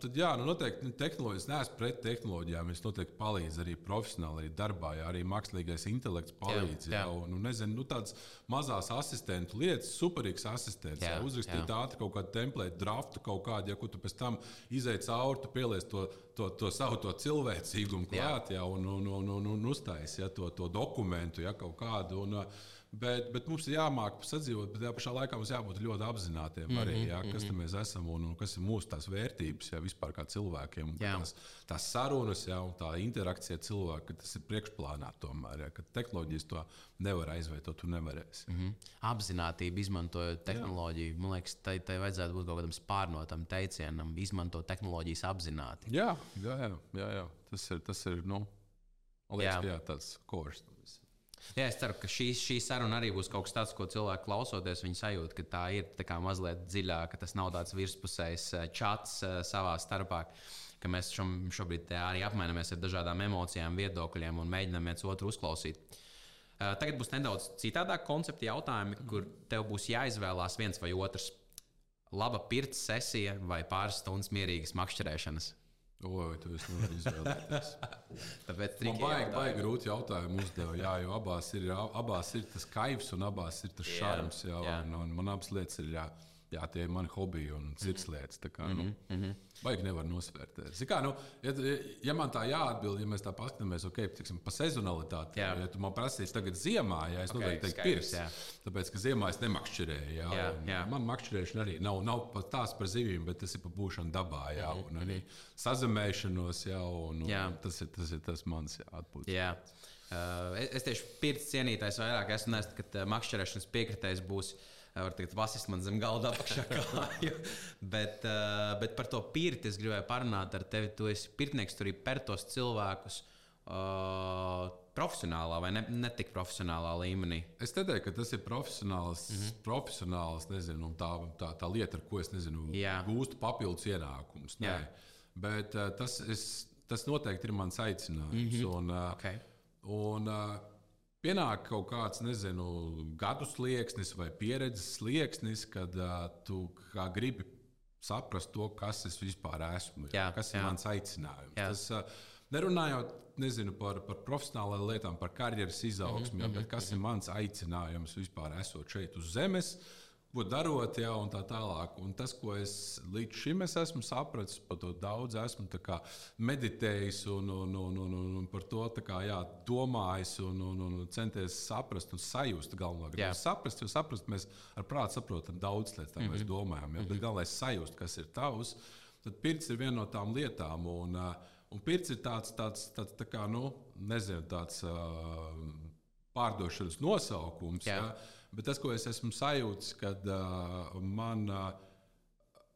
Speaker 1: tad, jā, nu, noteikti nu, tehnoloģijas, neesmu pret tehnoloģijām, es noteikti palīdzu arī profesionāli, arī darbā, ja, arī mākslīgais intelekts palīdz. Yeah. Ja, un, nu, nezinu, nu, tādas mazas asistentu lietas, superīgs asistents, yeah. ja, uzrakstīt yeah. ātri kaut kādu templētu, draftu kaut kādu, ja tu pēc tam izēj cauri, tu pieliec to, to, to savu to cilvēcīgumu klāt, ja, un, un, un, un, un uztaisīt ja, to, to dokumentu ja, kaut kādu. Un, uh, Bet, bet mums ir jāmāk sadzīvot, bet tajā pašā laikā mums jābūt ļoti apzinātiem arī, mm -hmm, jā, kas mm -hmm. mēs esam un, un kas ir mūsu tās vērtības, jā, vispār kā cilvēkiem. Tās, tās sarunas, jā, un tā interakcija cilvēka, tas ir priekšplānā tomēr, jā, ka tehnoloģijas to nevar aizvietot, tu nevarēsi.
Speaker 2: Mm -hmm. Apzinātība, izmantojot tehnoloģiju, jā. man liekas, tai, tai vajadzētu būt kaut kādam spārnotam teicienam, izmantot tehnoloģijas apzināti.
Speaker 1: Jā, jā, jā, jā, jā. Tas ir, tas ir nu, liekas, jā. Jā, tāds kurs.
Speaker 2: Jā, es ceru, ka šī, šī saruna arī būs kaut kas tāds, ko cilvēki klausoties, viņi sajūt, ka tā ir tā mazliet dziļāka, ka tas nav tāds virspusējs eh, čats eh, savā starpā. Mēs šom, šobrīd arī apmainamies ar dažādām emocijām, viedokļiem un mēģinām viens otru uzklausīt. Eh, tagad būs nedaudz citādāk koncepta jautājumi, kur tev būs jāizvēlās viens vai otrs. Laba pirts sesija vai pāris stundas mierīgas makšķerēšanas.
Speaker 1: Oi, tu esi nevar izvēlēties. [laughs]
Speaker 2: Tāpēc
Speaker 1: man baigi, baigi grūti jautājumu uzdeva. Jā, jo abās ir, abās ir tas kaivs un abās ir tas šarms. Jā, jā. Un, un man abas lietas ir jā, jā, tie ir mani hobiji un cits mm -hmm. lietas. Kā, nu, mm -hmm. Baigi nevar nosvērtēt. Kā, nu, ja, ja man tā jāatbild, ja mēs tā paskatāmies, ok, tiksim, pa sezonalitāti, jā. ja tu man prasīsi tagad ziemā, ja es okay, noteikti teiktu pirks, tāpēc, ka ziemā es nemakšķerēju. Jā, jā, jā. Man makšķerēšana arī nav, nav pat tās par zivīm, bet tas ir par būšanu dabā, jā, -hmm. un arī sazemēšanos, jā, un, un jā. Tas, ir, tas ir tas mans atpūtas.
Speaker 2: Uh, es tieši pirts cienītājs vairāk esmu, nes, ka uh, makšķerēšanas piekritējs būs uh, var teikt, vasist man zem galda apakšā [laughs] kāju. bet, uh, bet par to pirti es gribēju parunāt ar tevi. Tu esi pirtnieks, tur ir per tos cilvēkus. Uh, profesionālā vai ne, ne tik profesionālā līmenī?
Speaker 1: Es teiktu, ka tas ir profesionāls, mm -hmm. profesionāls nezinu, tā, tā, tā lieta, ar ko es nezinu, Jā. gūstu papildus ienākumus. Bet uh, tas, es, tas noteikti ir mans aicinājums. Mm -hmm. un, uh, okay. un, uh, pienāk kaut kāds, nezinu, gadu slieksnis vai pieredzes slieksnis, kad uh, tu gribi saprast to, kas es vispār esmu, jā, kas jā. ir mans aicinājums. Jā. Tas, uh, nerunājot nezinu, par, par profesionālām lietām, par karjeras izaugsmu, mm -hmm, bet kas mm -hmm. ir mans aicinājums vispār esot šeit uz zemes. Ko darot, ja, un tā tālāk. Un tas, ko es līdz šim es esmu sapratis, par to daudz esmu meditējis un, un, un, un, un, un par to kā, jā, domājis un, un, un centies saprast un sajust. Galvenais saprast, jo saprast mēs ar prātu saprotam daudz lietas, tā mm -hmm. mēs mhm. domājam. Ja, mm -hmm. Bet galvenais sajust, kas ir tavs, tad pirts ir viena no tām lietām. Un, un pirts ir tāds, tāds, tāds tā kā, nu, nezinu, tāds uh, pārdošanas nosaukums. Jā. Ja, Bet tas, ko es esmu sajūtis, kad uh, man. Uh,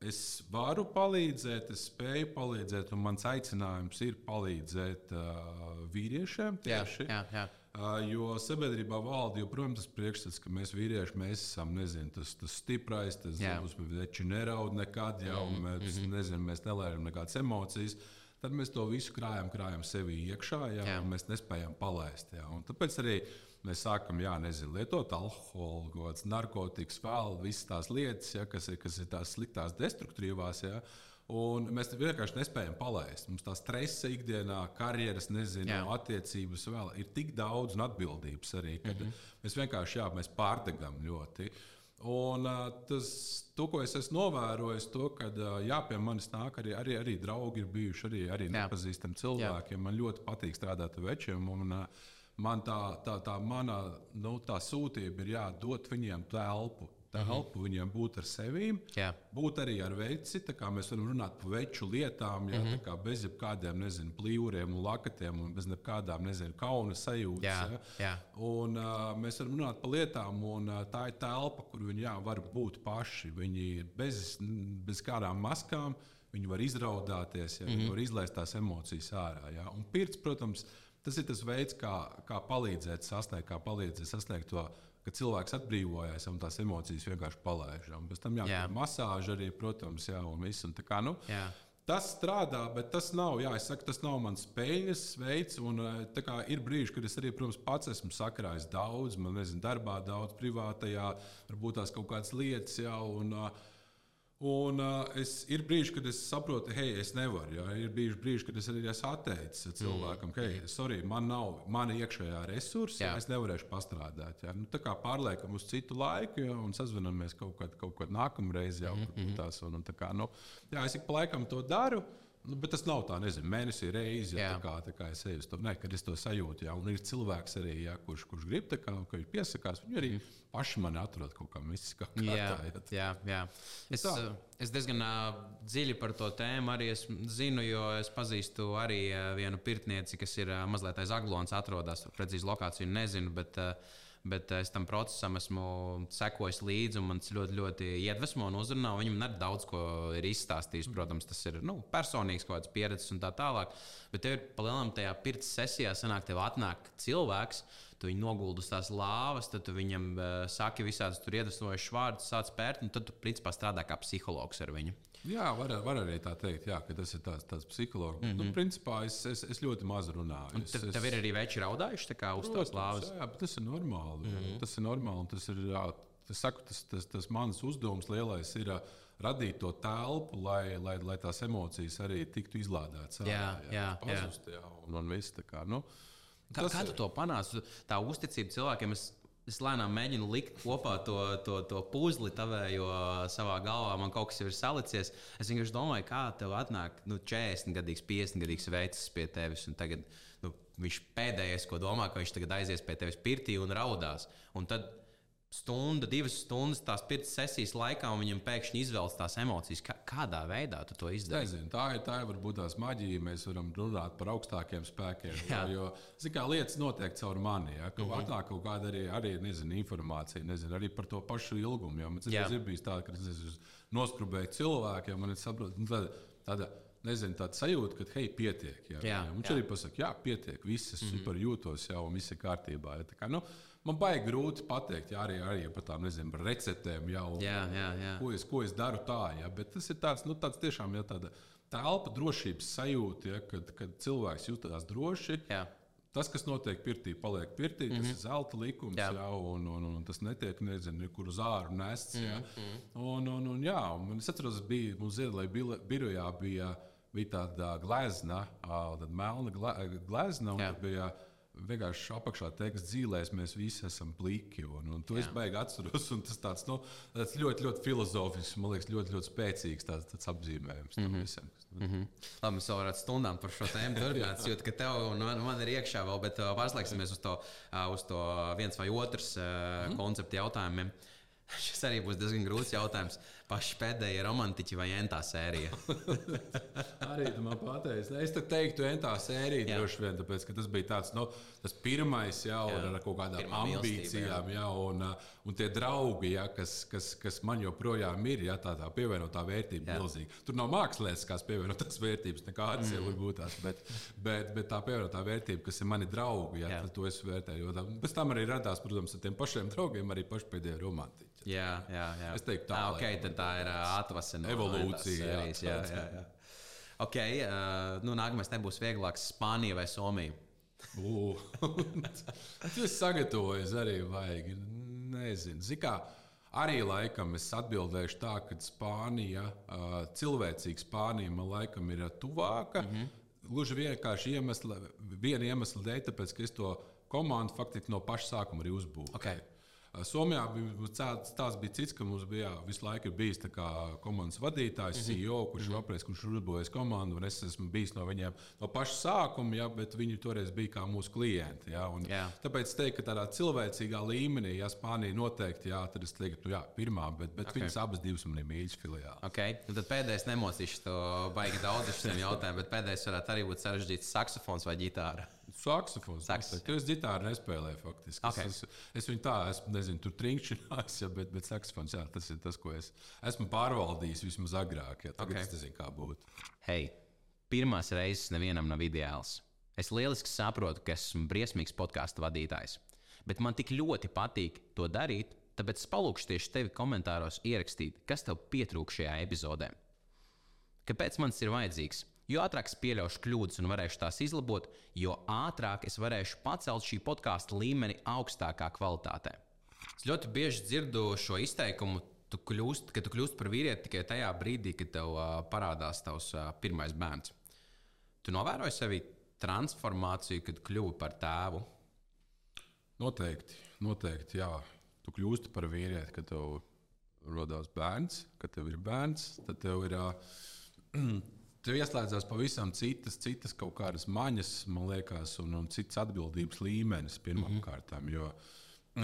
Speaker 1: Es varu palīdzēt, es spēju palīdzēt, un mans aicinājums ir palīdzēt uh, vīriešiem tieši. Jā, jā, jā. Uh, jo sabiedrībā valda joprojām tas priekšstats, ka mēs vīrieši mēs esam nezinu, tas, tas stiprais, tas mums veči neraud nekad, jau mm -hmm. mēs, mhm. nezinu, mēs nelērām nekādas emocijas. Tad mēs to visu krājam, krājam sevī iekšā, jā, jā. un mēs nespējam palaist. Jā. Un tāpēc arī mēs sākam, jā, nezinu, lietot alkoholu, kādas narkotikas, vēl visas tās lietas, ja, kas, ir, kas ir tās sliktās, destruktīvās. Ja, Un mēs vienkārši nespējam palaist. Mums tā stresa ikdienā, karjeras, nezinu, jā. attiecības vēl ir tik daudz un atbildības arī. Mm -hmm. Mēs vienkārši jā, mēs pārdegam ļoti. Un tas, to, ko es esmu novērojis, to, ka jā, pie manis nāk arī, arī, arī draugi, ir bijuši arī, arī nepazīstami cilvēki. Jā. Man ļoti patīk strādāt ar večiem. Un, uh, man tā, tā, tā mana nu, tā sūtība ir jādod viņiem telpu. telpu, -hmm. viņiem būt ar sevi,
Speaker 2: Jā.
Speaker 1: būt arī ar veci. Mēs varam runāt par veču lietām, jā, mm -hmm. bez jebkādiem nezinu, plīvuriem un lakatiem un bez nezinu, kauna sajūtas.
Speaker 2: Jā,
Speaker 1: jā.
Speaker 2: jā.
Speaker 1: Un, uh, mēs varam runāt par lietām, un uh, tā ir telpa, kur viņi jā, var būt paši. Viņi bez, bez kādām maskām. Viņi var izraudāties, ja, mm -hmm. viņi var izlaist tās emocijas ārā. Ja. Un pirts, protams, tas ir tas veids, kā, kā palīdzēt sasniegt, kā palīdzēt sasniegt to ka cilvēks atbrīvojas un tās emocijas vienkārši palaižam. Pēc tam jā, jā. masāža arī, protams, jā, un viss. Un kā, nu, jā. Tas strādā, bet tas nav, jā, saku, tas nav mans spēļas veids. Un, kā, ir brīži, kad es arī, protams, pats esmu sakrājis daudz, man nezinu, darbā daudz, privātajā, varbūt tās kaut kādas lietas. Jā, un, uh, Un, uh, es, ir brīži, kad es saprotu, hei, es nevaru. Ja? Ir bijuši brīži, kad es arī esmu atteicis cilvēkam, ka, hei, sorry, man nav mana iekšējā resursa, jā. es nevarēšu pastrādāt. Ja? Nu, tā kā pārliekam uz citu laiku ja? un sazvanāmies kaut kad, kaut kad nākamreiz jau mm -hmm. tās. Un, un tā kā, nu, jā, es ik pa laikam to daru. Nu, bet tas nav tā, nezinu, mēnesī reizē, ja, tā kā, tā kā es eju uz to, ne, kad es to sajūtu. Jā, un ir cilvēks arī, jā, kurš, kurš grib, kā, ka viņš piesakās. Viņi arī mm. paši mani atrod kaut kā mistiskā
Speaker 2: kārtā. Jā, jā, jā. Es, tā. es diezgan uh, dziļi par to tēmu arī zinu, jo es pazīstu arī uh, vienu pirtnieci, kas ir uh, mazliet aiz aglons, atrodas. Precīzi lokāciju nezinu, bet uh, bet es tam procesam esmu sekojis līdzi, un man tas ļoti, ļoti iedvesmo un uzrunā. Viņam ir daudz ko ir izstāstījis. Protams, tas ir nu, personīgs kaut kāds pieredzes un tā tālāk. Bet tev ir palielinām tajā pirts sesijā, sanāk, tev atnāk cilvēks. Tu viņu noguldi uz tās lāvas, tad tu viņam uh, saki visādus iedvesmojošus vārdus, sāc pērt, un tad tu principā strādā kā psihologs ar viņu.
Speaker 1: Jā, var, var arī tā teikt, jā, ka tas ir tāds, tāds psihologs. Mm -hmm. nu, mhm. principā es, es, es ļoti maz runāju.
Speaker 2: Es, tev, tev ir arī veči raudājuši uz tās lāvas.
Speaker 1: Jā, bet tas ir normāli. Mm -hmm. Tas ir normāli. Tas ir, jā, tas, saku, tas, tas, tas mans uzdevums lielais ir. Radīt to telpu, lai, lai, lai tās emocijas arī tiktu izlādētas.
Speaker 2: Jā, jā, jā,
Speaker 1: pazust, jā. jā un, un viss tā kā. Nu,
Speaker 2: kā, kā tu to panāci? Tā uzticība cilvēkiem. Es Es lēnām mēģinu likt kopā to, to, to puzli, tavējo savā galvā. Man kaut kas jau ir salicies. Es vienkārši domāju, kā tev atnāk nu, 40 gadīgs, 50 gadīgs veids pie tevis. Tagad nu, viņš pēdējais, ko domā, ka viņš tagad aizies pie tevis pirtī un raudās. Un tad stunda, divas stundas tās pirts sesijas laikā, un viņam pēkšņi izvēlas tās emocijas. Kā, kādā veidā tu to izdari?
Speaker 1: Nezinu, tā ir tā, varbūt tās maģija. Mēs varam runāt par augstākiem spēkiem. Jā. Jo, kā lietas notiek caur mani, ja, ka mm -hmm. atnāk kaut kāda arī, arī nezinu, informācija, nezinu, arī par to pašu ilgumu. Jo man tas ir bijis tā, ka es noskrubēju cilvēkiem, un es saprotu, nu, tāda, tāda nezinu, tāda sajūta, ka, hei, pietiek. Jā, jā, jā. Viņš jā. arī pasakā, jā, pietiek, viss, es mm -hmm. super jūtos jau, un viss ir kārtībā. Ja, kā, nu, Man baigi grūti pateikt, jā, arī, arī par tādām nezinu, par receptēm, jau,
Speaker 2: jā, jā, jā.
Speaker 1: Ko, es, ko es daru tā. Jā, bet tas ir tāds, nu, tāds tiešām jā, tāda telpa drošības sajūta, ja, kad, kad cilvēks jūtas droši. Jā. Tas, kas notiek pirtī, paliek pirtī. Mm -hmm. Tas mhm. ir zelta likums, jā. Jā, un, un, un tas netiek nezinu, kur uz ārā nests. Mm -hmm. un, un, un, jā, un es atceros, ka bija mums Ziedlai birojā bija, bija tāda glezna, tāda melna glezna, un jā. bija vienkārši apakšā teiks, dzīvēs mēs visi esam pliki. Un, un to Jā. es baigi atceros. Tas tāds, nu, tāds ļoti, ļoti filozofisks, man liekas, ļoti, ļoti spēcīgs tāds, tāds apzīmējums mm -hmm. visam.
Speaker 2: Mm -hmm. Labi, mēs varētu stundām par šo tēmu [laughs] turpināt. Ka tev un man, man ir iekšā vēl, bet pārslēgsimies uz to, uz to viens vai otrs mm -hmm. konceptu jautājumiem. [laughs] Šis arī būs diezgan grūts jautājums. Paši pēdējie romantiķi vai entā sērija? [laughs]
Speaker 1: arī tu man pateici. Es teiktu, entā sērija jā. droši vien, tāpēc, ka tas bija tāds, nu, tas pirmais, jā, jā. ar kaut kādām Pirmā ambīcijām, jā. Jā, un, uh, un tie draugi, jā, kas, kas, kas man joprojām ir, jā, tā, tā pievienotā vērtība milzīga. Tur nav mākslinieciskās pievienotās vērtības, nekādas mm. jau būtu tās, bet, bet, bet tā pievienotā vērtība, kas ir mani draugi, jā, jā. to es vērtēju. Pēc tam arī radās, protams, ar tiem pašiem draugiem arī paši pēdējie romantiķi.
Speaker 2: Jā, jā, jā.
Speaker 1: Es teiktu, tā,
Speaker 2: ah, okay, tā ir uh, atvasina
Speaker 1: evolūcija.
Speaker 2: Jā, jā, jā, jā. Okay, uh, nu, nākamais nebūs vieglāks Spānija vai Somija.
Speaker 1: Tas [laughs] sagatavojas arī vajag. Nezinu, Zikā, arī laikam es atbildēšu tā, ka Spānija, uh, cilvēcīga Spānija man laikam ir tuvāka. Mm -hmm. Gluži vienkārši iemesla, viena iemesla dēļ, tāpēc ka es to komandu faktiski no paša sākuma arī uzbūvēju.
Speaker 2: Okay.
Speaker 1: Somijā bija, tās bija cits, ka mums bija jā, visu laiku bijis komandas vadītājs, mm -hmm. CEO, kurš ir apreiz, kurš ir uzbūvējis komandu. Es esmu bijis no viņiem no paša sākuma, jā, bet viņi toreiz bija kā mūsu klienti. Jā, un, jā. Tāpēc es teiktu, ka tādā cilvēcīgā līmenī, ja Spānija noteikti, jā, tad es teiktu, nu, jā, pirmā, bet, bet okay. viņas abas divas man ir mīļas filiāli.
Speaker 2: Okay. Nu, tad pēdējais nemocīšu to baigi daudz ar šiem jautājumiem, bet pēdējais varētu arī būt sarežģīts saksofons vai ģitāra.
Speaker 1: Saksofons. Tur es ģitāru nespēlēju faktiski. Okay. Es, es, es viņu tā, es nezinu, tur trinkšķinās, ja, bet, bet saksofons, jā, tas ir tas, ko es esmu pārvaldījis vismaz agrāk. Ja, tagad okay. es nezinu, kā būtu.
Speaker 2: Hei, pirmās reizes nevienam nav ideāls. Es lieliski saprotu, ka esmu briesmīgs podkāstu vadītājs, bet man tik ļoti patīk to darīt, tāpēc es palūkšu tieši tevi komentāros ierakstīt, kas tev pietrūk šajā epizodē. Kāpēc man tas ir vajadzīgs? Jo ātrāk es pieļaušu kļūdas un varēšu tās izlabot, jo ātrāk es varēšu pacelt šī podkāstu līmeni augstākā kvalitātē. Es ļoti bieži dzirdu šo izteikumu, tu kļūst, ka tu kļūsi par vīrieti tikai tajā brīdī, kad tev uh, parādās tavs uh, pirmais bērns. Tu novēroji sevi transformāciju, kad kļuvi par tēvu?
Speaker 1: Noteikti, noteikti, jā. Tu kļūsti par vīrieti, kad tev rodas bērns, kad tev ir bērns, tad tev ir. Uh, [clears throat] Tev ieslēdzās pavisam citas, citas kaut kādas maņas, man liekas, un, un cits atbildības līmenis pirmām mm -hmm.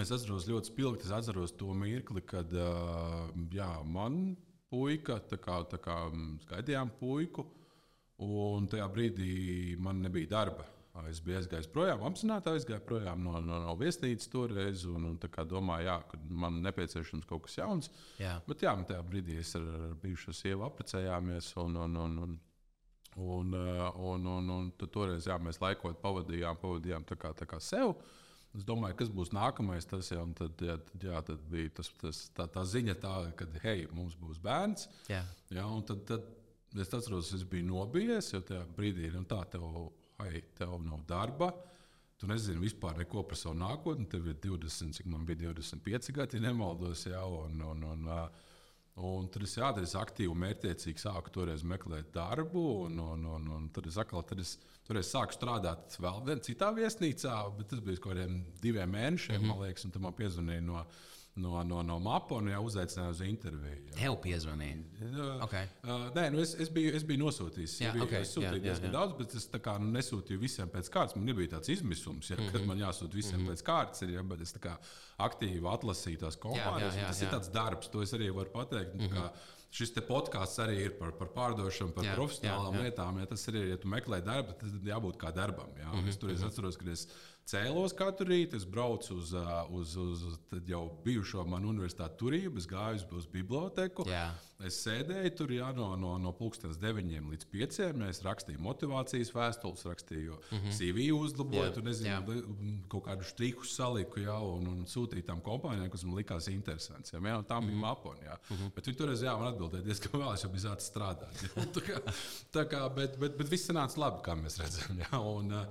Speaker 1: es atceros ļoti spilgti, es atceros to mirkli, kad jā, man puika, tā kā, tā kā gaidījām puiku, un tajā brīdī man nebija darba. Es biju aizgājis projām, apzināti aizgāju projām no, no, no viesnīcas toreiz. Un, un domāju, jā, ka man nepieciešams kaut kas jauns. Jā. Bet jā, tajā brīdī es ar, ar bijušo sievu apprecējāmies. Un, un, un, un Un, eh, un, un, un tad toreiz jā, mēs laikot pavadījām, pavadījām tā kā, tā kā sev. Es domāju, kas būs nākamais. Tas jau tad, jā, tad, jā, tad bija tas, tas, tā, tā ziņa, tā, ka hei, mums būs bērns. Jā. Jā, tad, tad es atceros, es biju nobijies, jo tajā brīdī nu, tā, tev, hei, tev nav darba. Tu nezini vispār neko par savu nākotni. Tev ir 20, cik man bija 25 gadi, ja nemaldos. Jā, un, un, un, uh, Un tur es jādara, es aktīvi un mērķiecīgi sāku toreiz meklēt darbu. Un, un, un, un tad es atkal tad es, tur es sāku strādāt vēl vienā citā viesnīcā, bet tas bija kaut kādiem diviem mēnešiem, mm -hmm. man liekas, un tam man piezvanīja no no, no, no MAPA un jau uzaicināja uz interviju.
Speaker 2: Tev piezvanīja.
Speaker 1: Uh, okay. uh, nē, nu es, es, biju, es biju nosūtījis. Jā, biju, okay. Es sūtīju diezgan daudz, bet es kā, nu, nesūtīju visiem pēc kārtas. Man nebija tāds izmisums, ja, mm -hmm. kad man jāsūta visiem mm -hmm. pēc kārtas. Ja, bet es kā, aktīvi atlasīju tās kompānijas. Jā, jā, jā, tas jā. ir tāds darbs, to es arī varu pateikt. Mm -hmm. Šis podkāsts arī ir par, par pārdošanu, par jā, profesionālām jā, jā. lietām. Ja tas ir, ja tu meklē darbu, tad jābūt kā darbam. Jā. Mm -hmm. Es tur es mhm. atceros, ka es cēlos katru rītu, es braucu uz, uz, uz, uz jau bijušo manu universitāti turību, es gāju uz, biblioteku. Jā. Es sēdēju tur jā, no, no, no pulkstenes 9 līdz 5. Es rakstīju motivācijas vēstules, rakstīju mm -hmm. CV uzlaboju, tur nezinu, jā. kaut kādu striku saliku jā, un, un sūtīju tām kompānijām, kas man likās interesants. Jā, jā, tā bija mm -hmm. mapona. Mm -hmm. Bet viņi toreiz jā, man atbildēja diezgan vēl, es jau biju sācis strādāt. Jā, [laughs] tā kā, tā kā, bet, bet, bet viss nāca labi, kā mēs redzam. Jā, un, uh,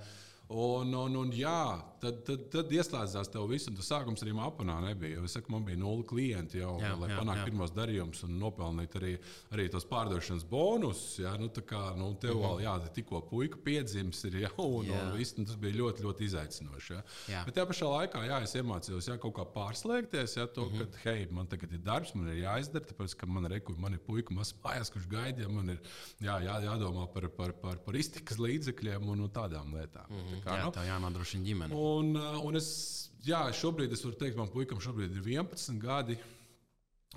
Speaker 1: Un, un, un jā, tad, tad, tad ieslēdzās tev viss, un tas sākums arī apmanā nebija. Es saku, man bija nulle klienti jau, jā, lai panāktu pirmos darījumus un nopelnītu arī, arī tos pārdošanas bonusus. Jā, nu, tā kā nu, tev mm -hmm. vēl jā, tikko puika piedzimis, ir jau, un, jā. un viss, nu, tas bija ļoti, ļoti izaicinoši. Jā. Jā. Bet tajā pašā laikā jā, es iemācījos jā, kaut kā pārslēgties, jā, to, mm -hmm. ka, hei, man tagad ir darbs, man ir jāizdara, tāpēc, ka man, reku, man ir puika mazs mājās, kurš gaida, ja man ir jā, jā, jādomā par, par, par, par iztikas līdzekļiem un, un tādām lietām. Mm -hmm.
Speaker 2: Kā, jā, nu, tā jānodrošina ģimene.
Speaker 1: Un, uh, un es, jā, šobrīd es varu teikt, man puikam šobrīd ir 11 gadi.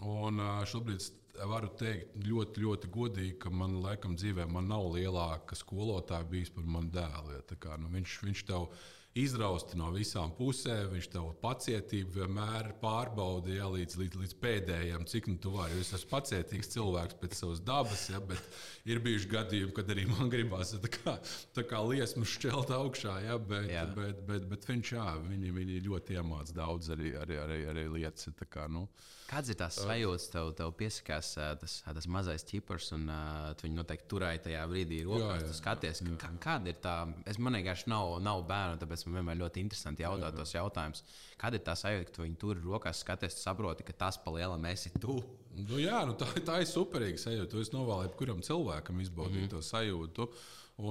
Speaker 1: Un uh, šobrīd varu teikt ļoti, ļoti godīgi, ka man laikam dzīvē man nav lielāka skolotāja bijis par manu dēlu. Ja, kā, nu, viņš, viņš tev ir izrausti no visām pusēm. Viņš tev pacietību vienmēr pārbauda ja, līdz, līdz, līdz pēdējiem, cik nu tu vari. Es esmu pacietīgs cilvēks pēc savas dabas, ja, bet ir bijuši gadījumi, kad arī man gribās tā kā, tā kā liesmu šķelt augšā. Ja, bet, jā. bet, bet, bet viņš jā, viņi, viņi ļoti iemācīja daudz arī, arī, arī, arī lietas. Kā, nu,
Speaker 2: Kāds ir tās sajūtas, tev, tev piesakās tas, tas mazais ķipars, un uh, tu viņu noteikti turēji tajā brīdī rokās. Jā, jā, tu skaties, jā. Kā, kāda ir tā, es man vienkārši nav, nav bērnu, tāpēc man vienmēr ļoti interesanti jautāt tos jautājumus. Kāda ir tā sajūta, ka tu viņu tur rokās skaties, tu saproti, ka tas pa lielam esi tu?
Speaker 1: Nu, jā, nu, tā, tā ir superīga sajūta. Es novēlu jebkuram cilvēkam izbaudīt mm -hmm. to sajūtu.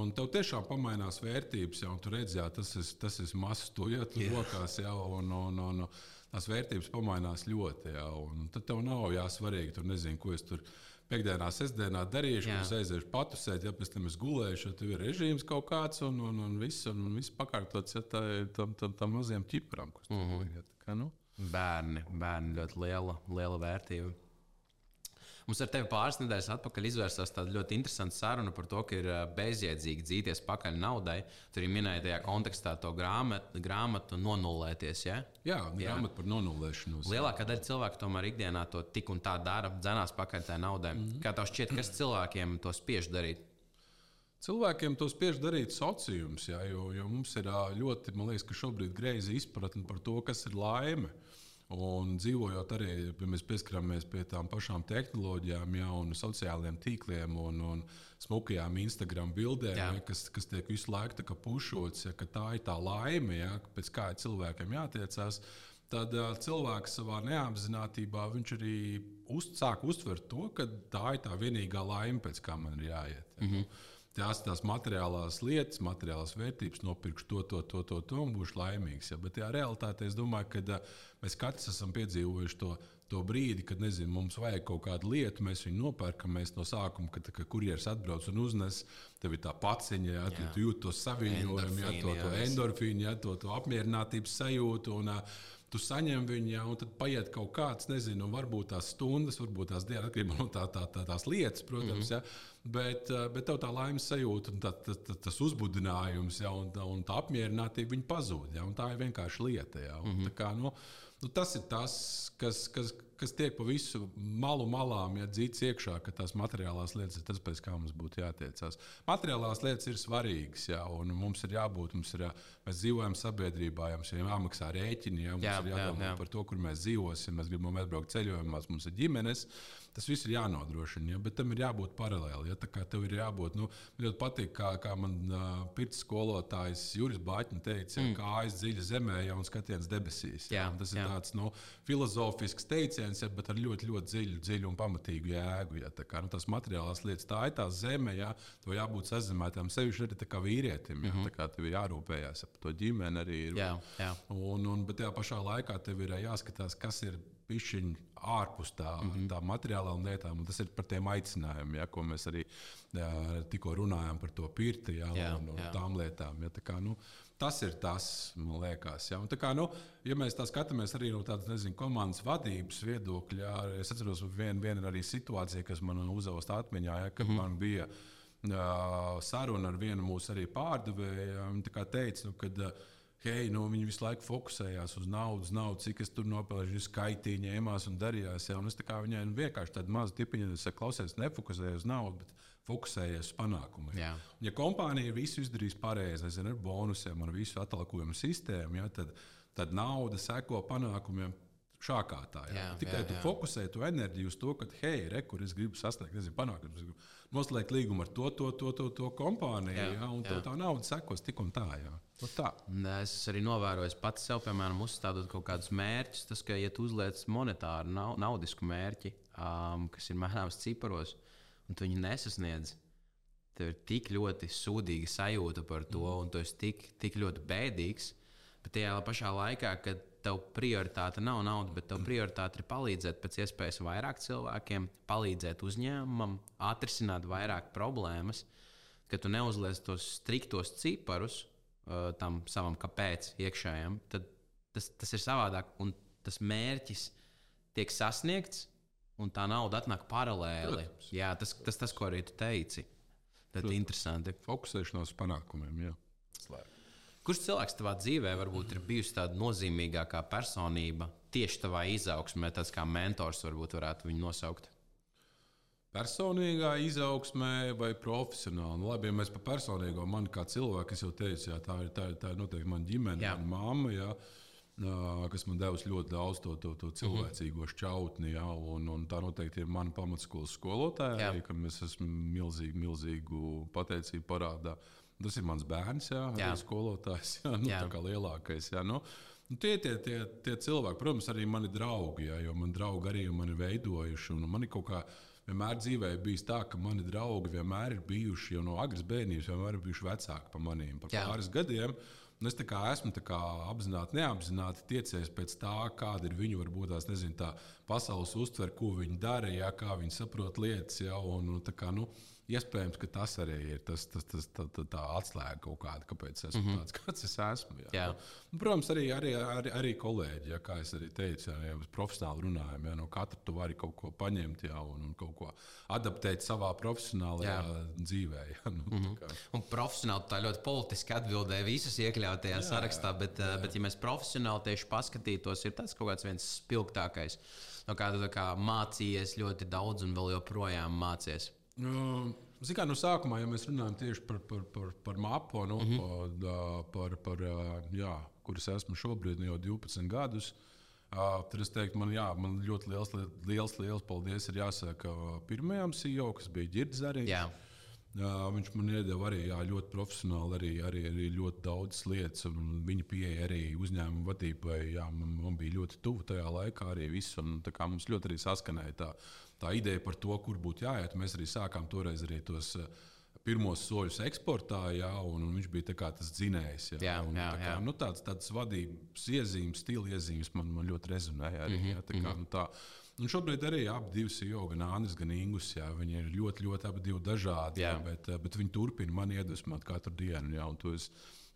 Speaker 1: Un tev tiešām pamainās vērtības, jau tur redzēji, tas ir, tas ir mazs, tu iet rokās jau. Un, un, un, un, tās vērtības pamainās ļoti. Jā, un tad tev nav jāsvarīgi, tur nezinu, ko es tur piekdienā, sestdienā darīšu, kad es aiziešu patusēt, ja pēc tam es gulēšu, tad ir režīms kaut kāds un, un, un viss, un, un viss pakārtots ja, tā, tam, tam, tam mazajam ķipram. Mm -hmm. ja, kā, nu?
Speaker 2: Bērni, bērni ļoti liela, liela vērtība. Mums ar tevi pāris nedēļas atpakaļ izvērsās tāda ļoti interesanta saruna par to, ka ir bezjēdzīgi dzīties pakaļ naudai. Tur arī minēja tajā kontekstā to grāmatu, grāmatu nonulēties. Ja?
Speaker 1: Jā, grāmatu par nonulēšanos.
Speaker 2: Lielākā daļa cilvēku tomēr ikdienā to tik un tā dara, dzenās pakaļ tai naudai. Mm -hmm. Kā tev šķiet, kas cilvēkiem to spiež darīt?
Speaker 1: Cilvēkiem to spiež darīt sociums, jā, jo, jo mums ir ļoti, man liekas, ka šobrīd greizi izpratne par to, kas ir laime. Uh, Un dzīvojot arī, ja mēs pieskaramies pie tām pašām tehnoloģijām, ja, un sociālajiem tīkliem un, un smukajām Instagram bildēm, ja, kas, kas tiek visu laiku pušots, ja, ka tā ir tā laime, ja, pēc kā cilvēkiem jātiecās. Tad uh, cilvēks savā neapzinātībā arī uz, sāk uztvert to, ka tā ir tā vienīgā laime, pēc kā man ir jāiet. Ja. Mm -hmm tās, tās materiālās lietas, materiālās vērtības, nopirkšu to, to, to, to, to un būšu laimīgs. Ja? Bet tajā realitātē es domāju, ka mēs katrs esam piedzīvojuši to. To brīdi, kad nezinu, mums vajag kaut kādu lietu, mēs viņu nopērkam. Mēs no sākuma, kad, kad kurjeris atbrauc un uznes, tev ir tā paciņa, ja, jā. tu jūti to saviņojumu, ja, to, to endorfīnu, ja, to, to apmierinātības sajūtu. Un, tu saņem viņu, ja, un tad paiet kaut kāds, nezinu, varbūt tās stundas, varbūt tās dienas, atkarībā no tā, tā, tā, tās lietas, protams. Mm -hmm. ja, bet, bet tev tā laimes sajūta un tā, tā, tā, tas uzbudinājums ja, un, un tā apmierinātība pazūd. Ja, tā ir vienkārši lieta. Ja, un, mm -hmm. kā, nu, nu, tas ir tas, kas. kas kas tiek pa visu malu malām, ja dzīts iekšā, ka tās materiālās lietas ir tas, pēc kā mums būtu jātiecās. Materiālās lietas ir svarīgas, jā, un mums ir jābūt, mums ir, jā, mēs dzīvojam sabiedrībā, ja mums ir jāmaksā rēķini, ja, mums jā, ir jādomā jā, jā. par to, kur mēs dzīvosim, mēs gribam atbraukt ceļojumos, mums ir ģimenes. Tas viss ir jānodrošina, ja, bet tam ir jābūt paralēli. Ja, tā kā tev ir jābūt, nu, man ļoti patīk, kā, kā man uh, pirts skolotājs Juris Bāķis teica, mm. kā aiz dziļa zemē, ja un skatiens debesīs. Jā, ja, tas jā. ir tāds nu, filozofisks teiciens, ja, bet ar ļoti, ļoti dziļu, dziļu un pamatīgu jēgu. Ja, tā kā nu, tas materiālās lietas, tā ir tā zeme, ja, to jābūt sazemētām, sevišķi arī kā vīrietim. Ja, mm -hmm. Tā kā tev ir jārūpējas par to ģimeni arī. Ir, jā, jā. Un, un, bet tajā pašā laikā tev ir jāskatās, kas ir pišķiņi ārpus tā, mm -hmm. tā materiālām lietām. Tas ir par tiem aicinājumiem, ja, ko mēs arī jā, tikko runājām par to pirti ja, jā, un, un jā. tām lietām. Ja, tā kā, nu, tas ir tas, man liekas. Ja. Un, kā, nu, ja mēs tā skatāmies arī no tādas nezinu, komandas vadības viedokļa, ja, es atceros vienu vien arī situāciju, kas man uzausta atmiņā, ja, kad mm -hmm. man bija uh, saruna ar vienu mūsu pārdevēju. Viņa teica, nu, kad, uh, hei, nu, viņi visu laiku fokusējās uz naudu, naudu cik es tur nopelnīju, skaitīju, ņēmās un darījās. Ja? Un es viņai nu, vienkārši tādu mazu tipiņu, saku, klausies, nefokusējies uz naudu. Fokusējies uz panākumiem. Jā. Ja kompānija visu izdarīs pareizi, nezinu, ar bonusiem, ar visu atalgojumu sistēmu, ja, tad, tad nauda seko panākumiem šākā tā. Jā. Jā, Tikai jā, jā. tu fokusē to enerģiju uz to, ka, hei, re, kur es gribu sasniegt, nezinu, panākt, es gribu noslēgt līgumu ar to, to, to, to, to kompāniju, jā, jā, un jā. tā nauda sekos tik un tā. Jā. Nu tā.
Speaker 2: Es arī novēroju pats sev, piemēram, uzstādot kaut kādus mērķus. Tas, ka, ja tu uzliec monetāru, naudisku mērķi, um, kas ir mērāms ciparos, un tu viņu nesasniedz, tev ir tik ļoti sūdīga sajūta par to, mm. un tu esi tik, tik ļoti bēdīgs. Bet tajā pašā laikā, kad tev prioritāte nav nauda, bet tev prioritāte ir palīdzēt pēc iespējas vairāk cilvēkiem, palīdzēt uzņēmumam, atrisināt vairāk problēmas, ka tu neuzliec tos striktos ciparus, uh, tam savam kāpēc iekšējam, tad tas, tas ir savādāk. Un tas mērķis tiek sasniegts, un tā nauda atnāk paralēli. Protams. Jā, tas, tas, tas, ko arī tu teici. Tas ir interesanti.
Speaker 1: Fokusēšanās uz panākumiem. Jā. Slēg.
Speaker 2: Kurš cilvēks tavā dzīvē varbūt ir bijusi tāda nozīmīgākā personība tieši tavā izaugsmē, tāds kā mentors, varbūt varētu viņu nosaukt?
Speaker 1: personīgā izaugsmē vai profesionāli. Nu, labi, ja mēs par personīgo, man kā cilvēku, es jau teicu, jā, tā ir, tā ir, tā ir noteikti mana ģimene, jā. mana mamma. Jā. Kas man devis ļoti daudz to, to, to cilvēcīgo šķautni, ja, un, un tā noteikti ir mana pamatskolas skolotāja, arī, kam es esmu milzīgu, milzīgu pateicību parādā. Tas ir mans bērns, jā, jā. arī skolotājs, jā, nu, jā. tā kā lielākais. Jā, nu, Nu, tie, tie, tie, tie cilvēki, protams, arī mani draugi, jā, jo man draugi arī mani veidojuši. Man ir kaut kāda vienmēr dzīvē bijis tā, ka mani draugi vienmēr ir bijuši jau no agras bērnības, vienmēr ir bijuši vecāki par maniem. Par Jā. pāris gadiem es esmu apzināti, neapzināti tiecies pēc tā, kāda ir viņu varbūt tās, nezinu, tā pasaules uztvere, ko viņi dara, jā, kā viņi saprot lietas. Jā, un, un, kā, nu, Iespējams, ka tas arī ir tas, tas, tas, tā, tā, tā atslēga kaut kāda, kāpēc es esmu mm -hmm. tāds, [laughs] kāds es esmu. Jā. Jā. Un, protams, arī, arī, arī, arī kolēģi, ja, kā es arī teicu, ja, ja profesionāli runājam, ja no katra tu vari kaut ko paņemt jā, un, un kaut ko adaptēt savā profesionālajā jā. dzīvē. Ja, nu,
Speaker 2: mm -hmm. Un profesionāli tā ļoti politiski atbildēja visas iekļautajā jā, sarakstā, bet, jā. bet, ja mēs profesionāli tieši paskatītos, ir tas kaut kāds viens spilgtākais, no kāda kā mācījies ļoti daudz un vēl joprojām mācījies.
Speaker 1: Nu, Zinām, no sākumā, ja mēs runājam tieši par, par, par, par mapu, nu, mm -hmm. par, par, jā, kuras esmu šobrīd nu, jau 12 gadus, tad es teiktu, man, jā, man ļoti liels, liels, liels paldies ir jāsaka pirmajam CEO, kas bija. Jā, viņš man iedeva arī jā, ļoti profesionāli, arī, arī, arī ļoti daudz lietas. Viņa pieeja arī uzņēmuma vadībai jā, man, man bija ļoti tuva tajā laikā. Arī viss, un, mums ļoti arī saskanēja tā tā ideja par to, kur būtu jāiet. Mēs arī sākām toreiz arī tos eh, pirmos soļus eksportā, jā, un, un viņš bija tas dzinējs. Jā, jā, un, jā, tā kā, jā. Nu, tāds, tāds vadības iezīmes, stila iezīmes man, man ļoti rezonēja. Arī, mm -hmm, jā, tā kā, mm -hmm. nu, tā, Un šobrīd arī abi divi CEO, gan Andris, gan. Jā, viņi ir ļoti, ļoti abi dažādi, jā. Jā, bet, eh, bet viņi turpina man iedvesmot katru dienu. Jā,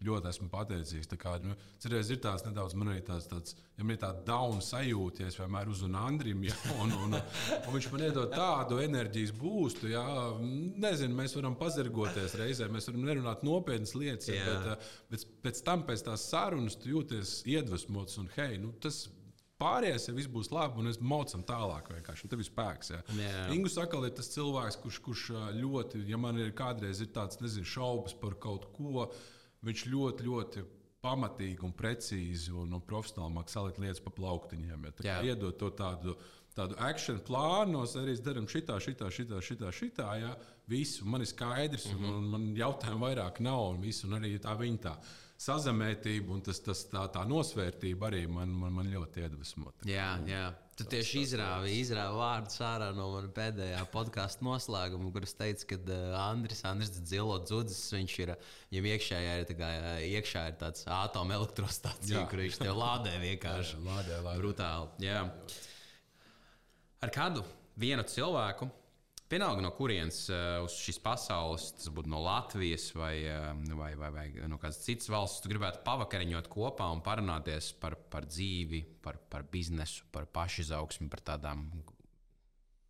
Speaker 1: ļoti esmu pateicīgs. Kā, nu, cerēs, ir tāds nedaudz, man arī tāds, tāds ja man ir tāda dauna sajūta, ja es vienmēr uzzinu Andrim, ja, [laughs] un, un, un viņš man iedod tādu enerģijas būstu. Ja, nezinu, mēs varam pazargoties reizē, mēs varam nerunāt nopietnas lietas, ja, bet, eh, bet pēc tam, pēc tās sarunas, tu jūties iedvesmots un hei, nu, tas Pārējais, ja viss būs labi, un mēs maucam tālāk, vienkārši tev ir spēks. Ja. Yeah. Ingu Sakal ir tas cilvēks, kurš, kurš ļoti, ja man ir kādreiz ir tāds, nezinu, šaubas par kaut ko, viņš ļoti, ļoti pamatīgi un precīzi un, un profesionāli mākslinieks salikt lietas pa plauktiņiem. Ja, iedot to tādu, tādu action plānu, arī darām šitā, šitā, šitā, šitā, šitā ja, visu. Man ir skaidrs, mm -hmm. un, un man jautājumu vairāk nav, un, visu, un arī tā viņa tā sazamētība un tas, tas, tā, tā nosvērtība arī man, man, man ļoti iedvesmo.
Speaker 2: Jā, jā. Tu tieši izrāvi, izrāvi vārdus ārā no manas pēdējā podkāstu noslēguma, kuras teica, ka uh, Andris, Andris Dzilo Dzudzis, viņš ir, viņam iekšējā ir, kā, iekšā ir tāds atomelektrostācija, kur viņš tev lādē vienkārši. [laughs]
Speaker 1: jā, lādē, lādē.
Speaker 2: Brutāli. Jā. Ar kādu vienu cilvēku Vienalga, no kurienes uh, uz šīs pasaules, tas būtu no Latvijas vai, uh, vai, vai, vai no kādas citas valsts, tu gribētu pavakariņot kopā un parunāties par, par dzīvi, par, par biznesu, par pašizaugsmi, par tādām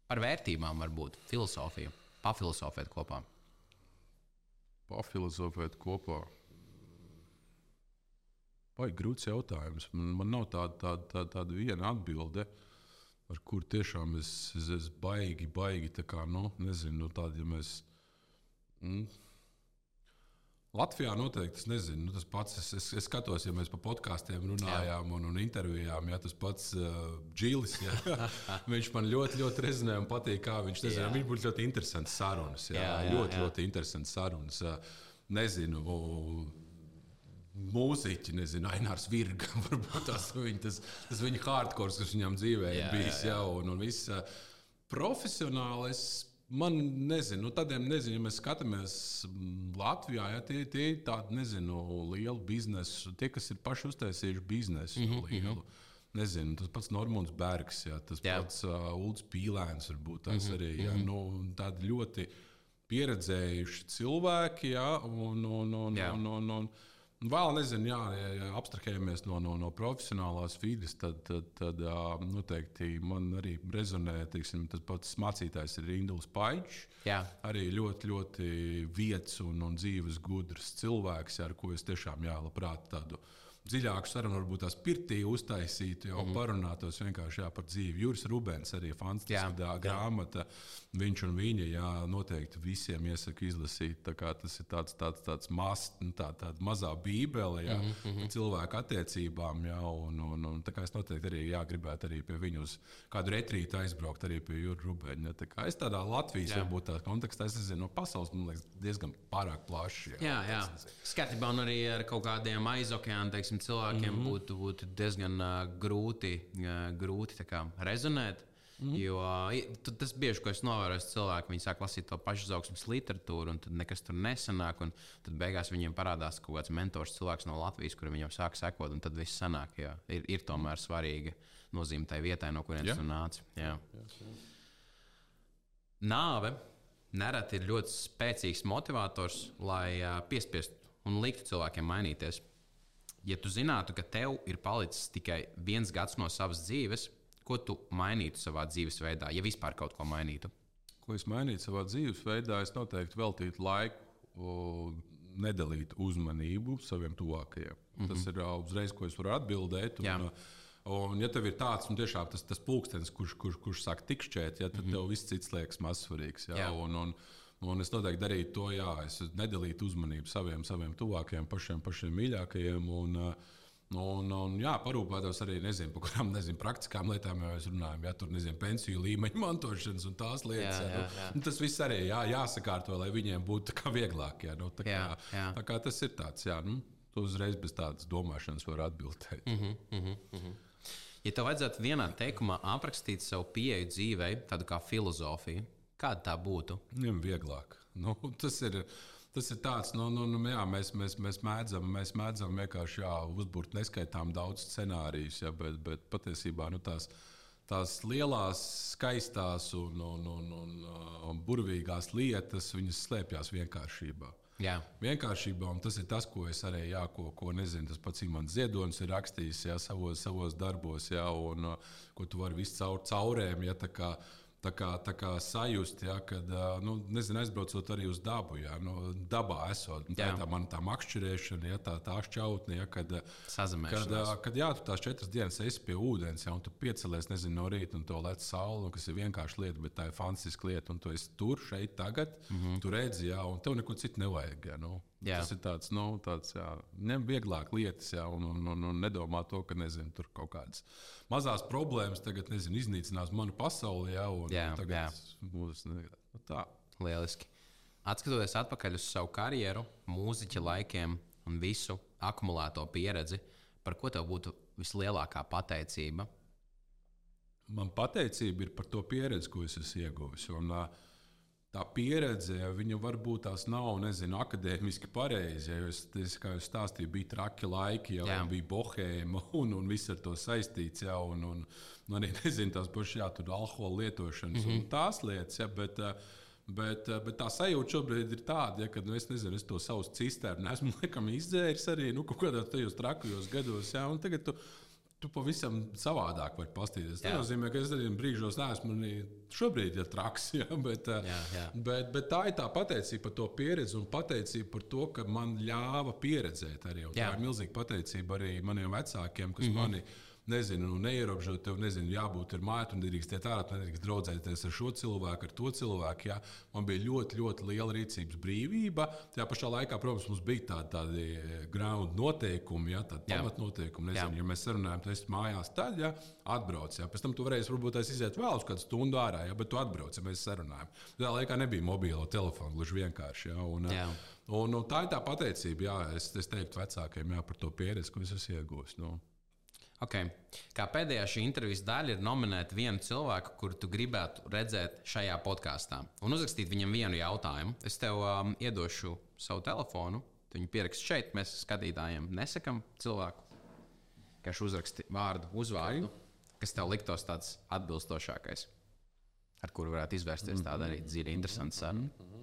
Speaker 2: par vērtībām, varbūt filozofiju, pafilozofēt kopā.
Speaker 1: Pafilozofēt kopā. Vai grūts jautājums? Man nav tāda, tāda, tāda, tāda viena atbilde. Uh, ar kur tiešām es, es, es baigi, baigi tā kā, nu, nezinu, nu, tādi, ja mēs. Mm, Latvijā noteikti es nezinu, nu, tas pats. Es, es, es skatos, ja mēs par podkāstiem runājām un, un intervijām. Ja, tas pats uh, Džilis. Ja, [laughs] viņš man ļoti, ļoti rezonē un patīk, kā viņš to zina. Viņš būtu ļoti interesants sarunas. Ja, jā, jā, ļoti, jā. ļoti interesants sarunas. Uh, nezinu, mūziķi, nezinu, Ainārs Virga. [laughs] Varbūt tas, viņa, tas, tas viņa hardcore, kas viņam dzīvē jā, ir bijis jā, jā. jau un, un viss profesionālais. Man nezinu, nu, tādiem nezinu, ja mēs skatāmies Latvijā, ja tie, tie ir tādi, nezinu, lieli biznesi, tie, kas ir paši uztaisījuši biznesu mm -hmm. lielu. Nezinu, tas pats Normons Bergs, ja, tas jā. pats uh, Ulrichs Pīlēns, varbūt tas mm -hmm. arī. Ja, mm -hmm. nu, tādi ļoti pieredzējuši cilvēki, ja, un, un, un, jā. un, un, un, Vēl nezinu, jā, ja, ja abstrahējamies no, no, no profesionālās vidas, tad, tad, tad noteikti man arī rezonē teiksim, tas pats mācītājs ir Induls. Jā. Arī ļoti, ļoti vietas un, un dzīves gudrs cilvēks, ar ko es tiešām jā, labprāt tādu dziļāku sarunu, varbūt tās pirtī uztaisītu, jau mm parunātos vienkārši jā, par dzīvi. Juris Rubens arī fantastiska jā, grāmata. Jā. Viņš un viņa jā, noteikti visiem iesaka izlasīt. Tas ir tāds, tāds, tāds maz, nu, tā, tāda mazā bībele jā, mm -hmm. cilvēku attiecībām. Jā, un, un, un, es noteikti arī jā, gribētu arī pie viņu uz kādu retrītu aizbraukt, arī pie Jurija Rubēņa. Tā es tādā Latvijas jā. varbūt tādā kontekstā, es nezinu, no pasaules man liekas diezgan pārāk plaši.
Speaker 2: Jā, jā, jā. skatībā un arī ar kaut kādiem aizokeāna cilvēkiem mm -hmm. būtu, būtu diezgan uh, grūti, uh, grūti kā, rezonēt. Mm. Jo tas bieži, ko es novēroju, cilvēki viņi sāk lasīt to pašu izaugsmas literatūru, un tad nekas tur nesanāk. Tad beigās viņiem parādās kaut kāds mentors cilvēks no Latvijas, kuriem viņam sāk sekot, un tad viss sanāk. Jā. Ir, ir tomēr svarīga nozīme tai vietai, no kurienes tu nāc. Jā. Jā, jā. Nāve nereti ir ļoti spēcīgs motivators, lai uh, piespiestu un liktu cilvēkiem mainīties. Ja tu zinātu, ka tev ir palicis tikai viens gads no savas dzīves, ko tu mainītu savā dzīvesveidā, ja vispār kaut ko mainītu?
Speaker 1: Ko es mainītu savā dzīvesveidā, es noteikti veltītu laiku, nedalītu uzmanību saviem tuvākajiem. Mm -hmm. Tas ir uzreiz, ko es varu atbildēt. Un, Un, ja tev ir tāds nu, tiešām, tas, tas pulkstenis, kurš, kurš, kurš sāk tikšķēt, ja, tad mm -hmm. tev viss cits liekas mazsvarīgs. Ja, jā. un, un, un es noteikti darītu to, jā, es nedalītu uzmanību saviem, saviem tuvākajiem, pašiem, pašiem mīļākajiem. Un, uh, Un, un jā, parūpētos arī nezinu, par kurām nezinu, praktiskām lietām jau mēs runājam. Jā, tur nezinu, pensiju līmeņa mantošanas un tās lietas. Jā, jā, jā. Nu, tas viss arī jā, jāsakārto, lai viņiem būtu vieglāk. Jā, nu, tā, kā, jā, jā. tā kā tas ir tāds, jā, nu, tu uzreiz bez tādas domāšanas vari atbildēt. Mm -hmm, mm -hmm.
Speaker 2: Ja tev vajadzētu vienā teikumā aprakstīt savu pieeju dzīvei, tādu kā filozofiju, kāda tā būtu?
Speaker 1: Viņam vieglāk. Nu, tas ir Tas ir tāds, nu, nu, nu, jā, mēs, mēs, mēs, mēdzam, mēs mēdzam vienkārši jā, uzbūvēt neskaitām daudz scenārijus, jā, bet, bet patiesībā nu, tās, tās lielās, skaistās un, un, un, un, un burvīgās lietas slēpjas vienkāršībā. Jā. Vienkāršībā, un tas ir tas, ko es arī, jā, ko, ko nezinu, tas pats Imants Ziedonis ir rakstījis jā, savos, savos darbos, jā, un ko tu vari visu caur caurēm. Jā, tā kā, tā kā sajust, ja, kad nu, nezinu, aizbraucot arī uz dabu, ja, nu, dabā esot. Tā ir tā mana tā makšķerēšana, ja, tā, tā šķautne, ja, kad, kad, kad jā, tu tās četras dienas esi pie ūdens, ja, un tu piecelies nezinu, no rīta un to lec saule, kas ir vienkārši lieta, bet tā ir fantastiska lieta, un tu esi tur, šeit, tagad, mm -hmm. tu redzi, ja, un tev neko citu nevajag. Ja, nu. Jā. Tas ir tāds, nu, tāds jā, vieglāk lietas, jā, un, un, un, un nedomā to, ka nezinu, tur kaut kādas mazas problēmas tagad nezinu, iznīcinās manu pasauli. Jā, un, jā, un tagad jā. būs nu, tā.
Speaker 2: Lieliski. Atskatoties atpakaļ uz savu karjeru, mūziķa laikiem un visu akumulēto pieredzi, par ko tev būtu vislielākā pateicība?
Speaker 1: Man pateicība ir par to pieredzi, ko es esmu ieguvis. Un, uh, tā pieredze, viņa varbūt tās nav, nezinu, akadēmiski pareizi. Ja es, es, kā jau stāstīju, bija traki laiki, jau bija bohēma [laughs] un, un viss ar to saistīts. Ja, un, un, un arī [laughs] nezinu, tās pašas alkohola lietošanas mm -hmm. un mhm. tās lietas. Ja, bet, Bet, bet tā sajūta šobrīd ir tāda, ja, ka nu, es nezinu, es to savu cisternu esmu [laughs] laikam, izdzēris arī nu, kaut kādos tajos trakajos gados. Ja, tagad tu, tu pavisam savādāk vari paskatīties. Tas nozīmē, ka es arī brīžos neesmu šobrīd ja traks. [laughs] Ja, bet, eh, jā, jā. Bet, bet tā ir tā pateicība par to pieredzi un pateicība par to, ka man ļāva pieredzēt arī. Tā ir milzīga pateicība arī maniem vecākiem, kas mm -hmm. mani nezinu, nu, neierobežot, tev nezinu, jābūt ar māju, un nedrīkst iet ārā, nedrīkst draudzēties ar šo cilvēku, ar to cilvēku. Jā. Man bija ļoti, ļoti liela rīcības brīvība. Tajā pašā laikā, protams, mums bija tādi, tādi ground noteikumi, jā, tādi pamatnoteikumi. Nezinu, jā. ja mēs sarunājam, tad es mājās tad, ja atbrauc. Jā. Pēc tam tu varēsi varbūt iziet vēl uz kādu stundu ārā, jā, bet tu atbrauc, ja mēs sarunājam. Tajā laikā nebija mobilo telefonu, gluži vienkārši. Jā, un, jā. Un, un tā ir tā pateicība, jā, es, es teiktu vecākiem jā, par to pieredzi, ko es esmu iegūmis. Nu.
Speaker 2: Okay. Kā pēdējā šī intervijas daļa ir nominēta vienu cilvēku, kuru tu gribētu redzēt šajā podkāstā, un uzrakstīt viņam vienu jautājumu. Es tev um, iedošu savu telefonu, tu viņu pieraksti šeit. Mēs skatītājiem nesakām cilvēku, kas uzraksti vārdu, uzvārdu, kas tev liktos tāds atbilstošākais, ar kuru varētu izvērsties tāda arī dziļa, interesanta saruna. Mm -hmm.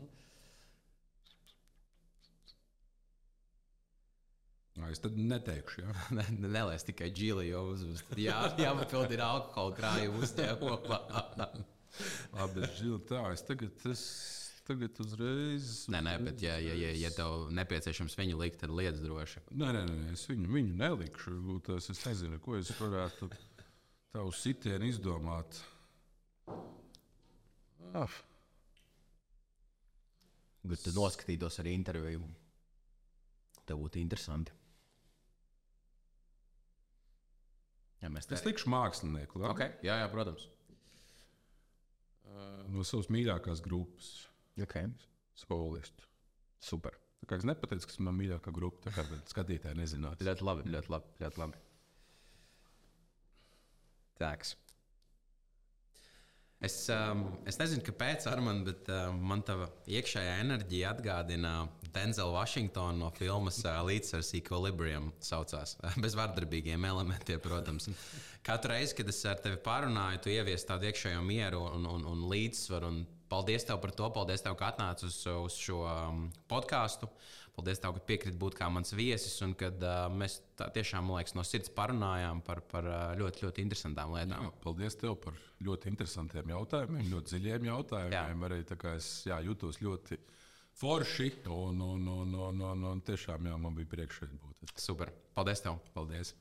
Speaker 1: Es tad neteikšu, ja. [laughs]
Speaker 2: ne, Nelēs tikai džili, jo uzvest. Jā, jāpapild ir alkohola krājuma uzņēmumā. [laughs]
Speaker 1: Labi, džili, tā, es tagad, es tagad uzreiz.
Speaker 2: Nē, nē, bet ja, ja, ja, ja tev nepieciešams viņu likt, tad liedz droši.
Speaker 1: Nē, nē, nē es viņu, viņu nelikšu. Tas, es nezinu, ko es varētu tavu sitienu izdomāt.
Speaker 2: Ah. Bet tu noskatītos arī interviju. Tev būtu interesanti.
Speaker 1: Ja tā... Es likšu mākslinieku. Labi?
Speaker 2: Okay. Jā, jā, protams.
Speaker 1: Uh, no savas mīļākās grupas.
Speaker 2: Okay.
Speaker 1: Skolistu.
Speaker 2: Super.
Speaker 1: Tā kā es nepateicu, kas ir mana mīļākā grupa, tā kā skatītāji nezinātu.
Speaker 2: ļoti labi, ļoti labi. Ļoti labi. Tāks. Es, um, es nezinu, kāpēc, Arman, bet um, man tā iekšējā enerģija atgādina Denzela Vašingtonu no filmas Līdzsvars Equilibrium. Saucās. [laughs] Bez vardarbīgiem elementiem, protams. Katru reizi, kad es ar tevi parunāju, tu ievies tādu iekšējo mieru un, un, un līdzsvaru. Un paldies tev par to, paldies tev, ka atnāci uz, uz šo um, podkāstu. Paldies, tev, ka piekrīt būt kā mans viesis un kad uh, mēs tā, tiešām liekas, no sirds parunājām par, par ļoti, ļoti interesantām lietām.
Speaker 1: Jā, paldies tev par ļoti interesantiem jautājumiem, ļoti dziļiem jautājumiem. Jā. Arī es jā, jūtos ļoti forši un, un, un, un, un, un tiešām jā, man bija prieks šeit būt.
Speaker 2: Super. Paldies tev!
Speaker 1: Paldies!